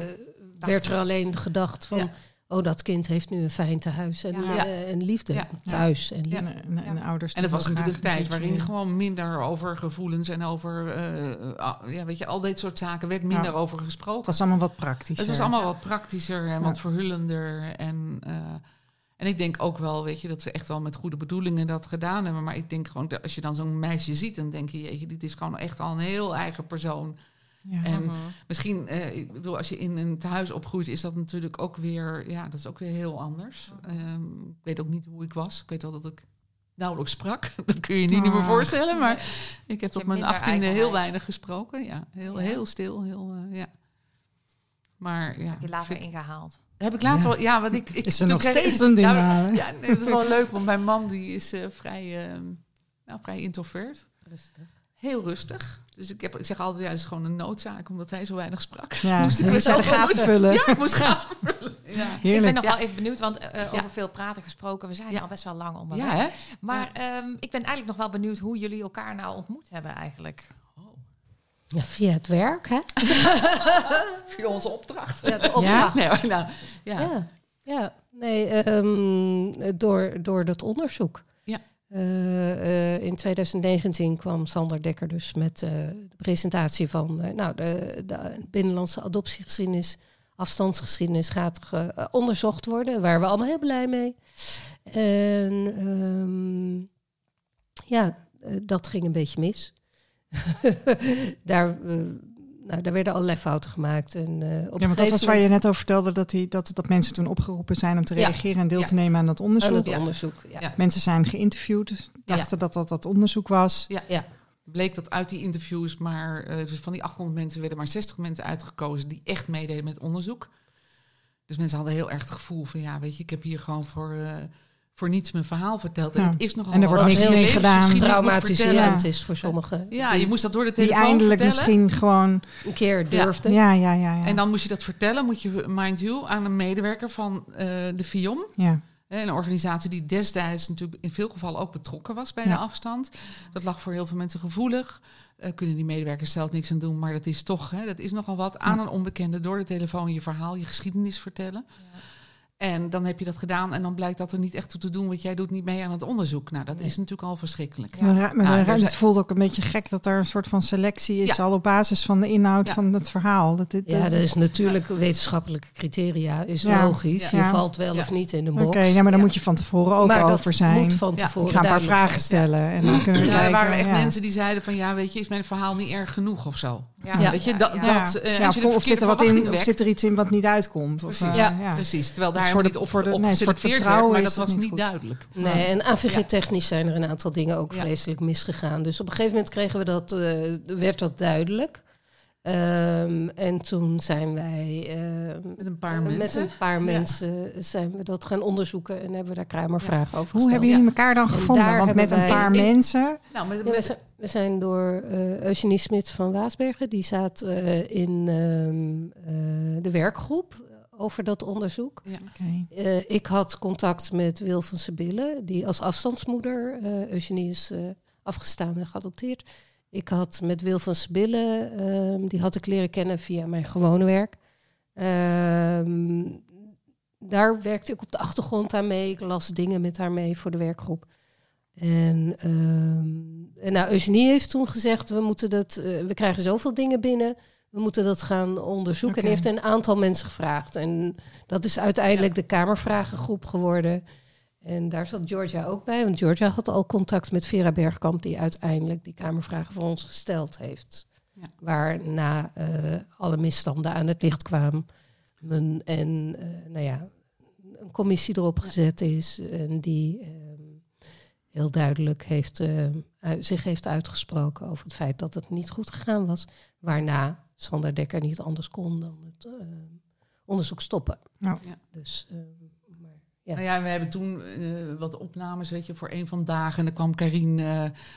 werd er alleen gedacht van... Oh, dat kind heeft nu een fijn tehuis en, ja. uh, en liefde thuis. En, liefde. En, en, ouders. En het was natuurlijk een tijd waarin gewoon minder over gevoelens en over, uh, ja, weet je, al dit soort zaken werd minder over gesproken. Het was allemaal wat praktischer. Het was allemaal wat praktischer en wat verhullender. En, uh, en ik denk ook wel, weet je, dat ze echt wel met goede bedoelingen dat gedaan hebben. Maar ik denk gewoon, dat als je dan zo'n meisje ziet, dan denk je, jeetje, dit is gewoon echt al een heel eigen persoon. Ja. En misschien, eh, ik bedoel, als je in een tehuis opgroeit, is dat natuurlijk ook weer, ja, dat is ook weer heel anders. Um, ik weet ook niet hoe ik was. Ik weet wel dat ik nauwelijks sprak. Dat kun je je niet, niet meer ah. voorstellen. Maar ik heb op mijn achttiende heel weinig gesproken. Ja, heel, heel stil. Heel, uh, ja. Maar ja. Heb je later ingehaald? Heb ik later, ja, ja want ik, ik is er nog steeds een ding. Nou, ja, nee, het is wel leuk, want mijn man die is uh, vrij, uh, nou, vrij introvert. Rustig. Heel rustig. Dus ik, heb, ik zeg altijd, ja, het is gewoon een noodzaak, omdat hij zo weinig sprak. Ja, moest ik de gaten vullen. Ja, ik moest gaten vullen. Ja. Ik ben nog wel even benieuwd, want uh, over veel praten gesproken, we zijn al best wel lang onderweg. Ja, hè? Maar um, ik ben eigenlijk nog wel benieuwd hoe jullie elkaar nou ontmoet hebben eigenlijk. Oh. Ja, via het werk, hè? via onze opdracht. Ja, de opdracht. Nee, nou, ja. ja. nee, um, door, door dat onderzoek. Uh, uh, in 2019 kwam Sander Dekker dus met uh, de presentatie van nou, de, de, binnenlandse adoptiegeschiedenis, afstandsgeschiedenis gaat onderzocht worden. Waren we allemaal heel blij mee. En um, ja, dat ging een beetje mis. Daar nou, daar werden allerlei fouten gemaakt. En, uh, op ja, want dat was waar je net over vertelde, dat, die, dat, dat mensen toen opgeroepen zijn om te reageren en deel te nemen aan dat onderzoek. Aan het onderzoek ja. Mensen zijn geïnterviewd, dachten dat dat dat onderzoek was. Ja, ja. Bleek dat uit die interviews maar, uh, dus van die 800 mensen werden maar 60 mensen uitgekozen die echt meededen met onderzoek. Dus mensen hadden heel erg het gevoel van, ja, weet je, ik heb hier gewoon voor... Uh, voor niets mijn verhaal verteld. En het is nogal en er wordt niks mee gedaan. Traumatiserend is voor sommigen. Ja, je moest dat door de telefoon Die eindelijk misschien gewoon... Een keer durfde. Ja. Ja, ja, ja, En dan moest je dat vertellen, moet je, mind you, aan een medewerker van uh, de FIOM. Ja. Een organisatie die destijds natuurlijk in veel gevallen ook betrokken was bij de afstand. Dat lag voor heel veel mensen gevoelig. Uh, kunnen die medewerkers zelf niks aan doen, maar dat is toch, hè, dat is nogal wat. Aan een onbekende door de telefoon je verhaal, je geschiedenis vertellen. Ja. En dan heb je dat gedaan en dan blijkt dat er niet echt toe te doen wat jij doet, niet mee aan het onderzoek. Nou, dat is natuurlijk al verschrikkelijk. Ja. Maar, maar nou, het voelt ook een beetje gek dat er een soort van selectie is, al op basis van de inhoud van het verhaal. Dat dit, ja, dat is natuurlijk wetenschappelijke criteria, is logisch. Je valt wel of niet in de box. Oké, ja, maar dan moet je van tevoren ook maar over zijn. Moet van tevoren Ik ga een paar vragen stellen en dan kunnen we kijken. Er waren echt mensen die zeiden van ja, weet je, is mijn verhaal niet erg genoeg of zo. Ja, weet je, dat, dat uh, of, of zit er wat in, of zit er iets in wat niet uitkomt? Of, precies, uh, ja, precies. Terwijl daar voor de, op, voor de, op nee, voor het vertrouwen werd, maar dat was niet, duidelijk. Nee, en AVG-technisch zijn er een aantal dingen ook vreselijk misgegaan. Dus op een gegeven moment kregen we dat, uh, werd dat duidelijk. Um, en toen zijn wij uh, met een paar mensen, met een paar mensen zijn we dat gaan onderzoeken en hebben we daar Kramervragen ja. over gesteld. Hoe hebben jullie elkaar dan gevonden? Want met een paar mensen. Nou, met, met, ja, we zijn door uh, Eugenie Smit van Waasbergen, die zat uh, in uh, de werkgroep over dat onderzoek. Ja. Okay. ik had contact met Wil van Sebille, die als afstandsmoeder, Eugenie is afgestaan en geadopteerd. Ik had met Wil van Sebille, ehm, die had ik leren kennen via mijn gewone werk. Ehm, daar werkte ik op de achtergrond aan mee. Ik las dingen met haar mee voor de werkgroep. En, uh, en nou, Eugenie heeft toen gezegd, we, moeten dat, uh, we krijgen zoveel dingen binnen, we moeten dat gaan onderzoeken. Okay. En heeft een aantal mensen gevraagd. En dat is uiteindelijk ja. de Kamervragengroep geworden. En daar zat Georgia ook bij, want Georgia had al contact met Vera Bergkamp, die uiteindelijk die Kamervragen voor ons gesteld heeft. Ja. Waarna uh, alle misstanden aan het licht kwamen. En uh, nou ja, een commissie erop gezet is en die heel duidelijk heeft, uh, zich heeft uitgesproken over het feit dat het niet goed gegaan was. Waarna Sander Dekker niet anders kon dan het uh, onderzoek stoppen. Ja. Dus, uh, maar, ja. Nou ja, we hebben toen wat opnames, weet je, voor een van de dagen. En dan kwam Karin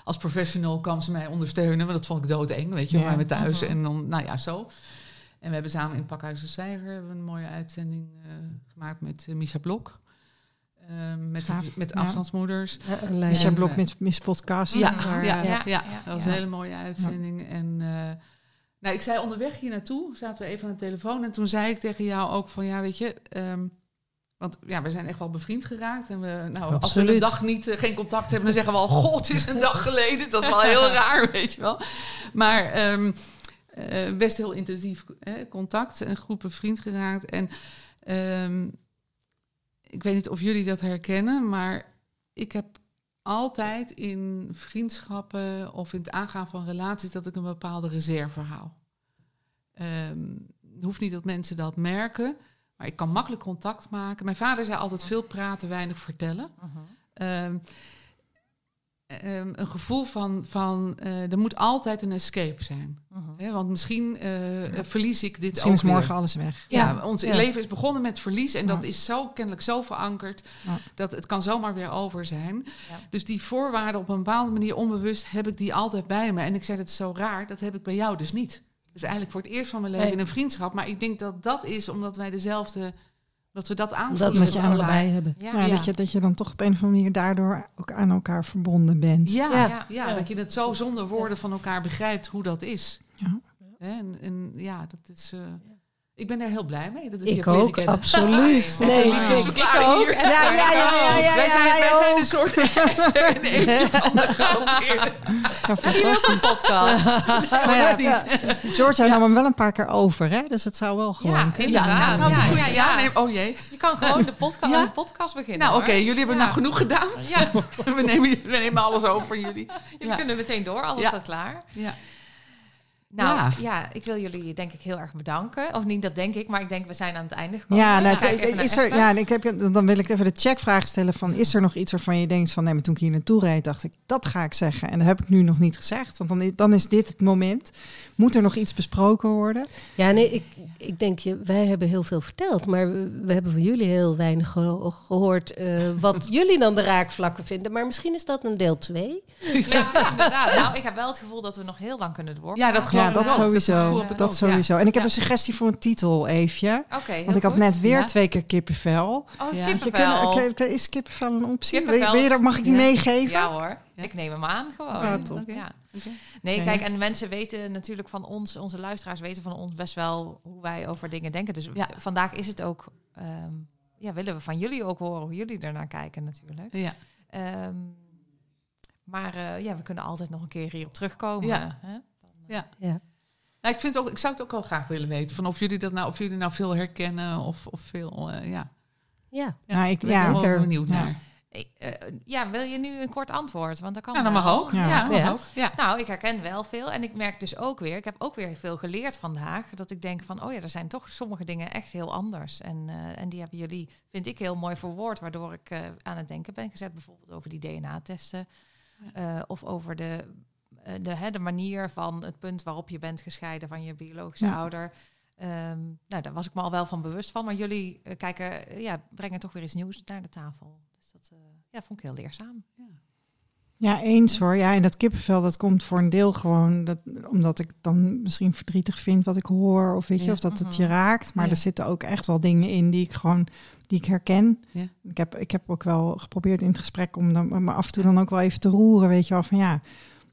als professional, kwam ze mij ondersteunen. Maar dat vond ik doodeng, weet je, ja. bij me thuis. Uh -huh. En dan, nou ja, zo. En we hebben samen in Pakhuis de een mooie uitzending gemaakt met Misha Blok. Uh, met, met ja. afstandsmoeders. Ja, Misha Blok met Miss Podcast. Ja, ja, ja, ja, dat was een hele mooie uitzending. En uh, nou, ik zei onderweg hier naartoe, zaten we even aan de telefoon. En toen zei ik tegen jou ook van, ja, weet je... Um, want ja, we zijn echt wel bevriend geraakt. En we, nou, als we een dag niet, uh, geen contact hebben, dan zeggen we al... God, het is een dag geleden. Dat is wel heel raar, weet je wel. Maar um, uh, best heel intensief contact. En goed bevriend geraakt. En... Um, ik weet niet of jullie dat herkennen, maar ik heb altijd in vriendschappen of in het aangaan van relaties dat ik een bepaalde reserve hou. Um, het hoeft niet dat mensen dat merken, maar ik kan makkelijk contact maken. Mijn vader zei altijd veel praten, weinig vertellen. Uh -huh. um, um, een gevoel van, van uh, er moet altijd een escape zijn. Uh -huh. want misschien uh, ja. verlies ik dit misschien ook is morgen weer. alles weg. Ja, ja. ons ja. leven is begonnen met verlies en dat is zo kennelijk zo verankerd dat het kan zomaar weer over zijn. Dus die voorwaarden op een bepaalde manier onbewust heb ik die altijd bij me. En ik zeg het is zo raar, dat heb ik bij jou dus niet. Dus eigenlijk voor het eerst van mijn leven nee. in een vriendschap. Maar ik denk dat dat is omdat wij dezelfde dat we dat aanvoelen. Dat je allebei hebben. Ja, ja, Dat, je, dat je dan toch op een of andere manier daardoor ook aan elkaar verbonden bent. Ja, ja. ja, dat je het zo zonder woorden van elkaar begrijpt hoe dat is. Ja. En, en ja, dat is... Uh, ik ben er heel blij mee. Dat ik ook, absoluut. nee, ik, ik ook. Ja, ja, ja, ja, ja, wij zijn, wij zijn een soort en van de gehanteerde. Ja, fantastisch. podcast. ja, niet. Georgia nam hem wel een paar keer over, hè? Dus het zou wel gewoon ja, kunnen. Ja, ja, ja, ja, ja, ja. Nee, oh jee. Je kan gewoon de podcast, ja? podcast beginnen. Nou, oké, okay, jullie hebben nou genoeg gedaan. Ja. we, nemen, we nemen alles over van jullie. Jullie kunnen meteen door, alles staat klaar. Ja. Nou ja. ja. ik wil jullie denk ik heel erg bedanken. Of niet dat denk ik, maar ik denk we zijn aan het einde gekomen. Ja, nou, is er, ja ik heb, dan wil ik even de checkvraag stellen van... is er nog iets waarvan je denkt van... nee, maar toen ik hier naartoe reed, dacht ik, dat ga ik zeggen. En dat heb ik nu nog niet gezegd, want dan is, dan is dit het moment. Moet er nog iets besproken worden? Ja, nee, ik, ik denk, je, wij hebben heel veel verteld... maar we, we hebben van jullie heel weinig ge gehoord... Uh, wat jullie dan de raakvlakken vinden. Maar misschien is dat een deel 2. Ja, inderdaad. Nou, ik heb wel het gevoel dat we nog heel lang kunnen doorgaan. Ja, dat geloof ja, dat sowieso. Dat, dat sowieso. En ik heb een suggestie voor een titel, Eefje. Okay, Want ik had net weer twee keer kippenvel. Oh, ja. kippenvel. Kun, is kippenvel een optie? Kippenvel. Wil je, mag ik die meegeven? Ja hoor. Ik neem hem aan gewoon. Ja, top. Ja. Okay. Nee, kijk, en mensen weten natuurlijk van ons, onze luisteraars weten van ons best wel hoe wij over dingen denken. Dus vandaag is het ook... Um, ja, willen we van jullie ook horen hoe jullie ernaar kijken natuurlijk. Ja. Ehm, maar uh, ja, we kunnen altijd nog een keer hierop terugkomen. Ja. Hè? Dan, ja. ja. Nou, ik, vind ook, ik zou het ook wel graag willen weten. Van of jullie dat nou, of jullie nou veel herkennen of, of veel. Uh, ja. Ja. ja. Nou, ik ben ja, wel benieuwd naar. Uh, ja, wil je nu een kort antwoord? Want dat kan ja, dat mag ook. Ja. Ja, ja. ja. Nou, ik herken wel veel. En ik merk dus ook weer, ik heb ook weer veel geleerd vandaag. Dat ik denk van, oh ja, er zijn toch sommige dingen echt heel anders. En, uh, en die hebben jullie, vind ik, heel mooi verwoord. Waardoor ik uh, aan het denken ben gezet. Bijvoorbeeld over die DNA-testen. of over de, de, hè, de manier van het punt waarop je bent gescheiden van je biologische ouder. Um, nou, daar was ik me al wel van bewust van. Maar jullie kijken, ja, brengen toch weer iets nieuws naar de tafel. Ja, vond ik heel leerzaam. Ja. Ja, eens hoor. Ja, en dat kippenvel, dat komt voor een deel gewoon dat, omdat ik dan misschien verdrietig vind wat ik hoor. Of weet je, ja. of dat het je raakt. Maar ja. er zitten ook echt wel dingen in die ik gewoon die ik herken. Ja. Ik, heb, ik heb ook wel geprobeerd in het gesprek om dan, me af en toe dan ook wel even te roeren. Weet je wel, van ja.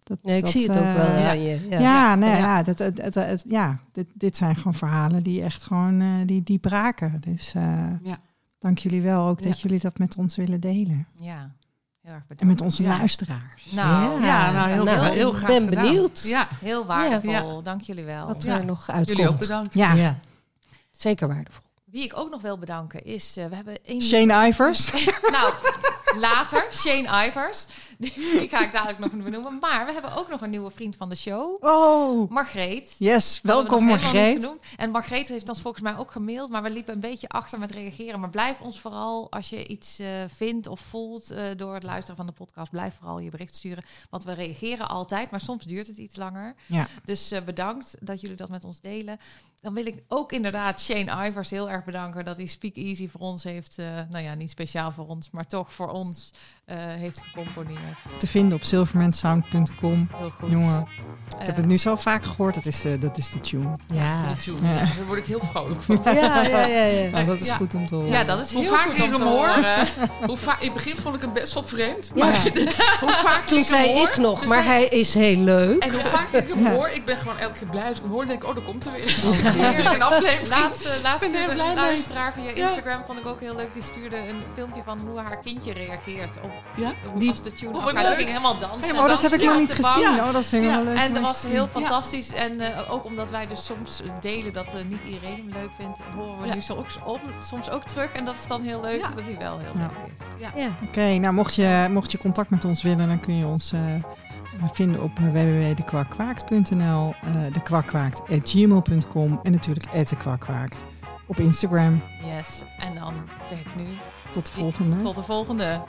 Dat, ja, ik dat, zie het ook wel uh, aan je. Ja, ja, nee, ja. dat, het, het, het, ja dit, dit zijn gewoon verhalen die echt gewoon uh, die, die braken. Dus uh, ja. Dank jullie wel ook dat jullie dat met ons willen delen. Ja. Heel erg bedankt. En met onze ja. luisteraars. Nou, ja, ja nou, heel, nou, heel graag ben gedaan. benieuwd. Ja, heel waardevol. Dank jullie wel. Wat er nog uitkomt. Jullie ook bedankt. Ja. ja. Zeker waardevol. Wie ik ook nog wil bedanken is, uh, we hebben een... Shane Ivers. nou, later, Shane Ivers. Die ga ik dadelijk nog benoemen. Maar we hebben ook nog een nieuwe vriend van de show. Oh. Margreet. Yes, welkom Margreet. En Margreet heeft ons volgens mij ook gemaild. Maar we liepen een beetje achter met reageren. Maar blijf ons vooral, als je iets uh, vindt of voelt uh, door het luisteren van de podcast, blijf vooral je bericht sturen. Want we reageren altijd, maar soms duurt het iets langer. Ja. Dus uh, bedankt dat jullie dat met ons delen. Dan wil ik ook inderdaad Shane Ivers heel erg bedanken dat hij Speak Easy voor ons heeft, nou ja, niet speciaal voor ons, maar toch voor ons heeft gecomponeerd. Te vinden op silvermansound.com. Jongen, ik heb het nu zo vaak gehoord. Dat is de, dat is de tune. Ja, de tune. Ja. Daar word ik heel vrolijk van. Ja, ja, ja. ja. Nou, dat is goed om te horen. Ja, dat is hoe heel vaak goed ik om hem te hoor. horen. hoe vaak, in het begin vond ik hem best wel vreemd. Ja. Maar hoe vaak Toen ik zei hem hoor, ik nog, dus maar hij- is heel leuk. En hoe vaak ik hem hoor, ik ben gewoon elke keer blij als ik hem hoor. Dan denk ik, oh, daar komt er weer. Weer een aflevering. Laatste, laatste er luisteraar via Instagram vond ik ook heel leuk. Die stuurde een filmpje van hoe haar kindje reageert op Ja? Die- als de tune Oh, ging helemaal dansen. Oh, dat heb ik nog niet de gezien. Oh, dat vind ik Ja. wel leuk. En dat was heel zien. fantastisch. En eh, ook omdat wij dus soms delen dat eh, niet iedereen hem leuk vindt, horen we Ja. nu soms ook, soms ook terug. En dat is dan heel leuk Ja. dat hij wel heel Ja. leuk is. Ja. Oké, nou mocht je, mocht je contact met ons willen, dan kun je ons eh, vinden op www.dekwakwaakt.nl, uh, dekwakwaakt.gmail.com en natuurlijk @dekwakwaakt op Instagram. Yes. En dan zeg ik nu Tot de volgende. tot de volgende.